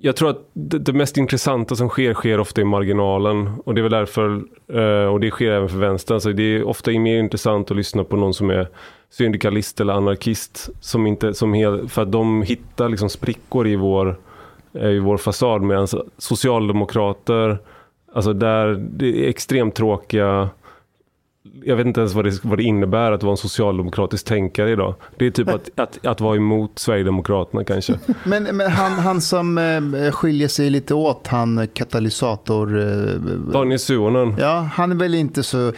jag tror att det, det mest intressanta som sker, sker ofta i marginalen. Och det är väl därför, eh, och det sker även för vänstern. Så det är ofta mer intressant att lyssna på någon som är syndikalist eller anarkist. Som inte, som hel, för att de hittar liksom sprickor i vår, eh, i vår fasad. Medan socialdemokrater, alltså där det är extremt tråkiga jag vet inte ens vad det, vad det innebär att vara en socialdemokratisk tänkare idag. Det är typ att, att, att vara emot Sverigedemokraterna kanske. Men, men han, han som eh, skiljer sig lite åt, han katalysator... Eh, Daniel Suhonen. Ja, han är väl inte så,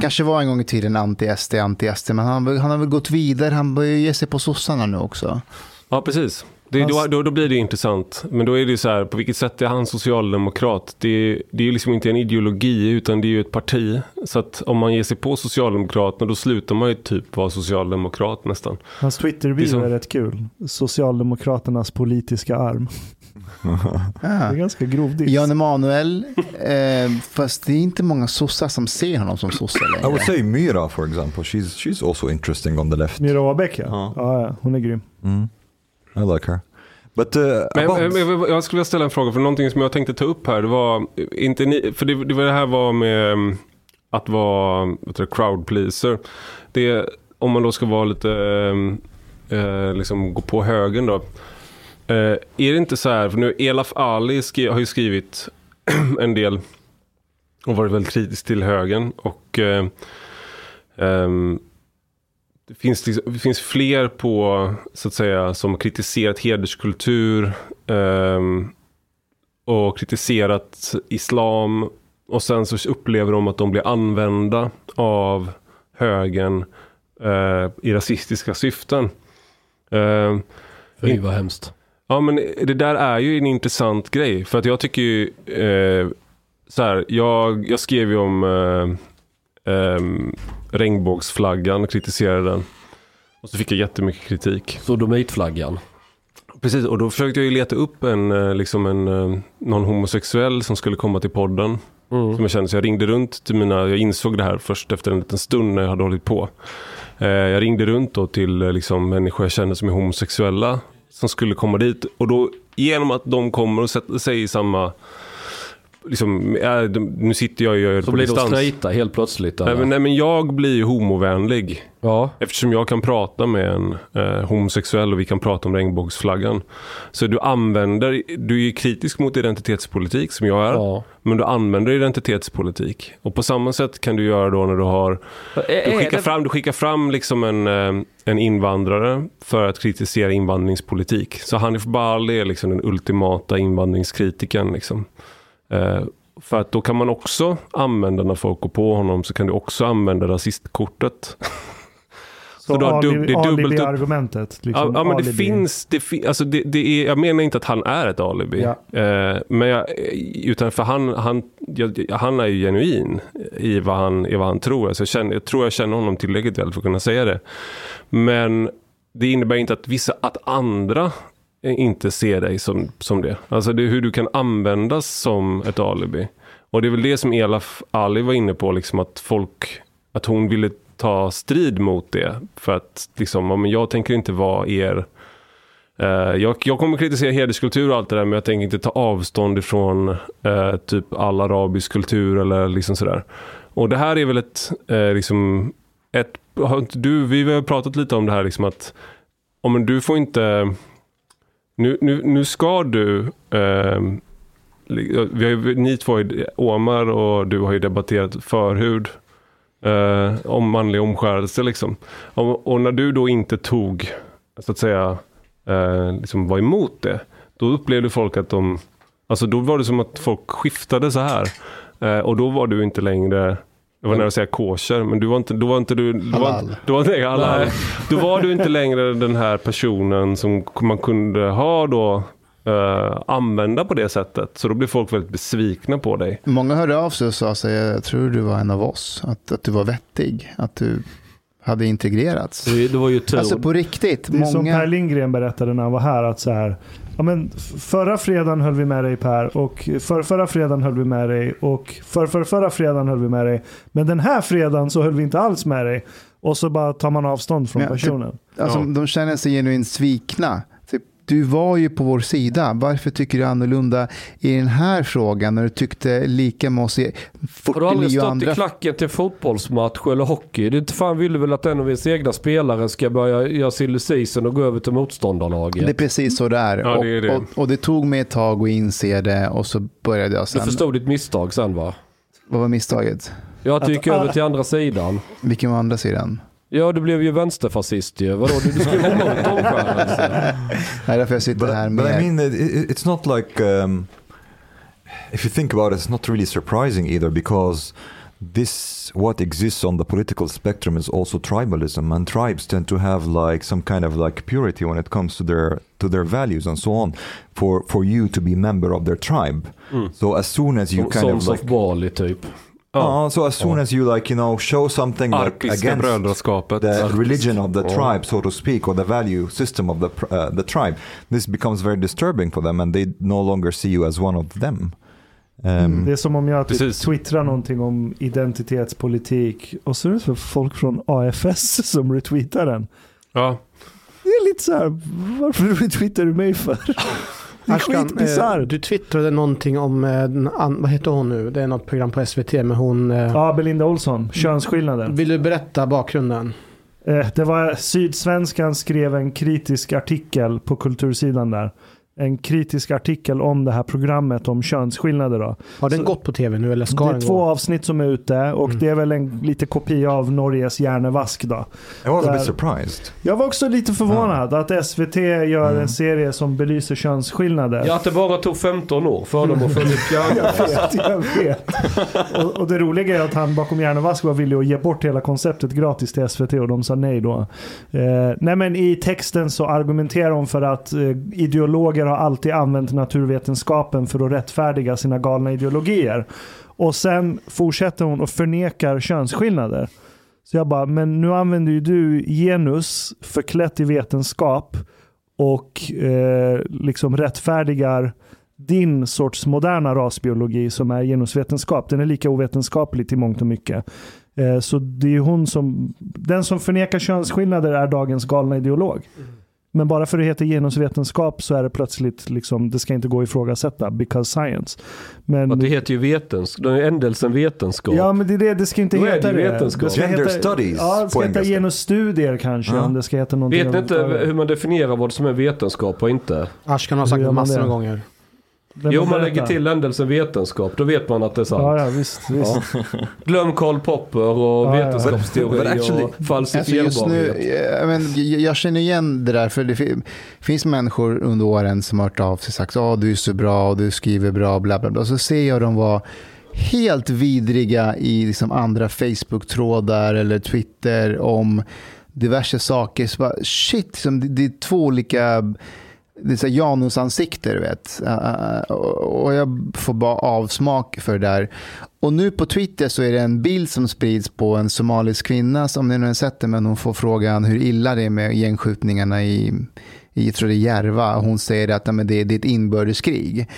kanske var en gång i tiden anti-SD, anti-SD, men han, han har väl gått vidare, han börjar ge sig på sossarna nu också. Ja, precis. Det, då, då, då blir det intressant. Men då är det så här, på vilket sätt är han socialdemokrat? Det, det är ju liksom inte en ideologi utan det är ju ett parti. Så att om man ger sig på Socialdemokraterna då slutar man ju typ vara socialdemokrat nästan. Hans är Twitter-bio som- är rätt kul. Socialdemokraternas politiska arm. Det är ganska grov diss. Jan Emanuel, eh, fast det är inte många sossar som ser honom som sosse I would längre. say Mira, for example. She's she's also interesting on the left. Mira Åbäck ja. Ja. ja. ja. Hon är grym. Mm. I like her. But uh, Men, about- jag skulle vilja ställa en fråga, för någonting som jag tänkte ta upp här, det var inte ni, för det, det var det här var med um, att vara vad heter det, crowd pleaser. Det, om man då ska vara lite, um, eh, liksom gå på högen då. Eh, är det inte så här, för nu Elaf Ali skri, har ju skrivit en del och varit väldigt kritisk till högen och eh, ehm, det finns, det finns fler på, så att säga, som kritiserat hederskultur ehm, och kritiserat islam. Och sen så upplever de att de blir använda av högern eh, i rasistiska syften. Ehm, Fy vad hemskt. Ja men det där är ju en intressant grej. För att jag tycker ju eh, så här, jag, jag skrev ju om eh, ehm, regnbågsflaggan och kritiserade den. Och så fick jag jättemycket kritik. Sodomitflaggan. Precis, och då försökte jag ju leta upp en, eh, liksom en, eh, någon homosexuell som skulle komma till podden. Mm. Som jag kände, så jag ringde runt till mina, jag insåg det här först efter en liten stund när jag hade hållit på. Eh, jag ringde runt då till liksom, människor jag kände som är homosexuella. Som skulle komma dit. Och då genom att de kommer och sätter sig i samma, liksom, äh, de, nu sitter jag och gör det Så på blir distans. straighta helt plötsligt. Nej men, nej men jag blir ju homovänlig. Ja. Eftersom jag kan prata med en eh, homosexuell och vi kan prata om regnbågsflaggan. Så du använder, du är kritisk mot identitetspolitik som jag är. ja. Men du använder identitetspolitik. Och på samma sätt kan du göra då när du har du skickar fram, du skickar fram liksom en, eh, en invandrare för att kritisera invandringspolitik. Så Hanif Bali är liksom den ultimata invandringskritikern. Liksom. Eh, för att då kan man också använda när folk går på honom så kan du också använda rasistkortet. Så, du har dub- det är dubbelt argumentet. Ja, Liksom, ja men det finns, det fi, alltså det, det är, jag menar inte att han är ett alibi. Ja. Eh, men jag, utan för han, han, jag, han är ju genuin i vad han, i vad han tror. Alltså jag, känner, jag tror jag känner honom tillräckligt väl för att kunna säga det. Men det innebär inte att vissa, att andra Eh, inte ser dig som, som det. Alltså det är hur du kan användas som ett alibi. Och det är väl det som Elaf Ali var inne på, liksom att folk, att hon ville ta strid mot det. För att liksom, jag tänker inte vara er eh, jag, jag kommer kritisera hederskultur och allt det där men jag tänker inte ta avstånd ifrån eh, typ all arabisk kultur eller liksom sådär. Och det här är väl ett, eh, liksom, ett har du, vi har pratat lite om det här liksom att om du får inte, nu, nu, nu ska du, eh, vi har ju, ni två, Omar och du har ju debatterat förhud eh, om manlig omskärelse liksom. Och, och när du då inte tog, så att säga, eh, liksom var emot det. Då upplevde folk att de, alltså då var det som att folk skiftade så här. Eh, och då var du inte längre, det var nära att säga kosher, men du var inte, då var inte du, då var, Halal. inte- då var, nej, halal. Då var du inte längre den här personen som man kunde ha då, eh, använda på det sättet. Så då blev folk väldigt besvikna på dig. Många hörde av sig och sa sig, jag tror du var en av oss, att, att du var vettig, att du hade integrerats. Det, det var ju tur. Alltså på riktigt, Det är som Per många... Lindgren berättade när han var här. att så här, ja, men Förra fredagen höll vi med dig Per och för, förra fredagen höll vi med dig och för, för, förra fredagen höll vi med dig. Men den här fredagen så höll vi inte alls med dig. Och så bara tar man avstånd från Ja, typ- personen. Alltså, Ja. De känner sig genuint svikna. Du var ju på vår sida. Varför tycker du annorlunda i den här frågan när du tyckte lika med oss i Har du aldrig 49 stått andra? i klacken till fotbollsmatch eller hockey? Det är inte fan vill du väl att en av ens egna spelare ska börja göra silly season och gå över till motståndarlaget? Det är precis så det är. Ja, det är det. Och, och, och det tog mig ett tag att inse det och så började jag Du sen. förstod ditt misstag sen va? Vad var misstaget? Ja, att du Att gick över till andra sidan. Vilken var andra sidan? Ja, du blev ju vänsterfascist ju. Vadå, du, du skulle vara emot omskärelse. Det är därför jag sitter But, här but med... I mean, it, it- it's not like um, if you think about it, it's not really surprising either because this what exists on the political spectrum is also tribalism, and tribes tend to have like some kind of like purity when it comes to their to their values and so on. For for you to be member of their tribe, so as soon as you kind of Sons like of Bali typ. Ja. Uh, so as soon as you like you know show something like against brödraskapet. the religion of the tribe, so to speak, or the value system of the uh, the tribe, this becomes very disturbing for them, and they no longer see you as one of them. Um, Det är som om jag typ Precis. twittrar någonting om identitetspolitik och så är det så folk från AFS som retweetar den. Ja. Det är lite så här, varför retweetar du mig för? Det är eh, skitbisarrt. du twittrade någonting om, eh, vad heter hon nu? Det är något program på SVT med hon. Eh, Ja, Belinda Olsson, könsskillnader. Vill du berätta bakgrunden? Eh, Det var Sydsvenskan skrev en kritisk artikel på kultursidan där. En kritisk artikel om det här programmet om könsskillnader. Då. Har den Så- gått på tv nu eller ska det är två gå? avsnitt som är ute och Mm. det är väl en lite kopia av Norges Hjärnevask. Då. I was a bit surprised. Jag var också lite förvånad att SVT gör Mm. en serie som belyser könsskillnader. Ja, att det bara tog 15 år för dem att få upp Jag hjärnan. vet, jag vet. Och, och det roliga är att han bakom Hjärnevask var villig att ge bort hela konceptet gratis till SVT och de sa nej då. Eh, nej men i texten så argumenterar hon för att eh, ideologer har alltid använt naturvetenskapen för att rättfärdiga sina galna ideologier. Och sen fortsätter hon och förnekar könsskillnader. Så jag bara, men nu använder ju du genus förklätt i vetenskap och eh, liksom rättfärdigar din sorts moderna rasbiologi som är genusvetenskap. Den är lika ovetenskaplig till mångt och mycket. Eh, så det är hon som, den som förnekar könsskillnader är dagens galna ideolog. Mm. Men bara för att det heter genusvetenskap så är det plötsligt liksom, det ska inte gå att ifrågasätta because science. Men, Att det heter ju vetenskap. Den är ändelsen vetenskap. Ja men det är det, det ska inte Då är heta det det. ju vetenskap. Det ska Gender heta, studies Ja, det ska på heta engelska. genusstudier kanske Ja. om det ska heta någonting. Vet ni inte överhuvudtaget. hur man definierar vad som är vetenskap och inte? Ashkan har sagt gör det man massor det? av gånger. Vem jo, man lägger till ändelsen vetenskap. Då vet man att det är sant. Ja, ja visst. visst. Glöm Karl Popper och Ja, ja. vetenskapsteori But actually- och Alltså just falsifierbarhet. nu, jag, men, jag, känner igen det där, för det fi- finns människor under åren som har hört av sig och sagt att du är så bra och du skriver bra, bla bla bla. Och så ser jag dem vara helt vidriga i liksom andra Facebook-trådar eller Twitter om diverse saker. Så bara, shit, liksom, det, det är två olika det är så här du vet. Uh, och och jag får bara avsmak för det där. Och nu på Twitter så är det en bild som sprids på en somalisk kvinna, som ni nu har sett det, men hon får frågan hur illa det är med gängskjutningarna i, i tror det är Järva. Hon säger att men det, det är ett inbördeskrig.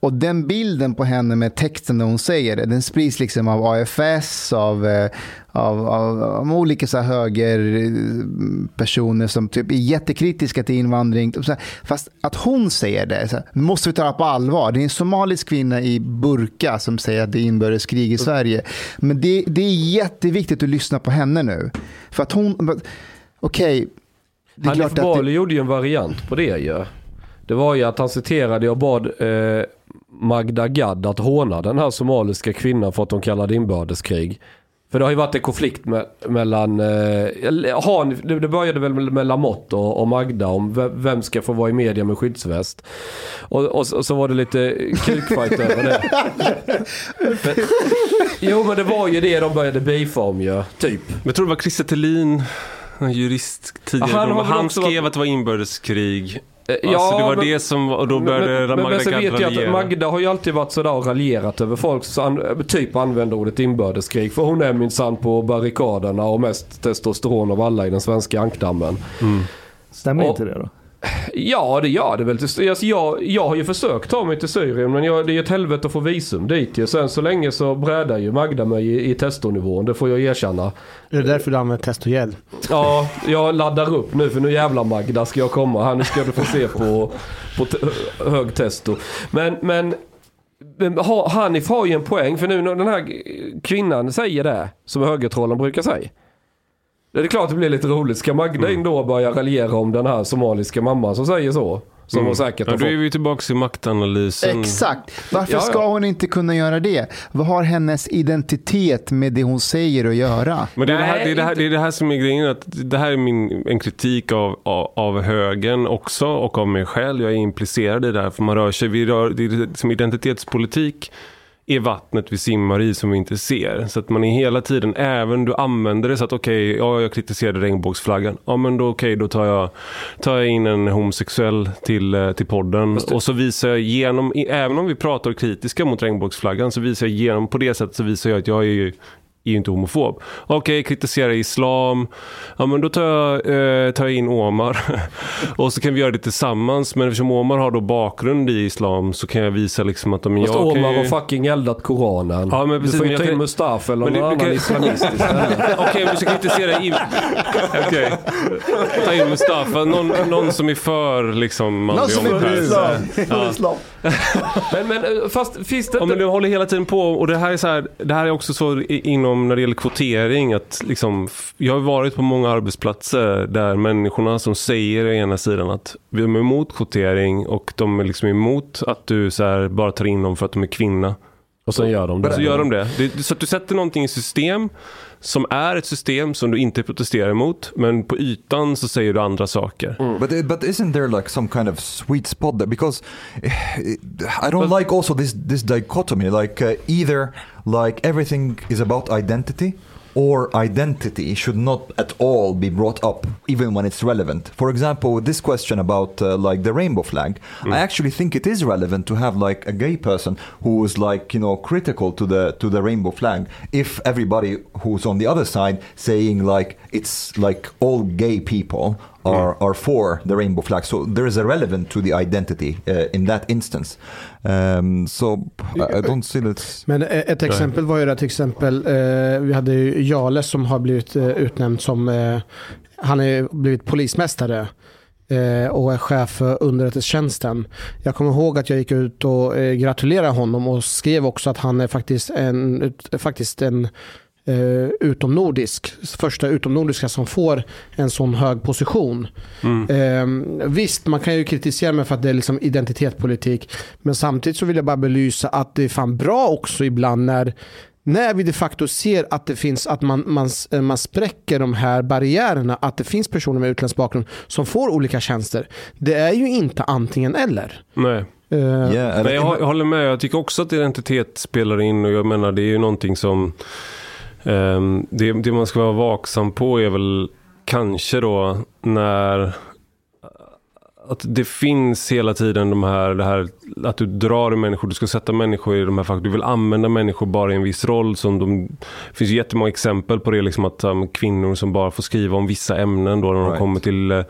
Och den bilden på henne med texten när hon säger det, den sprids liksom av AFS, av, eh, av, av, av olika så högerpersoner som typ är jättekritiska till invandring. Fast att hon säger det, så här, måste vi ta det på allvar. Det är en somalisk kvinna i burka som säger att det är inbördeskrig i Sverige. Men det, det är jätteviktigt att lyssna på henne nu. För att hon, okej, är Hanif att det, Bali gjorde ju en variant på det ju. Det var ju att han citerade och bad eh, Magda Gad att håna den här somaliska kvinnan för att hon kallade inbördeskrig. För det har ju varit en konflikt med, mellan, eh, Han, det började väl med, med Lamotte och, och Magda om vem, ska få vara i media med skyddsväst. Och, och, så- och så var det lite kukfight över det. Men, jo men det var ju det de började beefa om ju, typ. Men jag tror det var Christer Thelin, jurist tidigare. Ja, han han skrev varit- att det var inbördeskrig. Eh, alltså, det var men- det som, och då började men, men, men sen Magda vet jag att. Magda har ju alltid varit sådär och raljerat över folk som typ använder ordet inbördeskrig. För hon är minsann på barrikaderna och mest testosteron av alla i den svenska ankdammen. Stämmer Och- inte det då? Ja, det gör det väl. Alltså, jag, jag har ju försökt ta mig till Syrien men jag, det är ett helvete att få visum dit ju. Sen så länge så brädar ju Magda mig i, i testonivån. Det får jag erkänna. Är det därför du använder testogel? Ja, jag laddar upp nu för nu jävla Magda ska jag komma här. Nu ska du få se på, på hög testo. Men, men men ha- Hanif har ju en poäng för nu när den här kvinnan säger det som högertrollen brukar säga. Det är klart det blir lite roligt. Ska Magda in då och börja raljera om den här somaliska mamman som säger så? Som hon säkert Ja, har då är vi tillbaka till maktanalysen. Exakt. Varför Ja, ja. ska hon inte kunna göra det? Vad har hennes identitet med det hon säger att göra? Men det är, det, här, Nej, det, är det, här, det är det här som är grejen. Att det här är min, en kritik av, av, av högern också och av mig själv. Jag är implicerad i det här. För man rör sig, vi rör, det är som identitetspolitik är vattnet vi simmar i som vi inte ser. Så att man är hela tiden, även du använder det så att okej, ja, jag kritiserade regnbågsflaggan. Ja men då okej, då tar jag, tar jag in en homosexuell till, eh, till podden. Och så visar jag genom, även om vi pratar kritiska mot regnbågsflaggan, så visar jag genom, på det sättet så visar jag att jag är ju är ju inte homofob. Okej, kritiserar islam. Ja, men då tar jag, eh, tar jag in Omar. och så kan vi göra det tillsammans. Men eftersom Omar har då bakgrund i islam så kan jag visa liksom att de... Fast jag kan Omar ju- har fucking eldat Koranen. Ja, men precis, du får men ju jag ta in kan- Mustafa eller Men det- någon men annan kan- islamist. Okej, vi ska kritisera in... Okej. Ta in Mustafa. Någon, någon som är för liksom Någon som är för islam. Ja. Men, men eh, fast finns det Ja, men du håller hela tiden på och det här är så här, det här är också så inom när det gäller kvotering att liksom, jag har varit på många arbetsplatser där människorna som säger å ena sidan att vi är emot kvotering och de är liksom emot att du så här, bara tar in dem för att de är kvinna. Och sen gör de det. Så gör de det. det. Så att du sätter någonting i system som är ett system som du inte protesterar emot men på ytan så säger du andra saker. But but isn't there like some kind of sweet spot there? Because eh, I don't like also this this dichotomy. Like uh, either like everything is about identity, or identity should not at all be brought up, even when it's relevant. For example, with this question about uh, like the rainbow flag, I actually think it is relevant to have like a gay person who is like you know critical to the to the rainbow flag. If everybody who's on the other side saying like it's like all gay people are, are for the rainbow flag. So there is a relevant to the identity uh, in that instance. Um, so I, I don't see that. Men eh, ett exempel var ju det till exempel, eh, vi hade ju Jale som har blivit eh, utnämnd som, eh, han har blivit polismästare eh, och är chef för underrättelsetjänsten. Jag kommer ihåg att jag gick ut och eh, gratulerade honom och skrev också att han är faktiskt en, faktiskt en eh, utomnordisk, första utomnordiska som får en sån hög position. Eh, visst, man kan ju kritisera mig för att det är liksom identitetspolitik, men samtidigt så vill jag bara belysa att det är fan bra också ibland när när vi de facto ser att det finns att man, man, man spräcker de här barriärerna, att det finns personer med utländsk bakgrund som får olika tjänster. Det är ju inte antingen eller. Nej. Eh, Yeah, Nej, jag, jag håller med. Jag tycker också att identitet spelar in och jag menar det är ju någonting som det, det man ska vara vaksam på är väl kanske då när att det finns hela tiden de här, det här att du drar i människor, du ska sätta människor i de här faktorerna. Du vill använda människor bara i en viss roll. Som de, det finns jättemånga exempel på det, liksom att um, kvinnor som bara får skriva om vissa ämnen då när de Right. kommer till eh,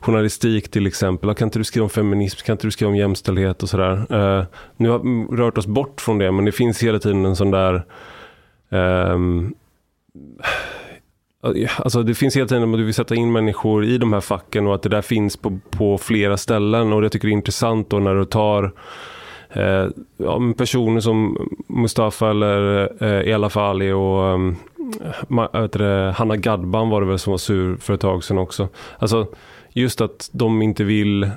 journalistik till exempel. Kan inte du skriva om feminism, kan inte du skriva om jämställdhet och sådär. Eh, nu har vi rört oss bort från det, men det finns hela tiden en sån där Um, Alltså det finns hela tiden att du vill sätta in människor i de här facken och att det där finns på, på flera ställen. Och jag tycker det är intressant då när du tar eh, ja, personer som Mustafa eller eh, Elaf Ali och um, det, Hanna Gadban var det väl som var sur för ett tag sedan också. Alltså just att de inte vill,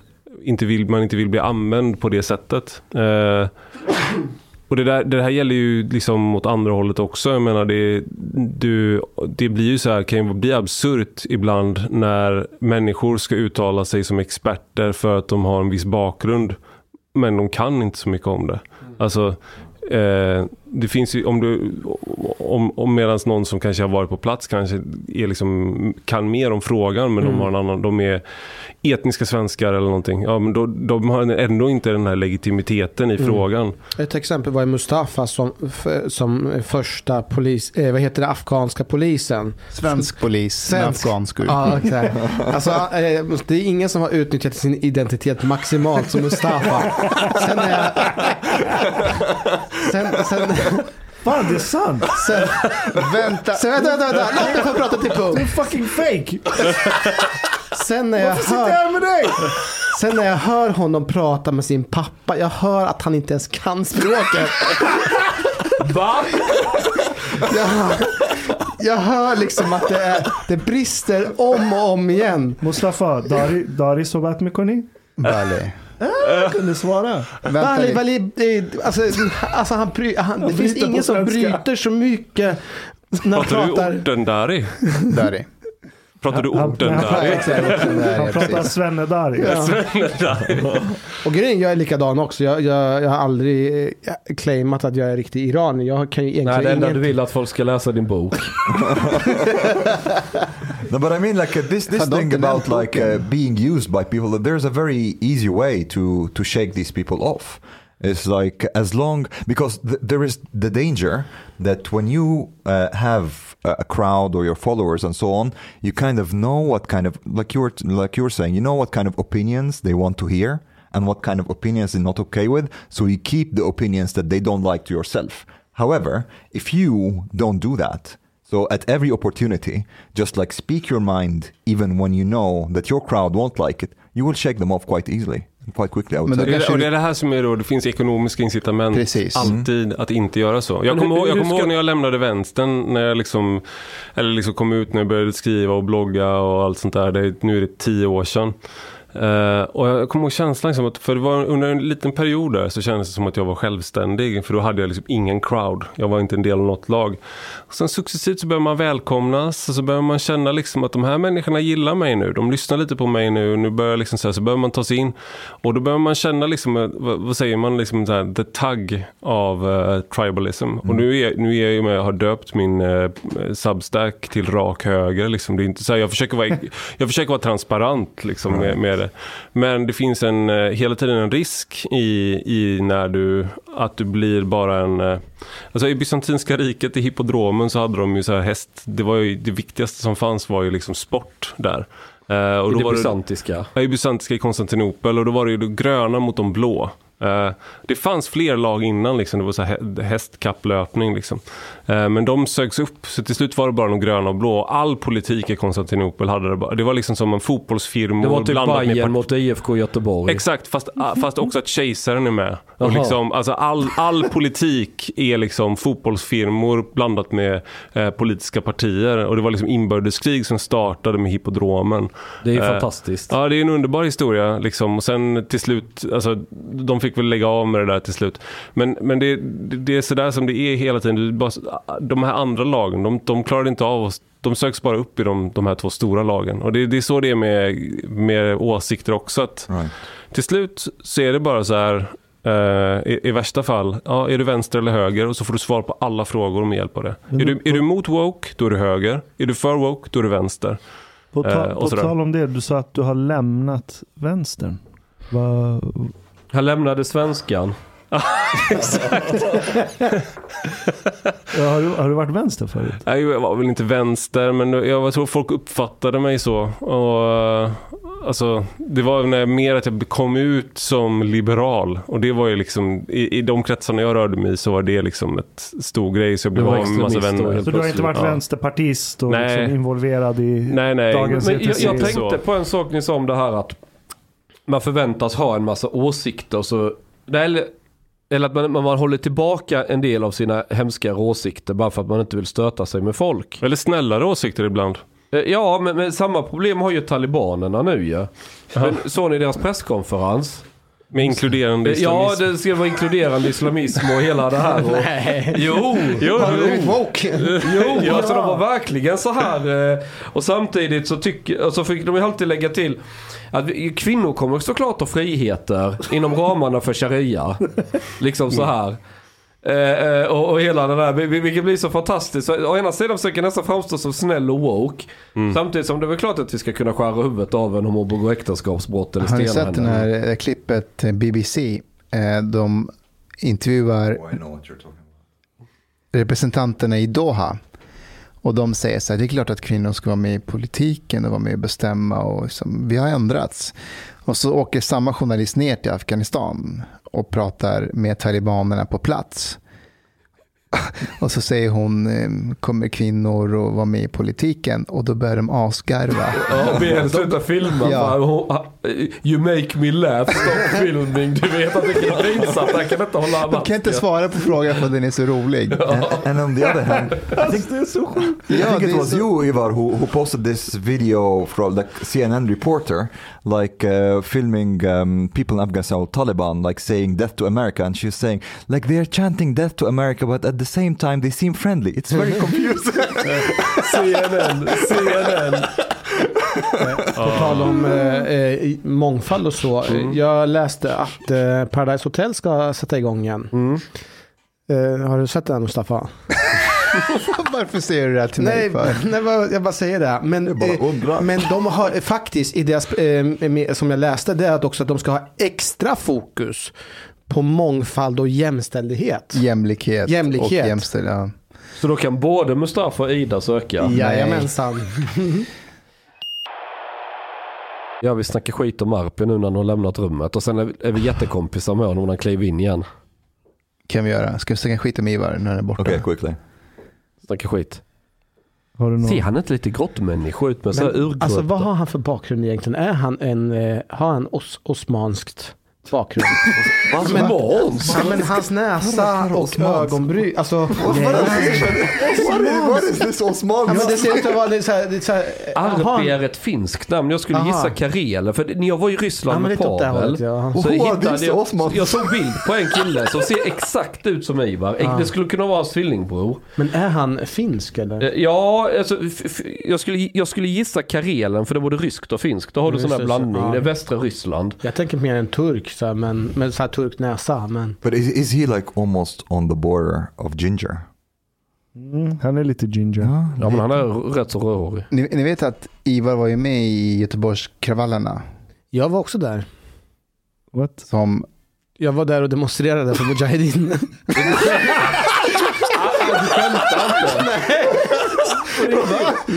inte vill man inte vill bli använd på det sättet. Eh, och det, där, det här gäller ju liksom åt andra hållet också. Jag menar, det, du, det blir ju så här, kan ju bli absurt ibland när människor ska uttala sig som experter för att de har en viss bakgrund. Men de kan inte så mycket om det. Alltså, eh, det finns ju, om du, om, om medan någon som kanske har varit på plats kanske är liksom, kan mer om frågan men de har en annan, de är etniska svenskar eller någonting. Ja, men då, de har ändå inte den här legitimiteten i frågan. Ett exempel var Mustafa som, som första polis, eh, vad heter det, afghanska polisen. Svensk polis Svensk. afghansk. Ja, exakt. Alltså, eh, det är ingen som har utnyttjat sin identitet maximalt som Mustafa. Sen jag... Sen, sen, Fan, det är sant. sen, Vänta, sen, vänta, vänta, vänta, låt mig få prata till Det är punkt. fucking fake. Sen när jag Varför sitter jag hör... här med dig? Sen när jag hör honom prata med sin pappa, jag hör att han inte ens kan språket. Va? Jag hör, jag hör liksom att det, är, det brister om och om igen. Mustafa, Dari, Dari sobat mikoni? Bali. Jag kunde svara. Vänta Vali. Vali, det- alltså, alltså han, bry, han, det finns ingen som svenska. bryter så mycket när han Pratar du pratar. orten Dari? Dari. Pratar du orten han- Ja, exakt. Där, Han ja, pratar precis. svennedari. Och grejen, jag är likadan också. Jag, jag, jag har aldrig eh, claimat att jag är riktig iranier. Jag kan ju egentligen Nej, det enda ingen... du vill att folk ska läsa din bok. No, but I mean, like uh, this this thing about like uh, being used by people. There's a very easy way to to shake these people off. It's like as long because th- there is the danger that when you uh, have a, crowd or your followers and so on, you kind of know what kind of like you were like you were saying, you know what kind of opinions they want to hear and what kind of opinions they're not okay with. So you keep the opinions that they don't like to yourself. However, if you don't do that, so at every opportunity, just like speak your mind, even when you know that your crowd won't like it, you will shake them off quite easily, quite quickly. Men Det kanske och det är det här som är då, det finns ekonomiska incitament Precis. alltid att inte göra så. Jag kommer ihåg, kommer ska- ihåg när jag lämnade vänstern, när jag liksom, eller liksom kom ut när jag började skriva och blogga och allt sånt där. Det, är- nu är det tio år sedan. Eh, och jag kommer ihåg känslan, liksom att, för det var under en liten period där så kändes det som att jag var självständig. För då hade jag liksom ingen crowd. Jag var inte en del av något lag. Och sen successivt så börjar man välkomnas och så börjar man känna liksom att de här människorna gillar mig nu. De lyssnar lite på mig nu. Nu börjar liksom så, här, så börjar man ta sig in. Och då börjar man känna liksom, eh, vad, vad säger man, liksom så här, the tug av eh, tribalism. Och nu är, nu är jag med, jag har döpt min uh, substack till rak höger. Liksom. Det är inte så här, jag, försöker vara, jag försöker vara transparent liksom, med, med det. Men det finns en, eh, hela tiden en risk i, i när du, att du blir bara en... eh, Alltså i bysantinska riket, i hippodromen så hade de ju så här häst, det var ju det viktigaste som fanns var ju liksom sport där. Och I då det var det, bysantiska. Ja, i bysantiska i Konstantinopel och då var det ju de gröna mot de blå. Eh, det fanns fler lag innan, liksom. det var så här hä- hästkapplöpning. Liksom. Eh, men de sögs upp, så till slut var det bara de gröna och blå. All politik i Konstantinopel hade det bara. Det var liksom som en fotbollsfirma Det var typ Bayern mot IFK Göteborg. Exakt, fast, ah, fast också att kejsaren är med. Och liksom, alltså all, all politik är liksom fotbollsfirmor blandat med eh, politiska partier. Och det var liksom inbördeskrig som startade med hippodromen. Det är ju Eh, fantastiskt. Ja, det är en underbar historia. Liksom. Och sen till slut, alltså, de fick väl lägga av med det där till slut. Men, men det, det är sådär som det är hela tiden. Bara, de här andra lagen, de, de klarade inte av oss. De söks bara upp i de, de här två stora lagen. Och det, det är så det är med, med åsikter också. Att Right. till slut så är det bara så här, eh, i, i värsta fall, ja, är du vänster eller höger? Och så får du svar på alla frågor med hjälp av det. Är du, är du emot woke, då är du höger. Är du för woke, då är du vänster. På, ta, och på tal om det, du sa att du har lämnat vänstern. Va, Han lämnade svenskan. ja, har, du, har du varit vänster förut? Nej, jag var väl inte vänster, men jag tror folk uppfattade mig så. Och, alltså, det var när mer att jag kom ut som liberal. Och det var ju liksom, i, i de kretsarna jag rörde mig i så var det liksom ett stor grej. Så jag blev Du var av med massa vänner. helt Så du har inte varit Ja. vänsterpartist och Nej. liksom involverad i Nej, nej. dagens Men jag, jag tänkte så. på en sak ni sa om det här att man förväntas ha en massa åsikter. Så, eller, eller att man, man håller tillbaka en del av sina hemska åsikter bara för att man inte vill stöta sig med folk. Eller snällare åsikter ibland. Eh, Ja, men, men samma problem har ju talibanerna nu ju. Men såg ni deras presskonferens? Med inkluderande Eh, Ja, islamism. det ska vara inkluderande islamism och hela det här. Och, Nej. jo, Jo, Har du blivit woke? Jo, ja. alltså de var verkligen så här. eh, Och samtidigt så, tycker, så fick de ju alltid lägga till att vi- kvinnor kommer såklart ha friheter inom ramarna för sharia. Liksom så här. Eh, eh, och, och hela det där, vil- vilket blir så fantastiskt. Så, å ena sidan försöker jag nästan framstå som snäll och woke. Samtidigt som det är väl klart att vi ska kunna skära huvudet av en homo och äktenskapsbrott eller Har ni stena sett det här klippet eh, BBC? Eh, De intervjuar Oh, representanterna i Doha. Och de säger så här, det är klart att kvinnor ska vara med i politiken och vara med och bestämma. Och liksom, vi har ändrats. Och så åker samma journalist ner till Afghanistan och pratar med talibanerna på plats. Och så säger hon, eh, kommer kvinnor att vara med i politiken? Och då börjar de asgarva. Ja, och ber henne sluta filma. Ja. You make me laugh, stop filming. Du vet att det är pinsamt, jag kan inte hålla Du kan inte svara på frågan för att den är så rolig. And, the other hand, I think, Det är så sjukt. I Ja, think det it är was så- you, Ivar, who, who posted this video from like CNN reporter, like uh, filming um, people in Afghanistan, Taliban, like saying death to America, and she's saying like they're chanting death to America, but at the same time they seem friendly. It's very confusing. CNN, CNN. På tal om eh, eh, mångfald och så. Mm. Jag läste att eh, Paradise Hotel ska sätta igång igen. Mm. Eh, har du sett den Mustafa? Varför säger du det här till mig Nej, för? nej, jag bara säger det. Men, Jag bara eh, undrar. men de har eh, faktiskt, i deras, eh, med, som jag läste, det är att också att de ska ha extra fokus på mångfald och jämställdhet. Jämlikhet, Jämlikhet. och jämställdhet. Ja. Så då kan både Mustafa och Ida söka? Jajamensan. Ja, vi snackar skit om Arpi nu när han har lämnat rummet och sen är, är vi jättekompisar med honom när han kliver in igen. kan vi göra. Ska vi snacka skit om Ivar när han är borta? okay, quickly. Snackar skit. Har du någon? Ser han inte lite grottmänniska ut med Men, alltså vad har han för bakgrund egentligen? Är han en, eh, har han os osmanskt bakgrund? men, Måns? ja, men hans näsa och ögonbryn, alltså. Nej. What is this Osman? Ja, det ser ut att vara lite så här, lite så här jaha. Arpi är ett finskt namn. Jag skulle Aha. gissa Karelen. För när jag var i Ryssland med Pavel. hållet, ja. Så Who are hittade these jag, Osmans? jag såg bild på en kille som ser exakt ut som Ivar. Det skulle kunna vara hans tvillingbror. Men är han finsk eller? Eh, Ja, alltså, jag, skulle, jag skulle gissa Karelen för det är både ryskt och finskt. Då har du sån här blandning. Det är västra Ryssland. Jag tänker mer en turk, så men med så här turk näsa. Men But is, is he like almost on the border of ginger? Mm, han är lite ginger. Ja, men han är rätt så rödhårig. Ni, ni vet att Ivar var ju med i Göteborgskravallerna. jag var också där. What? Som, Jag var där och demonstrerade för Mujahedin.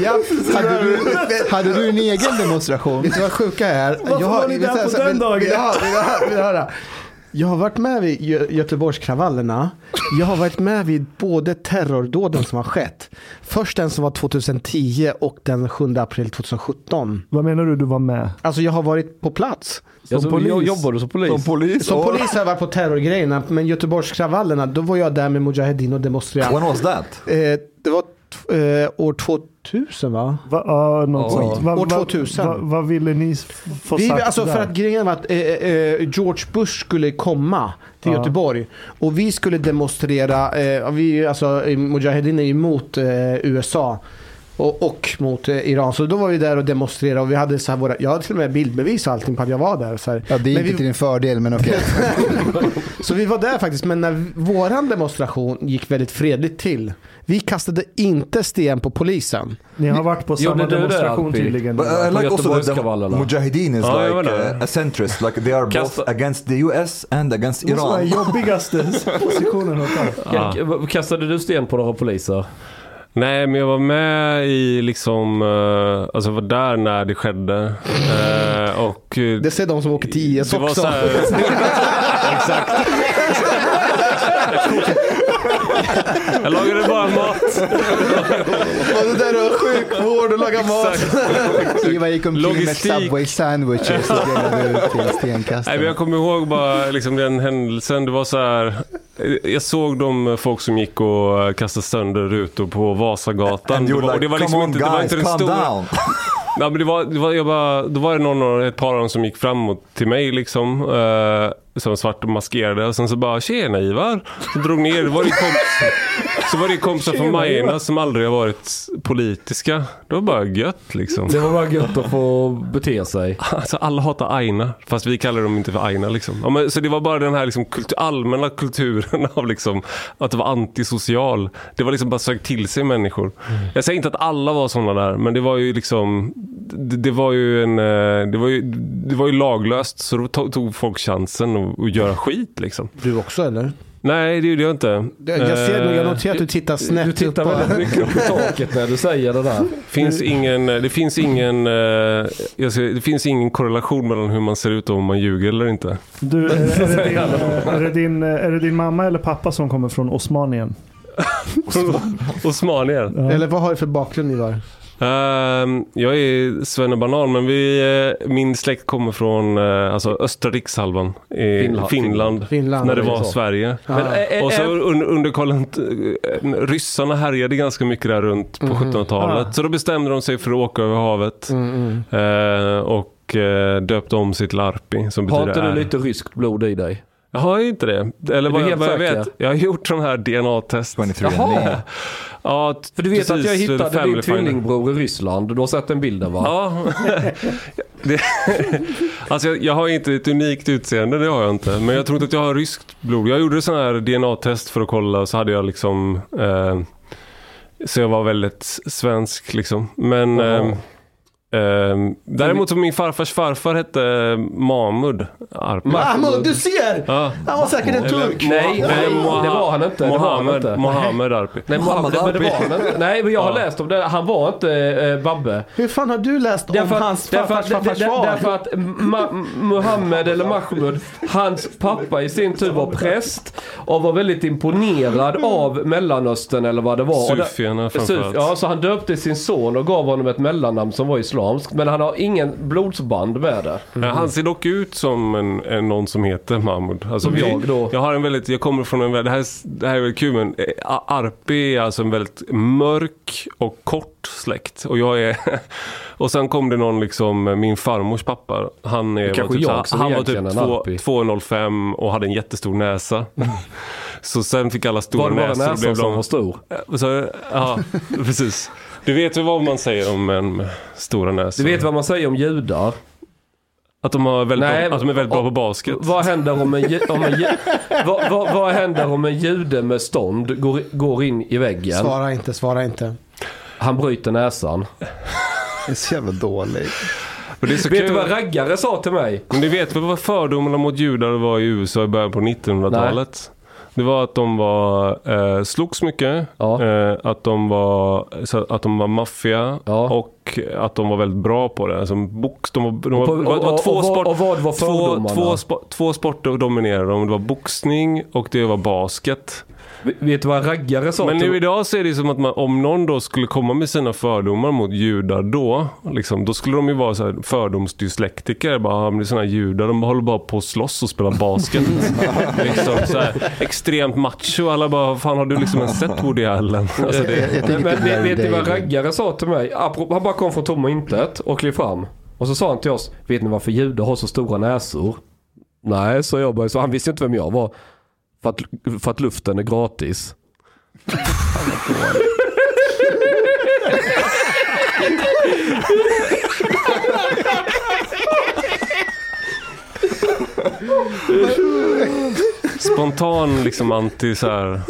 ja, hade, du, hade du en egen demonstration? Vet du vad sjuka är? Varför var ni där på den dagen? Höra? Vill höra? Jag har varit med vid Gö- Göteborgskravallerna. Jag har varit med vid både terrordåden som har skett. Först den som var 2010 och den 7 april 2017. Vad menar du du var med? Alltså jag har varit på plats. Som Alltså, polis? jag Jobbar du som polis? Som polis? Som polis har jag varit på terrorgrejerna, men Göteborgskravallerna, då var jag där med Mujahedin och demonstrerade. When was that? Eh, det var år 2000 va? Va, ja, något Oj. sånt. Va, År va- 2000. va- Vad ville ni få Vi, sagt alltså där? för att grejen var att eh, eh, George Bush skulle komma till Ja. Göteborg. Och vi skulle demonstrera, eh, vi, alltså eh, Mujahedin är emot eh, USA. Och, och mot eh, Iran. Så då var vi där och demonstrerade och vi hade så här våra, jag hade till och med bildbevis och allting på att jag var där. Så, här. Ja, det är Men inte vi- till din fördel, men okej. så vi var där faktiskt, men när våran demonstration gick väldigt fredligt till. Vi kastade inte sten på polisen. Ni har varit på samma det, demonstration tydligen. But uh, I På like also that the. Mujahideen is var like uh, a centrist. Like they are Kasta- both against the US and against Det måste vara den Iran. jobbigaste positionen att ta. Kastade du sten på några poliser? Nej, men jag var med i liksom, eh, alltså jag var där när det skedde. Eh, och eh, Det ser de som åker till IS också. så här, Exakt. Jag lagade bara mat. Och det där är sjukvård och laga mat. Ivar gick omkring med. Subway sandwiches och delade ut till Nej, stenkastarna. jag kommer ihåg bara liksom den händelsen. Det var så här. Jag såg de folk som gick och kastade sönder rutor på Vasagatan. Det var, och det var liksom on inte, det var guys, inte den stora. down. Nej, men det var, det var, jag bara, då var det någon, ett par av dem som gick framåt till mig liksom. Eh, som svart och maskerade. Och sen så bara, tjena Ivar. Så drog ner. Var det kompis, så var det kompisar från Majorna som aldrig har varit politiska. Det var bara gött liksom. Det var bara gött att få bete sig. Alltså alla hatar Aina, fast vi kallar dem inte för Aina. Liksom. Ja, men, så det var bara den här liksom, kultur, allmänna kulturen av liksom, att det var antisocial. Det var liksom bara sökt till sig människor. Jag säger inte att alla var sådana där, men det var ju liksom det, det var ju en eh, det var ju, det var ju laglöst så då tog, tog folk chansen att göra skit liksom. Du också eller? Nej, det gjorde jag inte. Jag ser nog, jag Eh, noterar att du tittar snett Du tittar upp. väldigt mycket upp i taket när du säger det där. finns ingen, det finns ingen eh, jag säger, det finns ingen korrelation mellan hur man ser ut och om man ljuger eller inte. Du, är, är, det din, är, det din, är det din mamma eller pappa som kommer från Osmanien? Osmanier. Ja. Eller vad har du för bakgrund Ivar? Ehm, jag är svennebanan men vi, eh, min släkt kommer från eh, alltså östra rikshalvan i Finland. Finland. Finland? När det var så. Sverige. Ja. Men, eh, Och så under, Karl ryssarna härjade ganska mycket där runt på Mhm. 1700-talet. Ah. Så då bestämde de sig för att åka över havet. Mm, mm. Och döpte om sitt Larpi som har betyder inte du lite ryskt blod i dig? Jag har ju inte det. Eller vad, jag, helt vad jag vet. Jag har gjort sån här DNA-test. 23 Jaha! Ja, För du vet att jag precis, hittade din tvillingbror i Ryssland. Du har sett den bilden va? Ja. det, alltså jag, jag har inte ett unikt utseende, det har jag inte. Men jag tror inte att jag har ryskt blod. Jag gjorde sån här DNA-test för att kolla och så hade jag liksom... Eh, så jag var väldigt svensk liksom. Men... Jaha. Ehm, däremot så min farfars farfar hette Mahmud Arpi. Mahmoud, du ser! Ja. Han var säkert en turk. Nej, nej, det var han inte. Mohammed. Mohammed Arpi. Nej, Mohammed, men det var han inte. Nej, men jag har Ja. läst om det. Han var inte eh, Babbe. Hur fan har du läst om Därför hans farfars att, farfars far? därför att Ma- Muhammed eller Mahmud, hans pappa i sin tur var präst och var väldigt imponerad av Mellanöstern eller vad det var. Sufierna Suf, framförallt. ja, så han döpte sin son och gav honom ett mellannamn som var islamskt. Men han har ingen blodsband med det. Ja, Han ser dock ut som en, en, någon som heter Mahmud. Alltså, Som vi- jag då. Jag har en väldigt, jag kommer från en väldigt, det här, är- det här är väl kul men eh, Arpi är alltså en väldigt mörk och kort släkt. Och jag är, och sen kom det någon liksom, min farmors pappa. Han, är, kanske var typ, jag så- han var typ är en två- Arpi. 2,05 och hade en jättestor näsa. Så sen fick alla stora Var det bara näsor. näsan som var stor? så, ja, precis. Du vet väl vad man säger om en stora näsor? Du vet vad man säger om judar? Att de, har väldigt Nej, bra, att de är väldigt bra på basket. Vad händer om en, om en, vad, vad, vad händer om en jude med stånd går, går in i väggen? Svara inte, svara inte. Han bryter näsan. Det är så jävla dåligt. Och det är så Vet kul. du vad raggare sa till mig? Men du vet väl vad fördomarna mot judar var i USA i början på 1900-talet? Det var att de var, eh, slogs mycket, Ja. eh, att de var, så att de var maffia Ja. och att de var väldigt bra på det. Alltså, box, de var, de var, på- var, var och, två, och, sport, och vad var två, två, två sporter dominerade de. Det var boxning och det var basket. Vet du vad raggare sa Men nu idag så är det som att man, om någon då skulle komma med sina fördomar mot judar då, liksom, då skulle de ju vara så här fördomsdyslektiker. Bara, "Ja, men det är såna här judar, de håller bara på att slåss och spela basket. liksom, så här, extremt macho. Alla bara, fan har du liksom ens sett Woody Allen? Alltså, det, Jag, jag Men, men vet, vet du vad raggare sa till mig? Han bara kom från tomma intet och klev fram. Och så sa han till oss, vet ni varför judar har så stora näsor? Nej, så jag bara, så han visste inte vem jag var. För att, för att luften är gratis. spontan liksom anti så här,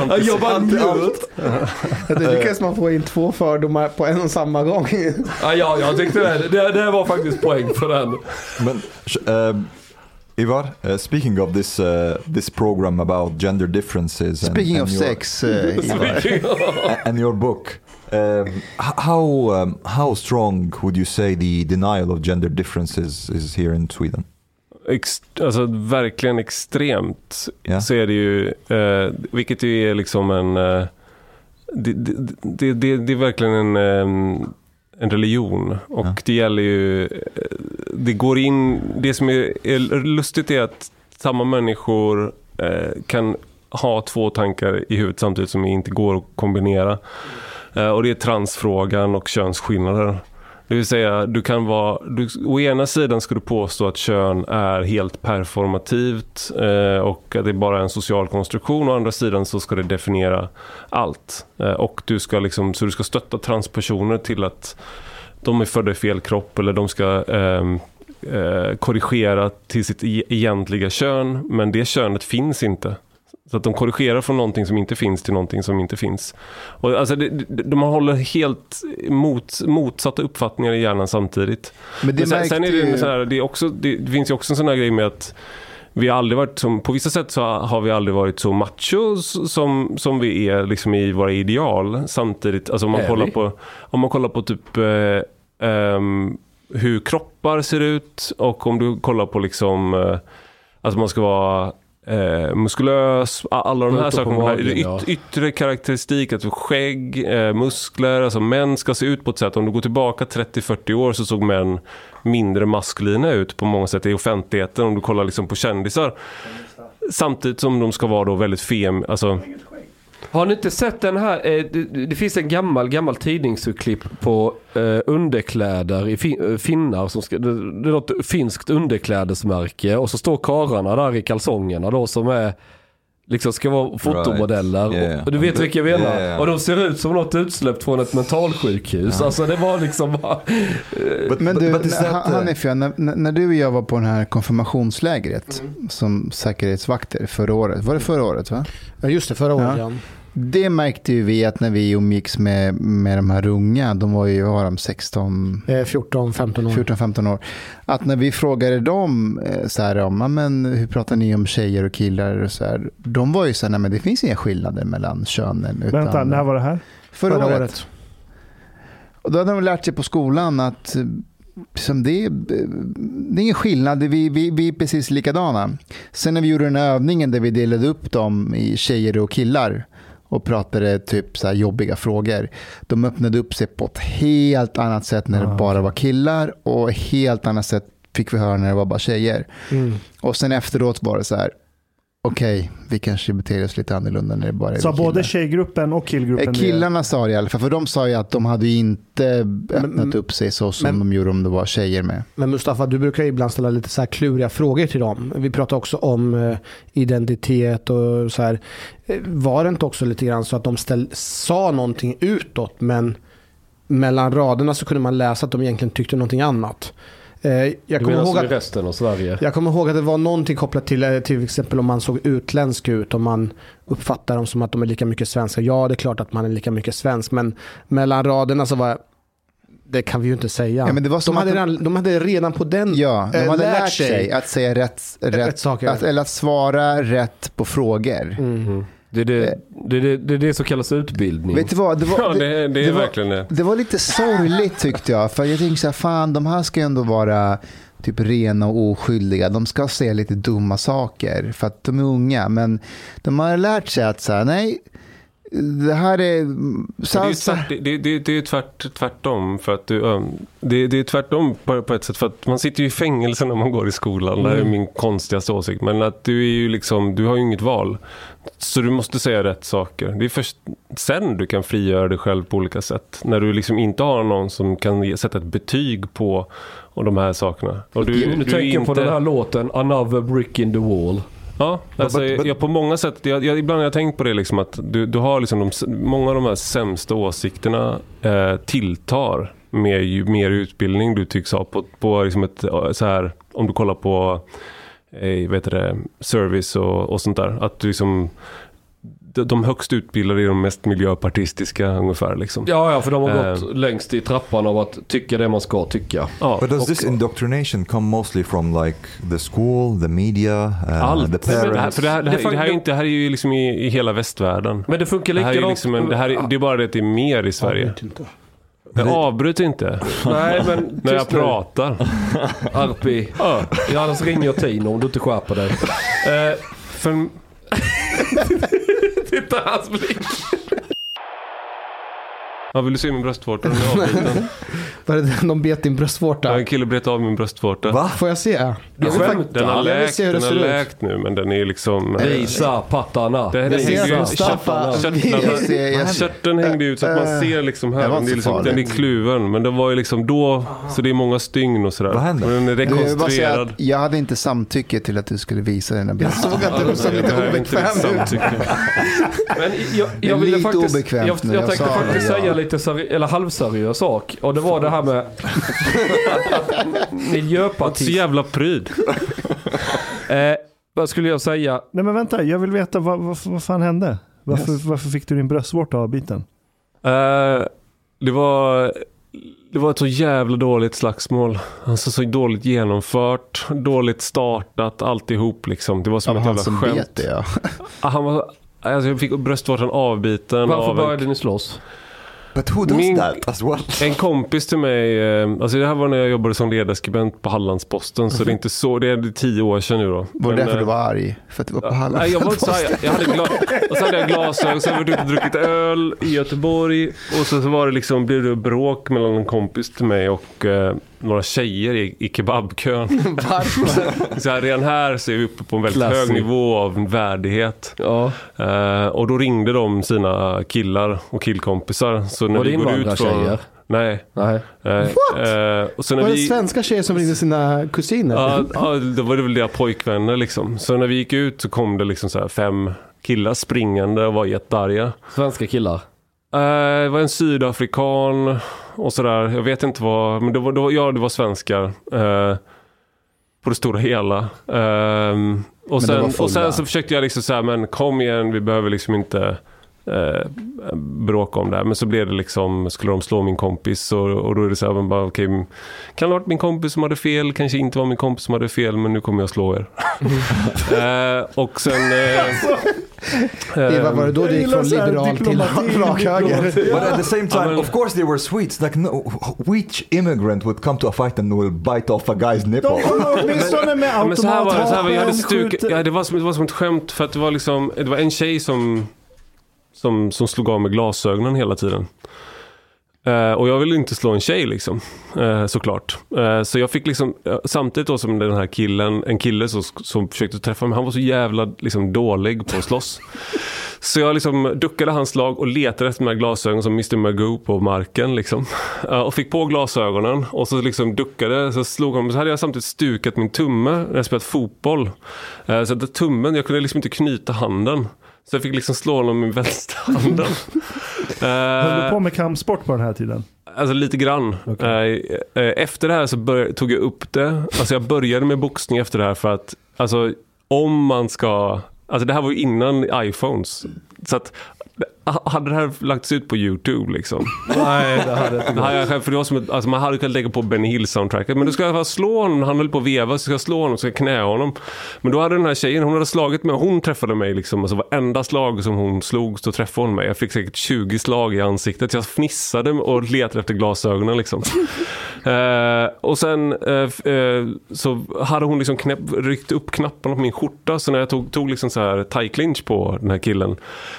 anti, Jag bara njöt. Det lyckas man få in två fördomar på en och samma gång. Ja, ja, jag tyckte det. det. Det var faktiskt poäng för den. Sh- um, Ivar, uh, speaking of this uh, this program about gender differences, and, Speaking and of your, sex, uh, Ivar. and your book, um, how um, how strong would you say the denial of gender differences is here in Sweden? ex, alltså verkligen extremt. Ja. Så är det ju, eh, vilket ju är liksom en, eh, det, det, det, det, det är verkligen en, eh, en religion. Och Ja. det gäller ju, det går in, det som är, är lustigt är att samma människor eh, kan ha två tankar i huvudet samtidigt som inte går att kombinera. Eh, och det är transfrågan och könsskillnader. Det vill säga, du kan vara, du, å ena sidan ska du påstå att kön är helt performativt eh, och att det är bara en social konstruktion. Å andra sidan så ska det definiera allt. Eh, och du ska liksom, så du ska stötta transpersoner till att de är födda i fel kropp eller de ska ehm, eh, korrigera till sitt e-, egentliga kön. Men det könet finns inte. Så att de korrigerar från någonting som inte finns till någonting som inte finns. Och alltså det, de håller helt mot, motsatta uppfattningar i hjärnan samtidigt. Men det Men sen, märkte sen är det, sån här, det, är också, det, det finns ju också en sån här grej med att vi har aldrig varit som, på vissa sätt så har vi aldrig varit så macho som, som vi är liksom i våra ideal. Samtidigt, alltså om man Är kollar vi? på, om man kollar på typ eh, ehm, hur kroppar ser ut och om du kollar på liksom, eh, alltså man ska vara eh, muskulös, alla de här sakerna. magen, Yt. Yttre karaktäristik, att skägg, eh, muskler, alltså män ska se ut på ett sätt. Om du går tillbaka 30-40 år så såg män mindre maskulina ut på många sätt i offentligheten. Om du kollar liksom på kändisar. Samtidigt som de ska vara då väldigt fem, alltså har ni inte sett den här? Eh, det, det finns en gammal, gammal tidningsurklipp på eh, underkläder i fin, eh, finnar. Som ska, det, det är något finskt underklädesmärke och så står karlarna där i kalsongerna då som är Liksom ska vara fotomodeller. Right. Yeah. Och du vet vilka jag menar? Yeah. Och de ser ut som något utsläppt från ett mentalsjukhus. Alltså det var liksom bara... But, Men du, but Han- uh, Hanif, ja, när, när du och jag var på det här konfirmationslägret som säkerhetsvakter förra året. Var det förra året? va? Ja, just det, förra året Ja. Det märkte ju vi att när vi umgicks med, med de här unga, de var ju, var de, 16, Eh, 14-15 år. 14-15 år. Att när vi frågade dem eh, så här om, "Ja, men hur pratar ni om tjejer och killar och så här. De var ju så här, nej men det finns inga skillnader mellan könen. Utan, Vänta, när var det här? förra, Förra året. året. Och då hade de lärt sig på skolan att eh, som det, är, det är ingen skillnad, vi, vi, vi är precis likadana. Sen när vi gjorde den här övningen där vi delade upp dem i tjejer och killar och pratade typ så här jobbiga frågor. De öppnade upp sig på ett helt annat sätt när det Ah, bara var killar och helt annat sätt fick vi höra när det var bara tjejer. Mm. Och sen efteråt var det så här, okej, vi kanske beter oss lite annorlunda när det bara är Sa både tjejgruppen och killgruppen Eh, det? Killarna sa det i alla fall, för de sa ju att de hade ju inte öppnat Men- upp sig så som men- de gjorde om det var tjejer med. Men Mustafa, du brukar ju ibland ställa lite så här kluriga frågor till dem. Vi pratar också om eh, identitet och så här. Eh, Var det inte också lite grann så att de ställ, sa någonting utåt men mellan raderna så kunde man läsa att de egentligen tyckte någonting annat. Eh, Jag kommer, ihåg att, resten av Sverige? jag kommer ihåg att det var någonting kopplat till eh, till exempel om man såg utländsk ut, om man uppfattar dem som att de är lika mycket svenska. Ja, det är klart att man är lika mycket svensk, men mellan raderna så var det kan vi ju inte säga. Ja, men det var som de, hade de- redan, de hade redan på den Ja, de eh, hade lärt sig att säga rätt, rätt, rätt saker. att, eller att svara rätt på frågor. Mm. Det är det, det, det, det är det som kallas utbildning. Vet du vad, det var, Ja, det, det är det var- verkligen det. Det var lite sorgligt tyckte jag. För jag tänkte så här, fan de här ska ju ändå vara typ rena och oskyldiga. De ska säga lite dumma saker för att de är unga. Men de har lärt sig att så här, nej, det här är... Så, Det är, tvärt, det, det, det är tvärt, tvärtom. För att du, det, det är tvärtom på, på ett sätt. För att man sitter ju i fängelse när man går i skolan. Det här är min konstigaste åsikt. Men att du är ju liksom, du har ju inget val. Så du måste säga rätt saker. Det är först sen du kan frigöra dig själv på olika sätt. När du liksom inte har någon som kan sätta ett betyg på och de här sakerna. Och du, Du, du tänker på inte- den här låten Another brick in the wall. Ja, alltså, but- but- jag, på många sätt. Jag, jag, ibland har jag tänkt på det liksom att du, du har liksom de, många av de här sämsta åsikterna eh, tilltar med ju mer utbildning du tycks ha. På, på liksom ett, eh, så här, om du kollar på eh, vet det, service och, och sånt där. Att du liksom, de, högst utbildade är de mest miljöpartistiska ungefär. Liksom. Ja, ja, för de har Eh. gått längst i trappan av att tycka det man ska tycka. Ja, But does och- this indoctrination come mostly from like the school, the media, uh, allt. the Men det här, parents? det här, det här, Det är, inte, det här är ju liksom i, i hela västvärlden. Men det funkar Det här är, ju likadant. liksom en, det, här är, det är bara det att det är mer i Sverige. Jag avbryter inte Nej, men när jag nu. pratar. Arpi. Ja, Ja, annars ringer jag Tino om du inte skärper dig. Eh, för, titta hans blick ja, vill du se min bröstvårta? Den är avbruten. Var det de bet din bröstvårta? Ja, En kille bröt av min bröstvårta. Va? Får jag se? Jag vill fakt- Den har läkt, det den har läkt nu men den är liksom... Visa pattarna. Det, det hänger ju- körtlarna- Körteln hängde ut så att man Eh, ser liksom det här. Den är, liksom, den är kluven. Men den var ju liksom då, så det är många stygn och sådär. Vad hände? Den är rekonstruerad. jag hade inte samtycke till att du skulle visa den här bilden. Jag såg att du såg lite obekväm ut. Men jag, Det ville lite faktiskt, obekvämt jag, nu, jag jag tänkte det, faktiskt säga lite seri- eller halvseriös sak. Och det var det här med att Så Miljöpartiet. jävla pryd. Eh, vad skulle jag säga? Nej men vänta, jag vill veta vad, vad, vad fan hände? Varför, varför fick du din bröstvårta avbiten? Eh, det var... Det var ett så jävla dåligt slagsmål. Alltså så dåligt genomfört, dåligt startat, alltihop liksom. Det var som Av ett han jävla som skämt. bet det ja. Ah, Han var, alltså jag fick bröstvårtan avbiten Varför av en började ni slåss? But who does Min- that as well? En kompis till mig, eh, alltså det här var när jag jobbade som ledarskribent på Hallandsposten, så det är inte så, det är tio år sedan nu då. Var det därför eh, du var arg? För att du var på Halland? Nej, jag var inte så arg. Jag hade, gla- och så hade jag glasögon, så hade jag varit ute och druckit öl i Göteborg. Och så, så var det liksom, blev det bråk mellan en kompis till mig och eh, några tjejer i, i kebabkön. Varför? Så här, redan här så är vi uppe på en väldigt Classic. hög nivå av värdighet. Ja. Eh, och då ringde de sina killar och killkompisar. Så när det vi går ut från... invandrartjejer? Nej. Nej. Eh, eh, och så när Var det vi... svenska tjejer som ringde sina kusiner? Ja, ja, då var det väl deras pojkvänner liksom. Så när vi gick ut så kom det liksom så fem killar springande och var jättearga. Svenska killar. Eh, det var en sydafrikan och sådär. Jag vet inte vad, men det var, det var, ja det var svenskar. eh, på det stora hela. Ehm, och, sen, och sen så försökte jag liksom säga, men kom igen, vi behöver liksom inte eh, bråka om det här. Men så blev det liksom, skulle de slå min kompis och, och då är det så här, man bara, okej, kan det ha varit min kompis som hade fel, kanske inte var min kompis som hade fel, men nu kommer jag slå er. eh, och sen... Eh, Eva, var det då det Jag gick från liberal till rak höger? But at the same time, of course they were sweets. Like, no, which immigrant would come to a fight and will bite off a guy's nipple? De åtminstone med Ja, men så här var det, så här var, jag hade automatvapen, stuk, skjuter- ja, det, var som, det var som ett skämt för att det var liksom, det var en tjej som, som, som slog av med glasögonen hela tiden. Eh, och jag ville inte slå en tjej liksom, eh, såklart. Eh, så jag fick liksom, samtidigt då som den här killen, en kille som, som försökte träffa mig, han var så jävla liksom, dålig på att slåss. Så jag liksom duckade hans slag och letade efter de här glasögonen som Mr. Magoo på marken. Liksom. Och fick på glasögonen och så liksom duckade, så slog han, så hade jag samtidigt stukat min tumme när jag spelat fotboll. Så att tummen, jag kunde liksom inte knyta handen. Så jag fick liksom slå honom med vänsterhanden. Höll du Eh, på med kampsport på den här tiden? Alltså lite grann. Eh, eh, Efter det här så bör, tog jag upp det. Alltså jag började med boxning efter det här för att alltså, om man ska... Alltså det här var ju innan iPhones. Så att hade det här lagts ut på YouTube liksom. Nej, det hade inte för det var som ett, alltså man hade kunnat lägga på Benny Hill soundtracket. Men då ska jag slå honom, han höll på att veva, så ska jag slå honom, så ska jag knä honom. Men då hade den här tjejen, hon hade slagit mig, hon träffade mig liksom. Alltså varenda slag som hon slog så träffade hon mig. Jag fick säkert 20 slag i ansiktet. Jag fnissade och letade efter glasögonen liksom. eh, och sen f- eh, så hade hon liksom knäpp, ryckt upp knapparna på min skjorta. Så när jag tog, tog liksom så här tie clinch på den här killen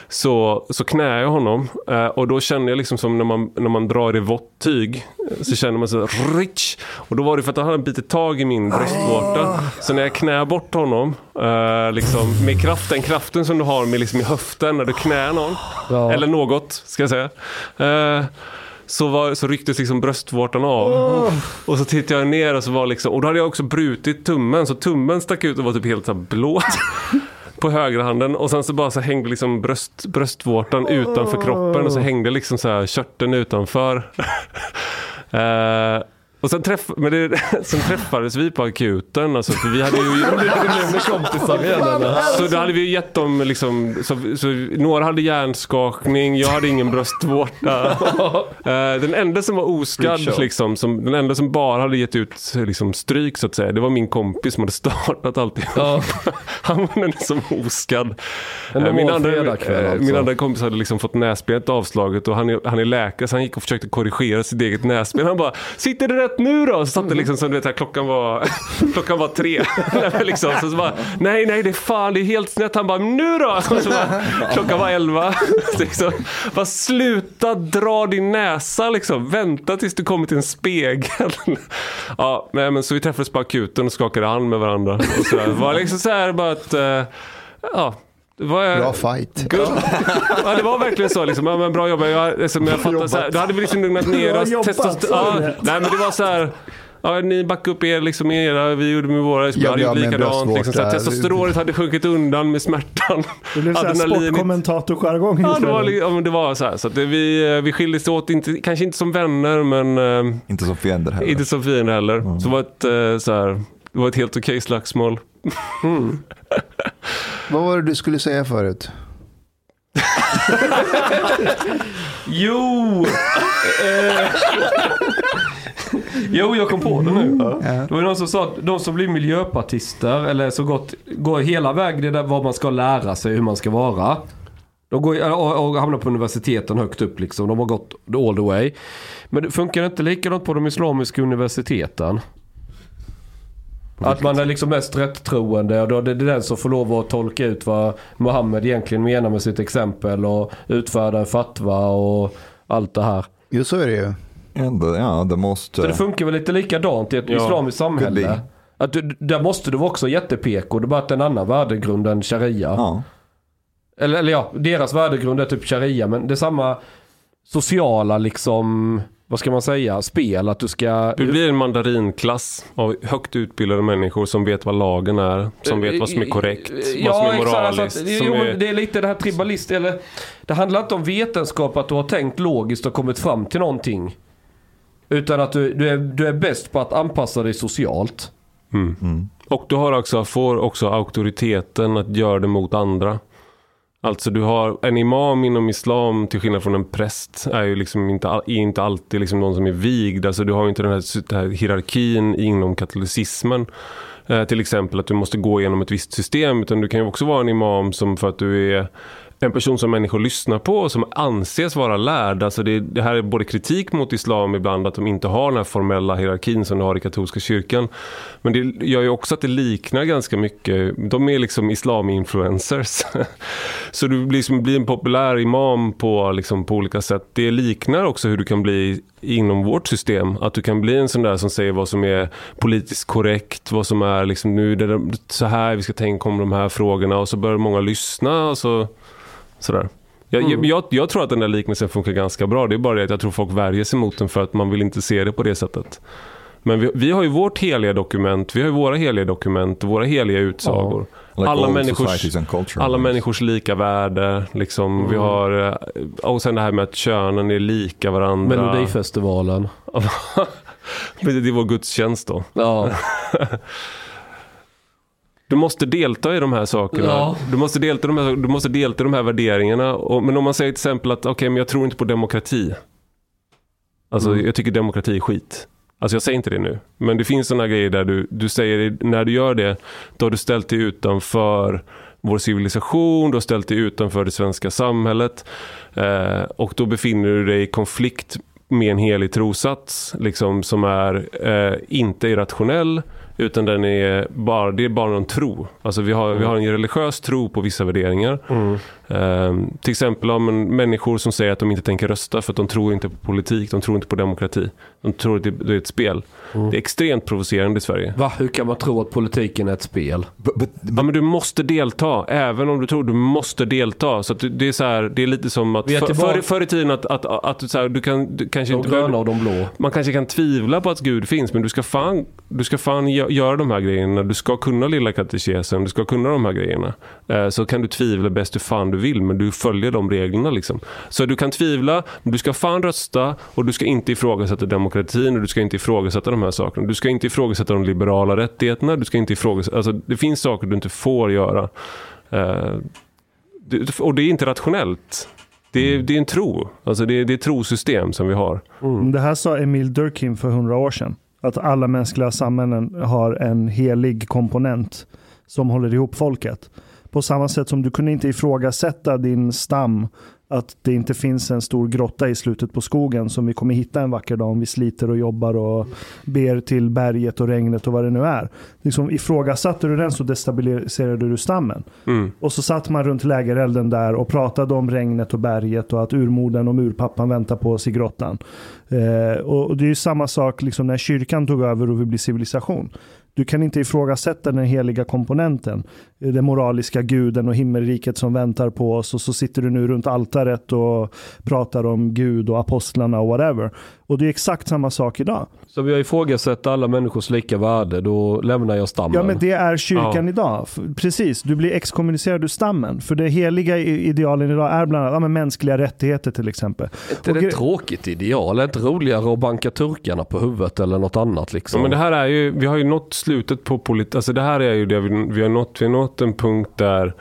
så, så knäade jag honom. Eh, och då kände jag liksom som när man, när man drar i vått tyg eh, så känner man så rich. Och då var det för att han hade bitit tag i min bröstvårta. Så när jag knäade bort honom eh, liksom, med kraften, kraften som du har med liksom i höften när du knäar någon. Ja. Eller något, ska jag säga. Så, var, så rycktes liksom bröstvårtan av. Och så tittade jag ner och så var liksom, och då hade jag också brutit tummen. Så tummen stack ut och var typ helt så blå. På högerhanden och sen så bara så hängde liksom bröst, bröstvårtan utanför kroppen och så hängde liksom så här körteln utanför. Eh, och sen, träff, men det, sen träffades vi på akuten, alltså, för vi hade ju... kompisar igen? Så då hade vi gett dem liksom, så, så några hade hjärnskakning, jag hade ingen bröstvårta. Eh, den enda som var oskadd, liksom, som, den enda som bara hade gett ut liksom, stryk så att säga, det var min kompis som hade startat alltihop. Ja. Han var den enda som var oskadd. Eh, min, andra, fredagkväll eh, alltså. min andra kompis hade liksom fått näsbenet avslaget och han är, han är läkare så han gick och försökte korrigera sitt eget näsben. Han bara, sitter det rätt nu då? Så satt det liksom som du vet, här, klockan var, klockan var tre. liksom, så, så bara, nej nej det är fan det är helt snett. Han bara, nu då? Och så bara, klockan var elva. Så liksom, bara sluta dra din näsa liksom. Vänta tills du kommer till en spegel. ja, men, men så vi träffades på akuten och skakade hand med varandra. Och så där. Det var liksom så här bara att, eh, ja. Var, Bra fight. Good. Ja, det var verkligen så. Liksom. Ja, men bra jobbat. Jag, liksom, jag fattar, så här, då hade vi liksom lugnat ner oss. jobbat, sa ja, nej, men det var så här. Ja, ni backade upp er liksom era, vi gjorde med våra. Vi Ja, hade ja, gjort med likadant. Liksom, så här, testosteronet hade sjunkit undan med smärtan. Det blev såhär sportkommentatorjargong Ja, det var, ja, men det var så här. Så att det, vi, vi skildes åt, inte, kanske inte som vänner, men eh, Inte som fiender heller. inte som fiender heller. Så det var ett, eh, så här, det var ett helt okej slagsmål. Vad var det du skulle säga förut? Jo! Eh, jo, jag kom på det nu. Det var ju någon som sa att de som blir miljöpartister, eller så gott, går hela vägen det där vad man ska lära sig, hur man ska vara. De går, och, och hamnar på universiteten högt upp liksom. De har gått all the way. Men det funkar inte likadant på de islamiska universiteten? Att man är liksom mest rättroende och då är det den som får lov att tolka ut vad Mohammed egentligen menar med sitt exempel och utfärda en fatwa och allt det här. Jo, så är det ju. Yeah, the most... Så det funkar väl lite likadant i ett Ja, islamiskt samhälle? Att du, där måste du vara också jätte-PK, det är bara att det en annan värdegrund än sharia. ja. Eller, eller ja, deras värdegrund är typ sharia, men det är samma sociala liksom, vad ska man säga, spel. Att du ska... Du blir en mandarinklass av högt utbildade människor som vet vad lagen är, som vet vad som är korrekt, vad som är exakt, moraliskt. alltså att- som jo, är... Det är lite det här tribalist, eller det handlar inte om vetenskap att du har tänkt logiskt och kommit fram till någonting. Utan att du, du, är, du är bäst på att anpassa dig socialt. Mm. Och du har också, får också auktoriteten att göra det mot andra. Alltså du har en imam inom islam till skillnad från en präst är ju liksom inte, är inte alltid liksom någon som är vigd. Alltså du har ju inte den här, den här hierarkin inom katolicismen. Eh, till exempel att du måste gå igenom ett visst system. Utan du kan ju också vara en imam som för att du är en person som människor lyssnar på och som anses vara lärd. Alltså det, det här är både kritik mot islam ibland att de inte har den här formella hierarkin som du har i katolska kyrkan. Men det gör ju också att det liknar ganska mycket. De är liksom islaminfluencers. Så du blir, liksom, blir en populär imam på, liksom, på olika sätt. Det liknar också hur du kan bli inom vårt system. Att du kan bli en sån där som säger vad som är politiskt korrekt, vad som är liksom, nu det så här vi ska tänka om de här frågorna och så börjar många lyssna och så sådär. Jag, jag, jag, jag tror att den där liknelsen funkar ganska bra. Det är bara det att jag tror folk värjer sig mot den för att man vill inte se det på det sättet. Men vi, vi har ju vårt heliga dokument, vi har ju våra heliga dokument, våra heliga utsagor. Like alla all människors, culture. alla människors lika värde. Liksom. Vi har, eh, och sen det här med att könen är lika varandra. Melodifestivalen. det är vår gudstjänst då. Ja. Du måste delta i de här sakerna. Ja. Du, måste delta i de här, du måste delta i de här värderingarna. Och, men om man säger till exempel att okej, men jag tror inte på demokrati. Alltså Mm. jag tycker demokrati är skit. Alltså jag säger inte det nu. Men det finns sådana grejer där du, du säger, när du gör det, då har du ställt dig utanför vår civilisation, du har ställt dig utanför det svenska samhället. Eh, och då befinner du dig i konflikt med en helig trosats, liksom, som är eh, inte irrationell, utan den är bara, det är bara någon tro. Alltså vi har, vi har en religiös tro på vissa värderingar. Eh, till exempel om en, människor som säger att de inte tänker rösta för att de tror inte på politik, de tror inte på demokrati. De tror att det, det är ett spel. Det är extremt provocerande i Sverige. Va? Hur kan man tro att politiken är ett spel? But, but, Ja, men du måste delta, även om du tror du måste delta. Så du- det, är så här, det är lite som att för, förr, förr i tiden att, att, att, att så här, du kan du kanske De inte gröna och de blå. man kanske kan tvivla på att Gud finns, men du ska fan, du ska fan gö- göra de här grejerna. Du ska kunna lilla katekesen, du ska kunna de här grejerna. Eh, så kan du tvivla bäst hur fan du vill, men du följer de reglerna. Liksom. Så du kan tvivla, men du ska fan rösta och du ska inte ifrågasätta demokratin och du ska inte ifrågasätta de här sakerna. Du ska inte ifrågasätta de liberala rättigheterna, du ska inte ifrågasätta, alltså, det finns saker du inte får göra. Det, och det är inte rationellt. Det är, det är en tro. Alltså det, är, det är ett trosystem som vi har. Det här sa Emil Durkheim för hundra år sedan. Att alla mänskliga samhällen har en helig komponent som håller ihop folket. På samma sätt som du kunde inte ifrågasätta din stam att det inte finns en stor grotta i slutet på skogen som vi kommer hitta en vacker dag om vi sliter och jobbar och ber till berget och regnet och vad det nu är. Liksom ifrågasatte du den så destabiliserade du stammen. Mm. Och så satt man runt lägerelden där och pratade om regnet och berget och att urmodern och murpappan väntar på oss i grottan. Eh, och, det är ju samma sak liksom när kyrkan tog över och vi blev civilisation. Du kan inte ifrågasätta den heliga komponenten. Eh, den moraliska guden och himmelriket som väntar på oss. Och så sitter du nu runt altaret och pratar om Gud och apostlarna och whatever. Och det är exakt samma sak idag. Så vi har ifrågasatt alla människors lika värde, då lämnar jag stammen. Ja, men det är kyrkan Ja. idag. Precis, du blir exkommunicerad ur stammen. För det heliga idealen idag är bland annat ja, men mänskliga rättigheter till exempel. inte det gre- ett tråkigt ideal? Är det inte roligare att banka turkarna på huvudet eller något annat liksom? Ja, men det här är ju, vi har ju nått slutet på politik. Alltså det här är ju det vi, vi har nått. Vi har nått en punkt där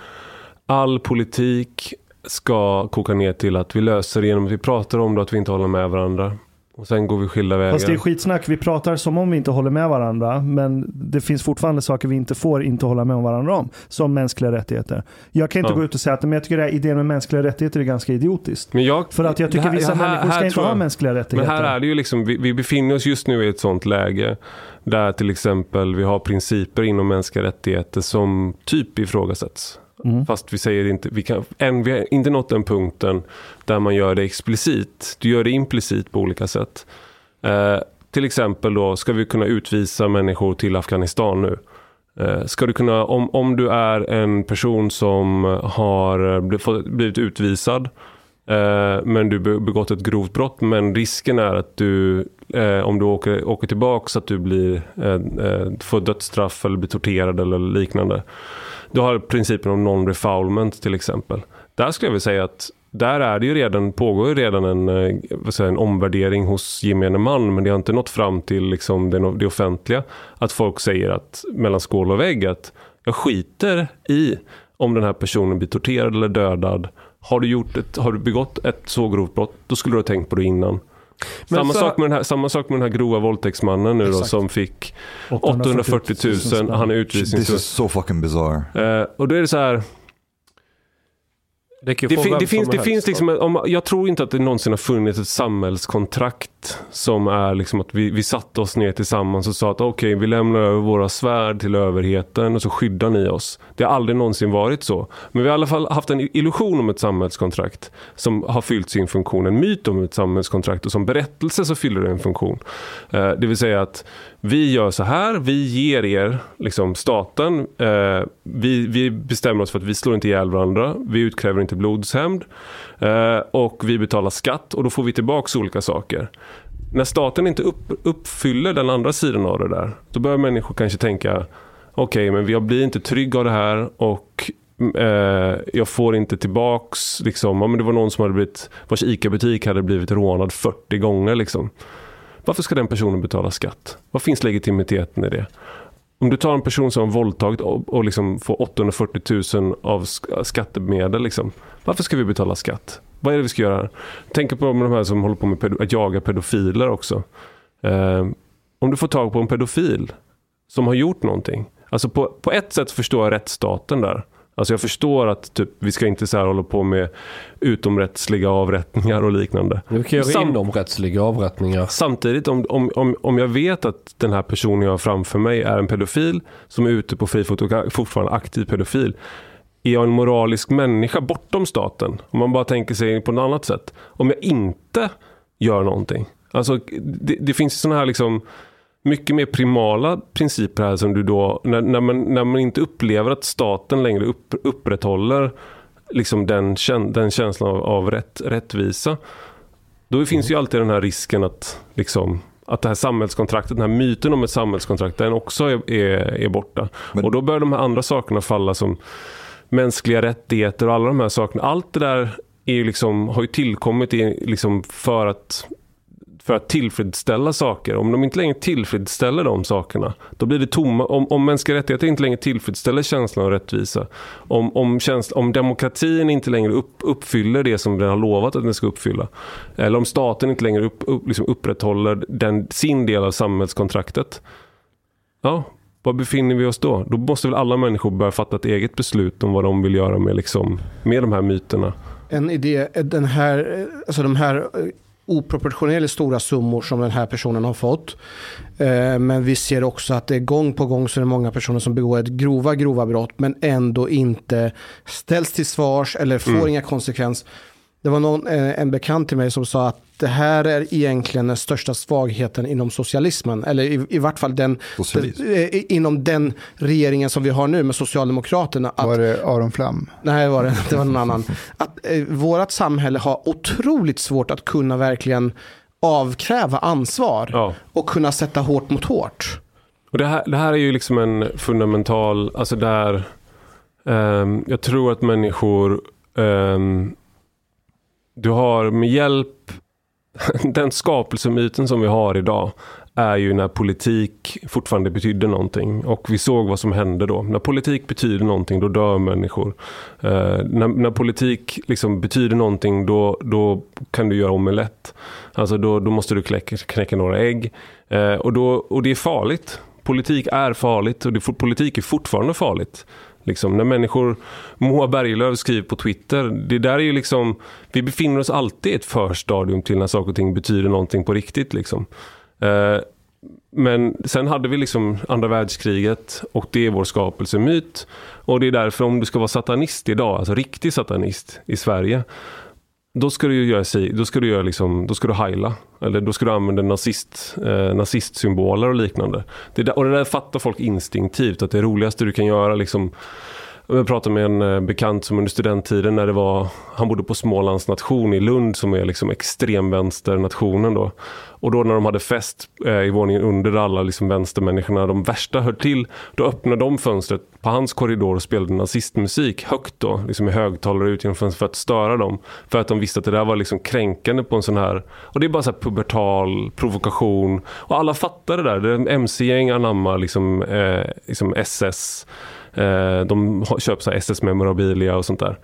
all politik ska koka ner till att vi löser det genom att vi pratar om det och att vi inte håller med varandra. Och sen går vi skilda vägar. Fast det är skitsnack, vi pratar som om vi inte håller med varandra, men det finns fortfarande saker vi inte får inte hålla med varandra om, som mänskliga rättigheter. Jag kan inte Ja. gå ut och säga att men jag tycker att idén med mänskliga rättigheter är ganska idiotiskt. Men jag, För att jag tycker här- vissa här- människor ska inte tror ha jag- mänskliga rättigheter. Men här är det ju liksom, vi, vi befinner oss just nu i ett sånt läge där till exempel vi har principer inom mänskliga rättigheter som typ ifrågasätts. Mm. Fast vi säger inte, vi, kan, än, vi har inte nått den punkten där man gör det explicit. Du gör det implicit på olika sätt. Eh, till exempel då, ska vi kunna utvisa människor till Afghanistan nu? Eh, ska du kunna, om, om du är en person som har eh, blivit utvisad eh, men du begått ett grovt brott men risken är att du eh, om du åker, åker tillbaks att du blir, eh, eh får dödsstraff eller blir torterad eller liknande. Du har principen om non-refoulement till exempel. Där skulle jag vilja säga att där är det ju redan, pågår ju redan en, eh, vad säger, en omvärdering hos gemene man men det har inte nått fram till liksom det, det offentliga. Att folk säger att mellan skål och vägg att jag skiter i om den här personen blir torterad eller dödad. Har du, gjort ett, har du begått ett så grovt brott, då skulle du ha tänkt på det innan. Men Samma, så- sak med den här, samma sak med den här grova våldtäktsmannen nu då, som fick 840 000, han är This utvisningsdömd. is so fucking bizarre. Eh, och då är det så här, Det, det, fin, det, finns, det helst finns liksom, om, jag tror inte att det någonsin har funnits ett samhällskontrakt som är liksom att vi, vi satte oss ner tillsammans och sa att okej, vi lämnar över våra svärd till överheten och så skyddar ni oss. Det har aldrig någonsin varit så. Men vi har i alla fall haft en illusion om ett samhällskontrakt som har fyllt sin funktion. En myt om ett samhällskontrakt och som berättelse så fyller det en funktion. Eh, det vill säga att vi gör så här, vi ger er, liksom staten, eh, vi, vi bestämmer oss för att vi slår inte ihjäl varandra, vi utkräver inte blodshämnd eh, och vi betalar skatt och då får vi tillbaka olika saker. När staten inte upp, uppfyller den andra sidan av det där, då börjar människor kanske tänka okej, men jag blir inte trygg av det här och eh, jag får inte tillbaks, liksom, ja, men det var någon som hade blivit, vars ICA-butik hade blivit rånad 40 gånger liksom. Varför ska den personen betala skatt? Vad finns legitimiteten i det? Om du tar en person som har våldtagit och, och liksom får 840 000 av skattemedel, liksom, varför ska vi betala skatt? Vad är det vi ska göra? Tänk på de här som håller på med pedo- att jaga pedofiler också. Eh, om du får tag på en pedofil som har gjort någonting. Alltså på, på ett sätt förstår jag rättsstaten där. Alltså jag förstår att typ, vi ska inte så här hålla på med utomrättsliga avrättningar och liknande. Vi kan göra Sam- inomrättsliga avrättningar. Samtidigt om, om, om, om jag vet att den här personen jag har framför mig är en pedofil som är ute på frifot och är fortfarande aktiv pedofil. Är jag en moralisk människa bortom staten? Om man bara tänker sig på något annat sätt. Om jag inte gör någonting. Alltså det, det finns sådana här liksom mycket mer primala principer här som du då, när, när, man, när man inte upplever att staten längre upp, upprätthåller liksom den, den känslan av, av rätt, rättvisa. Då finns ju alltid den här risken att, liksom, att det här samhällskontraktet, den här myten om ett samhällskontrakt, den också är, är, är borta. Men- och då börjar de här andra sakerna falla som mänskliga rättigheter och alla de här sakerna. Allt det där är liksom, har ju tillkommit i, liksom för att för att tillfredsställa saker. Om de inte längre tillfredsställer de sakerna, då blir det tomma. Om, om mänskliga rättigheter inte längre tillfredsställer känslan av rättvisa, om, om, käns- om demokratin inte längre upp, uppfyller det som den har lovat att den ska uppfylla, eller om staten inte längre upp, upp, liksom upprätthåller den, sin del av samhällskontraktet, ja, var befinner vi oss då? Då måste väl alla människor börja fatta ett eget beslut om vad de vill göra med, liksom, med de här myterna. En idé, den här, alltså de här eh, oproportionerligt stora summor som den här personen har fått. Eh, Men vi ser också att det är gång på gång så är det många personer som begår ett grova, grova brott men ändå inte ställs till svars eller får inga konsekvenser. Det var någon, eh, en bekant till mig som sa att det här är egentligen den största svagheten inom socialismen. Eller i, i vart fall den, den, eh, inom den regeringen som vi har nu med Socialdemokraterna. Att Var det Aron Flam? Nej, var det Det var någon annan. Att eh, vårt samhälle har otroligt svårt att kunna verkligen avkräva ansvar Ja. och kunna sätta hårt mot hårt. Och det, här, det här är ju liksom en fundamental, alltså där ehm, jag tror att människor, ehm, du har med hjälp, den skapelsemyten som vi har idag är ju när politik fortfarande betydde någonting. Och vi såg vad som hände då. När politik betyder någonting, då dör människor. Eh, när, när politik liksom betyder någonting, då, då kan du göra omelett. Alltså då, då måste du knäcka, knäcka några ägg. Eh, och, då, och det är farligt. Politik är farligt och det, politik är fortfarande farligt. Liksom, när människor, Moa Berglöf skriver på Twitter, det där är ju liksom, vi befinner oss alltid i ett förstadium till när saker och ting betyder någonting på riktigt. Liksom. Eh, men sen hade vi liksom andra världskriget och det är vår skapelsemyt. Och det är därför om du ska vara satanist idag, alltså riktig satanist i Sverige, då ska du göra sig, då ska du göra liksom, då ska du heila. Eller då ska du använda nazist, eh, nazistsymboler och liknande. Det där, och det där fattar folk instinktivt, att det roligaste du kan göra liksom, jag pratade med en eh, bekant som under studenttiden när det var, han bodde på Smålands nation i Lund som är liksom extremvänsternationen då. Och då när de hade fest eh, i våningen under alla liksom vänstermänniskorna, de värsta hör till, då öppnade de fönstret på hans korridor och spelade nazistmusik högt då, liksom i högtalare ut genom fönstret för att störa dem. För att de visste att det där var liksom kränkande på en sån här, och det är bara så här pubertal provokation. Och alla fattar det där, det är en mc-gäng anammar liksom, eh, liksom SS Eh, de köper så SS memorabilia och sånt där.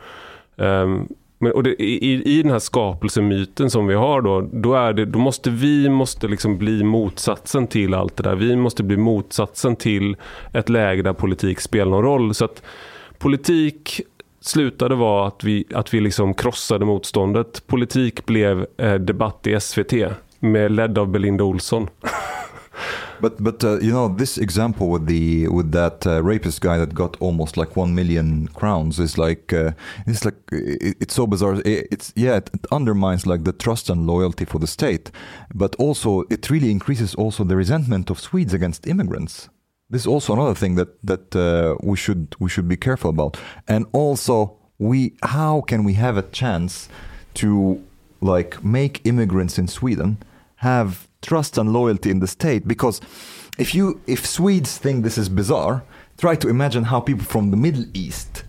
Ehm, men, och det, i, I den här skapelsemyten som vi har då, då, är det, då måste vi måste liksom bli motsatsen till allt det där. Vi måste bli motsatsen till ett läge där politik spelar någon roll. Så att politik slutade vara att vi, att vi liksom krossade motståndet. Politik blev eh, debatt i SVT med ledd av Belinda Olsson. But but uh, you know this example with the with that uh, rapist guy that got almost like one million crowns is like uh, it's like it, it's so bizarre. It, it's yeah, it, it, undermines like the trust and loyalty for the state, but also it really increases also the resentment of Swedes against immigrants. This is also another thing that that uh, we should we should be careful about, and also we how can we have a chance to like make immigrants in Sweden have trust and loyalty in the state because if you if Swedes think this is bizarre, try to imagine how people from the Middle East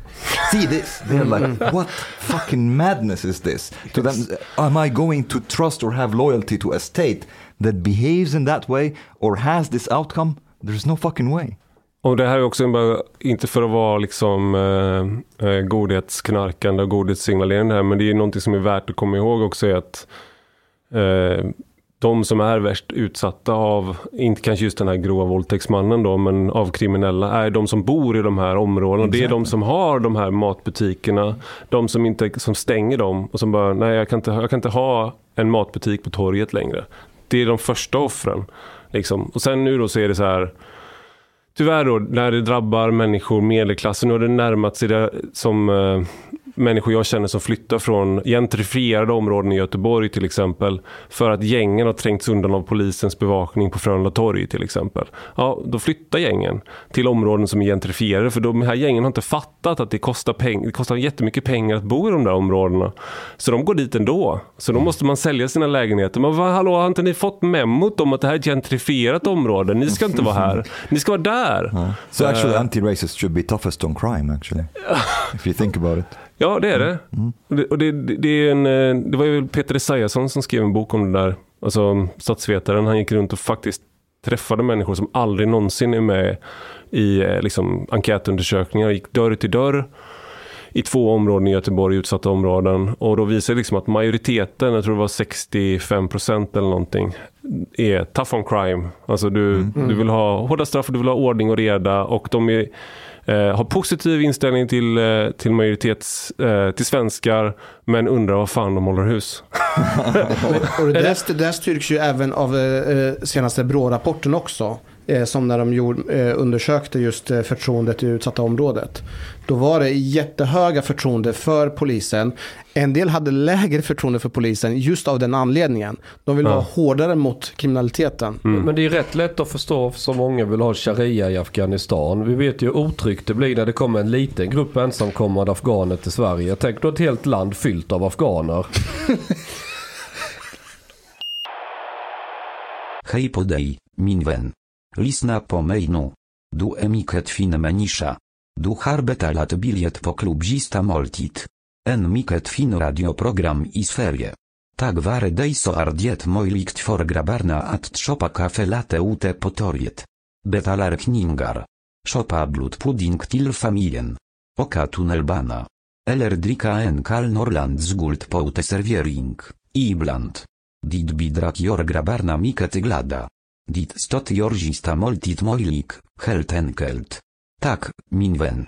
see this. They're like, Mm. what fucking madness is this? To them, am I going to trust or have loyalty to a state that behaves in that way or has this outcome? There's no fucking way. Och det här är också bara, inte för att vara liksom eh, eh, godhetsknarkande och godhetssignalering här, men det är någonting som är värt att komma ihåg också är att eh, de som är värst utsatta av, inte kanske just den här grova våldtäktsmannen då, men av kriminella, är de som bor i de här områdena. Det är de som har de här matbutikerna, de som, inte, som stänger dem och som bara, nej jag kan, inte, jag kan inte ha en matbutik på torget längre. Det är de första offren. Liksom. Och sen nu då så är det så här, tyvärr då, när det drabbar människor, medelklassen, nu har det närmat sig det som eh, människor jag känner som flyttar från gentrifierade områden i Göteborg till exempel. För att gängen har trängts undan av polisens bevakning på Frölunda torg till exempel. Ja, då flyttar gängen till områden som är gentrifierade. För de här gängen har inte fattat att det kostar, peng det kostar jättemycket pengar att bo i de där områdena. Så de går dit ändå. Så då måste man sälja sina lägenheter. Men vad, hallå, har inte ni fått memot om att det här är ett gentrifierat område? Ni ska inte vara här. Ni ska vara där. So actually, Uh, anti-racist should be toughest on crime actually, if you think about it. Ja, det är det. Och det, och det, det, är en, eh, det var ju Peter Esaiasson som skrev en bok om det där. Alltså statsvetaren. Han gick runt och faktiskt träffade människor som aldrig någonsin är med i eh, liksom, enkätundersökningar. Gick dörr till dörr i två områden i Göteborg, utsatta områden. Och då visade det liksom att majoriteten, jag tror det var 65 procent eller någonting, är tough on crime. Alltså du, du vill ha hårda straff du vill ha ordning och reda och de är Eh, har positiv inställning till, eh, till majoritets, eh, till svenskar men undrar vad fan de håller hus. Och det där, det där styrks ju även av eh, senaste BRÅ-rapporten också. Eh, som när de gjorde, eh, undersökte just eh, förtroendet i utsatta området. Då var det jättehöga förtroende för polisen. En del hade lägre förtroende för polisen just av den anledningen. De vill Ja. vara hårdare mot kriminaliteten. Men det är rätt lätt att förstå för så många vill ha sharia i Afghanistan. Vi vet ju hur otryggt det blir när det kommer en liten grupp ensamkommande afghaner till Sverige. Tänk då ett helt land fyllt av afghaner. Hej på dig, min vän. Lyssna på mig nu. Du är mycket fin människa. Du har betalat biljett på klubbzista måltid. En mycket fin radioprogram i Sverige. Tak vare deiso ardiet moilikt for grabarna at chopa kafe late ute potoriet. Betalar kningar. Chopa blut pudding til familien. Oka tunnelbana. Eller drika en kal norland zgult poute serviering, ibland. Dit bidrak jor grabarna miket glada. Dit stot jorzista moltit moilik, helt enkelt. Tak, minwen.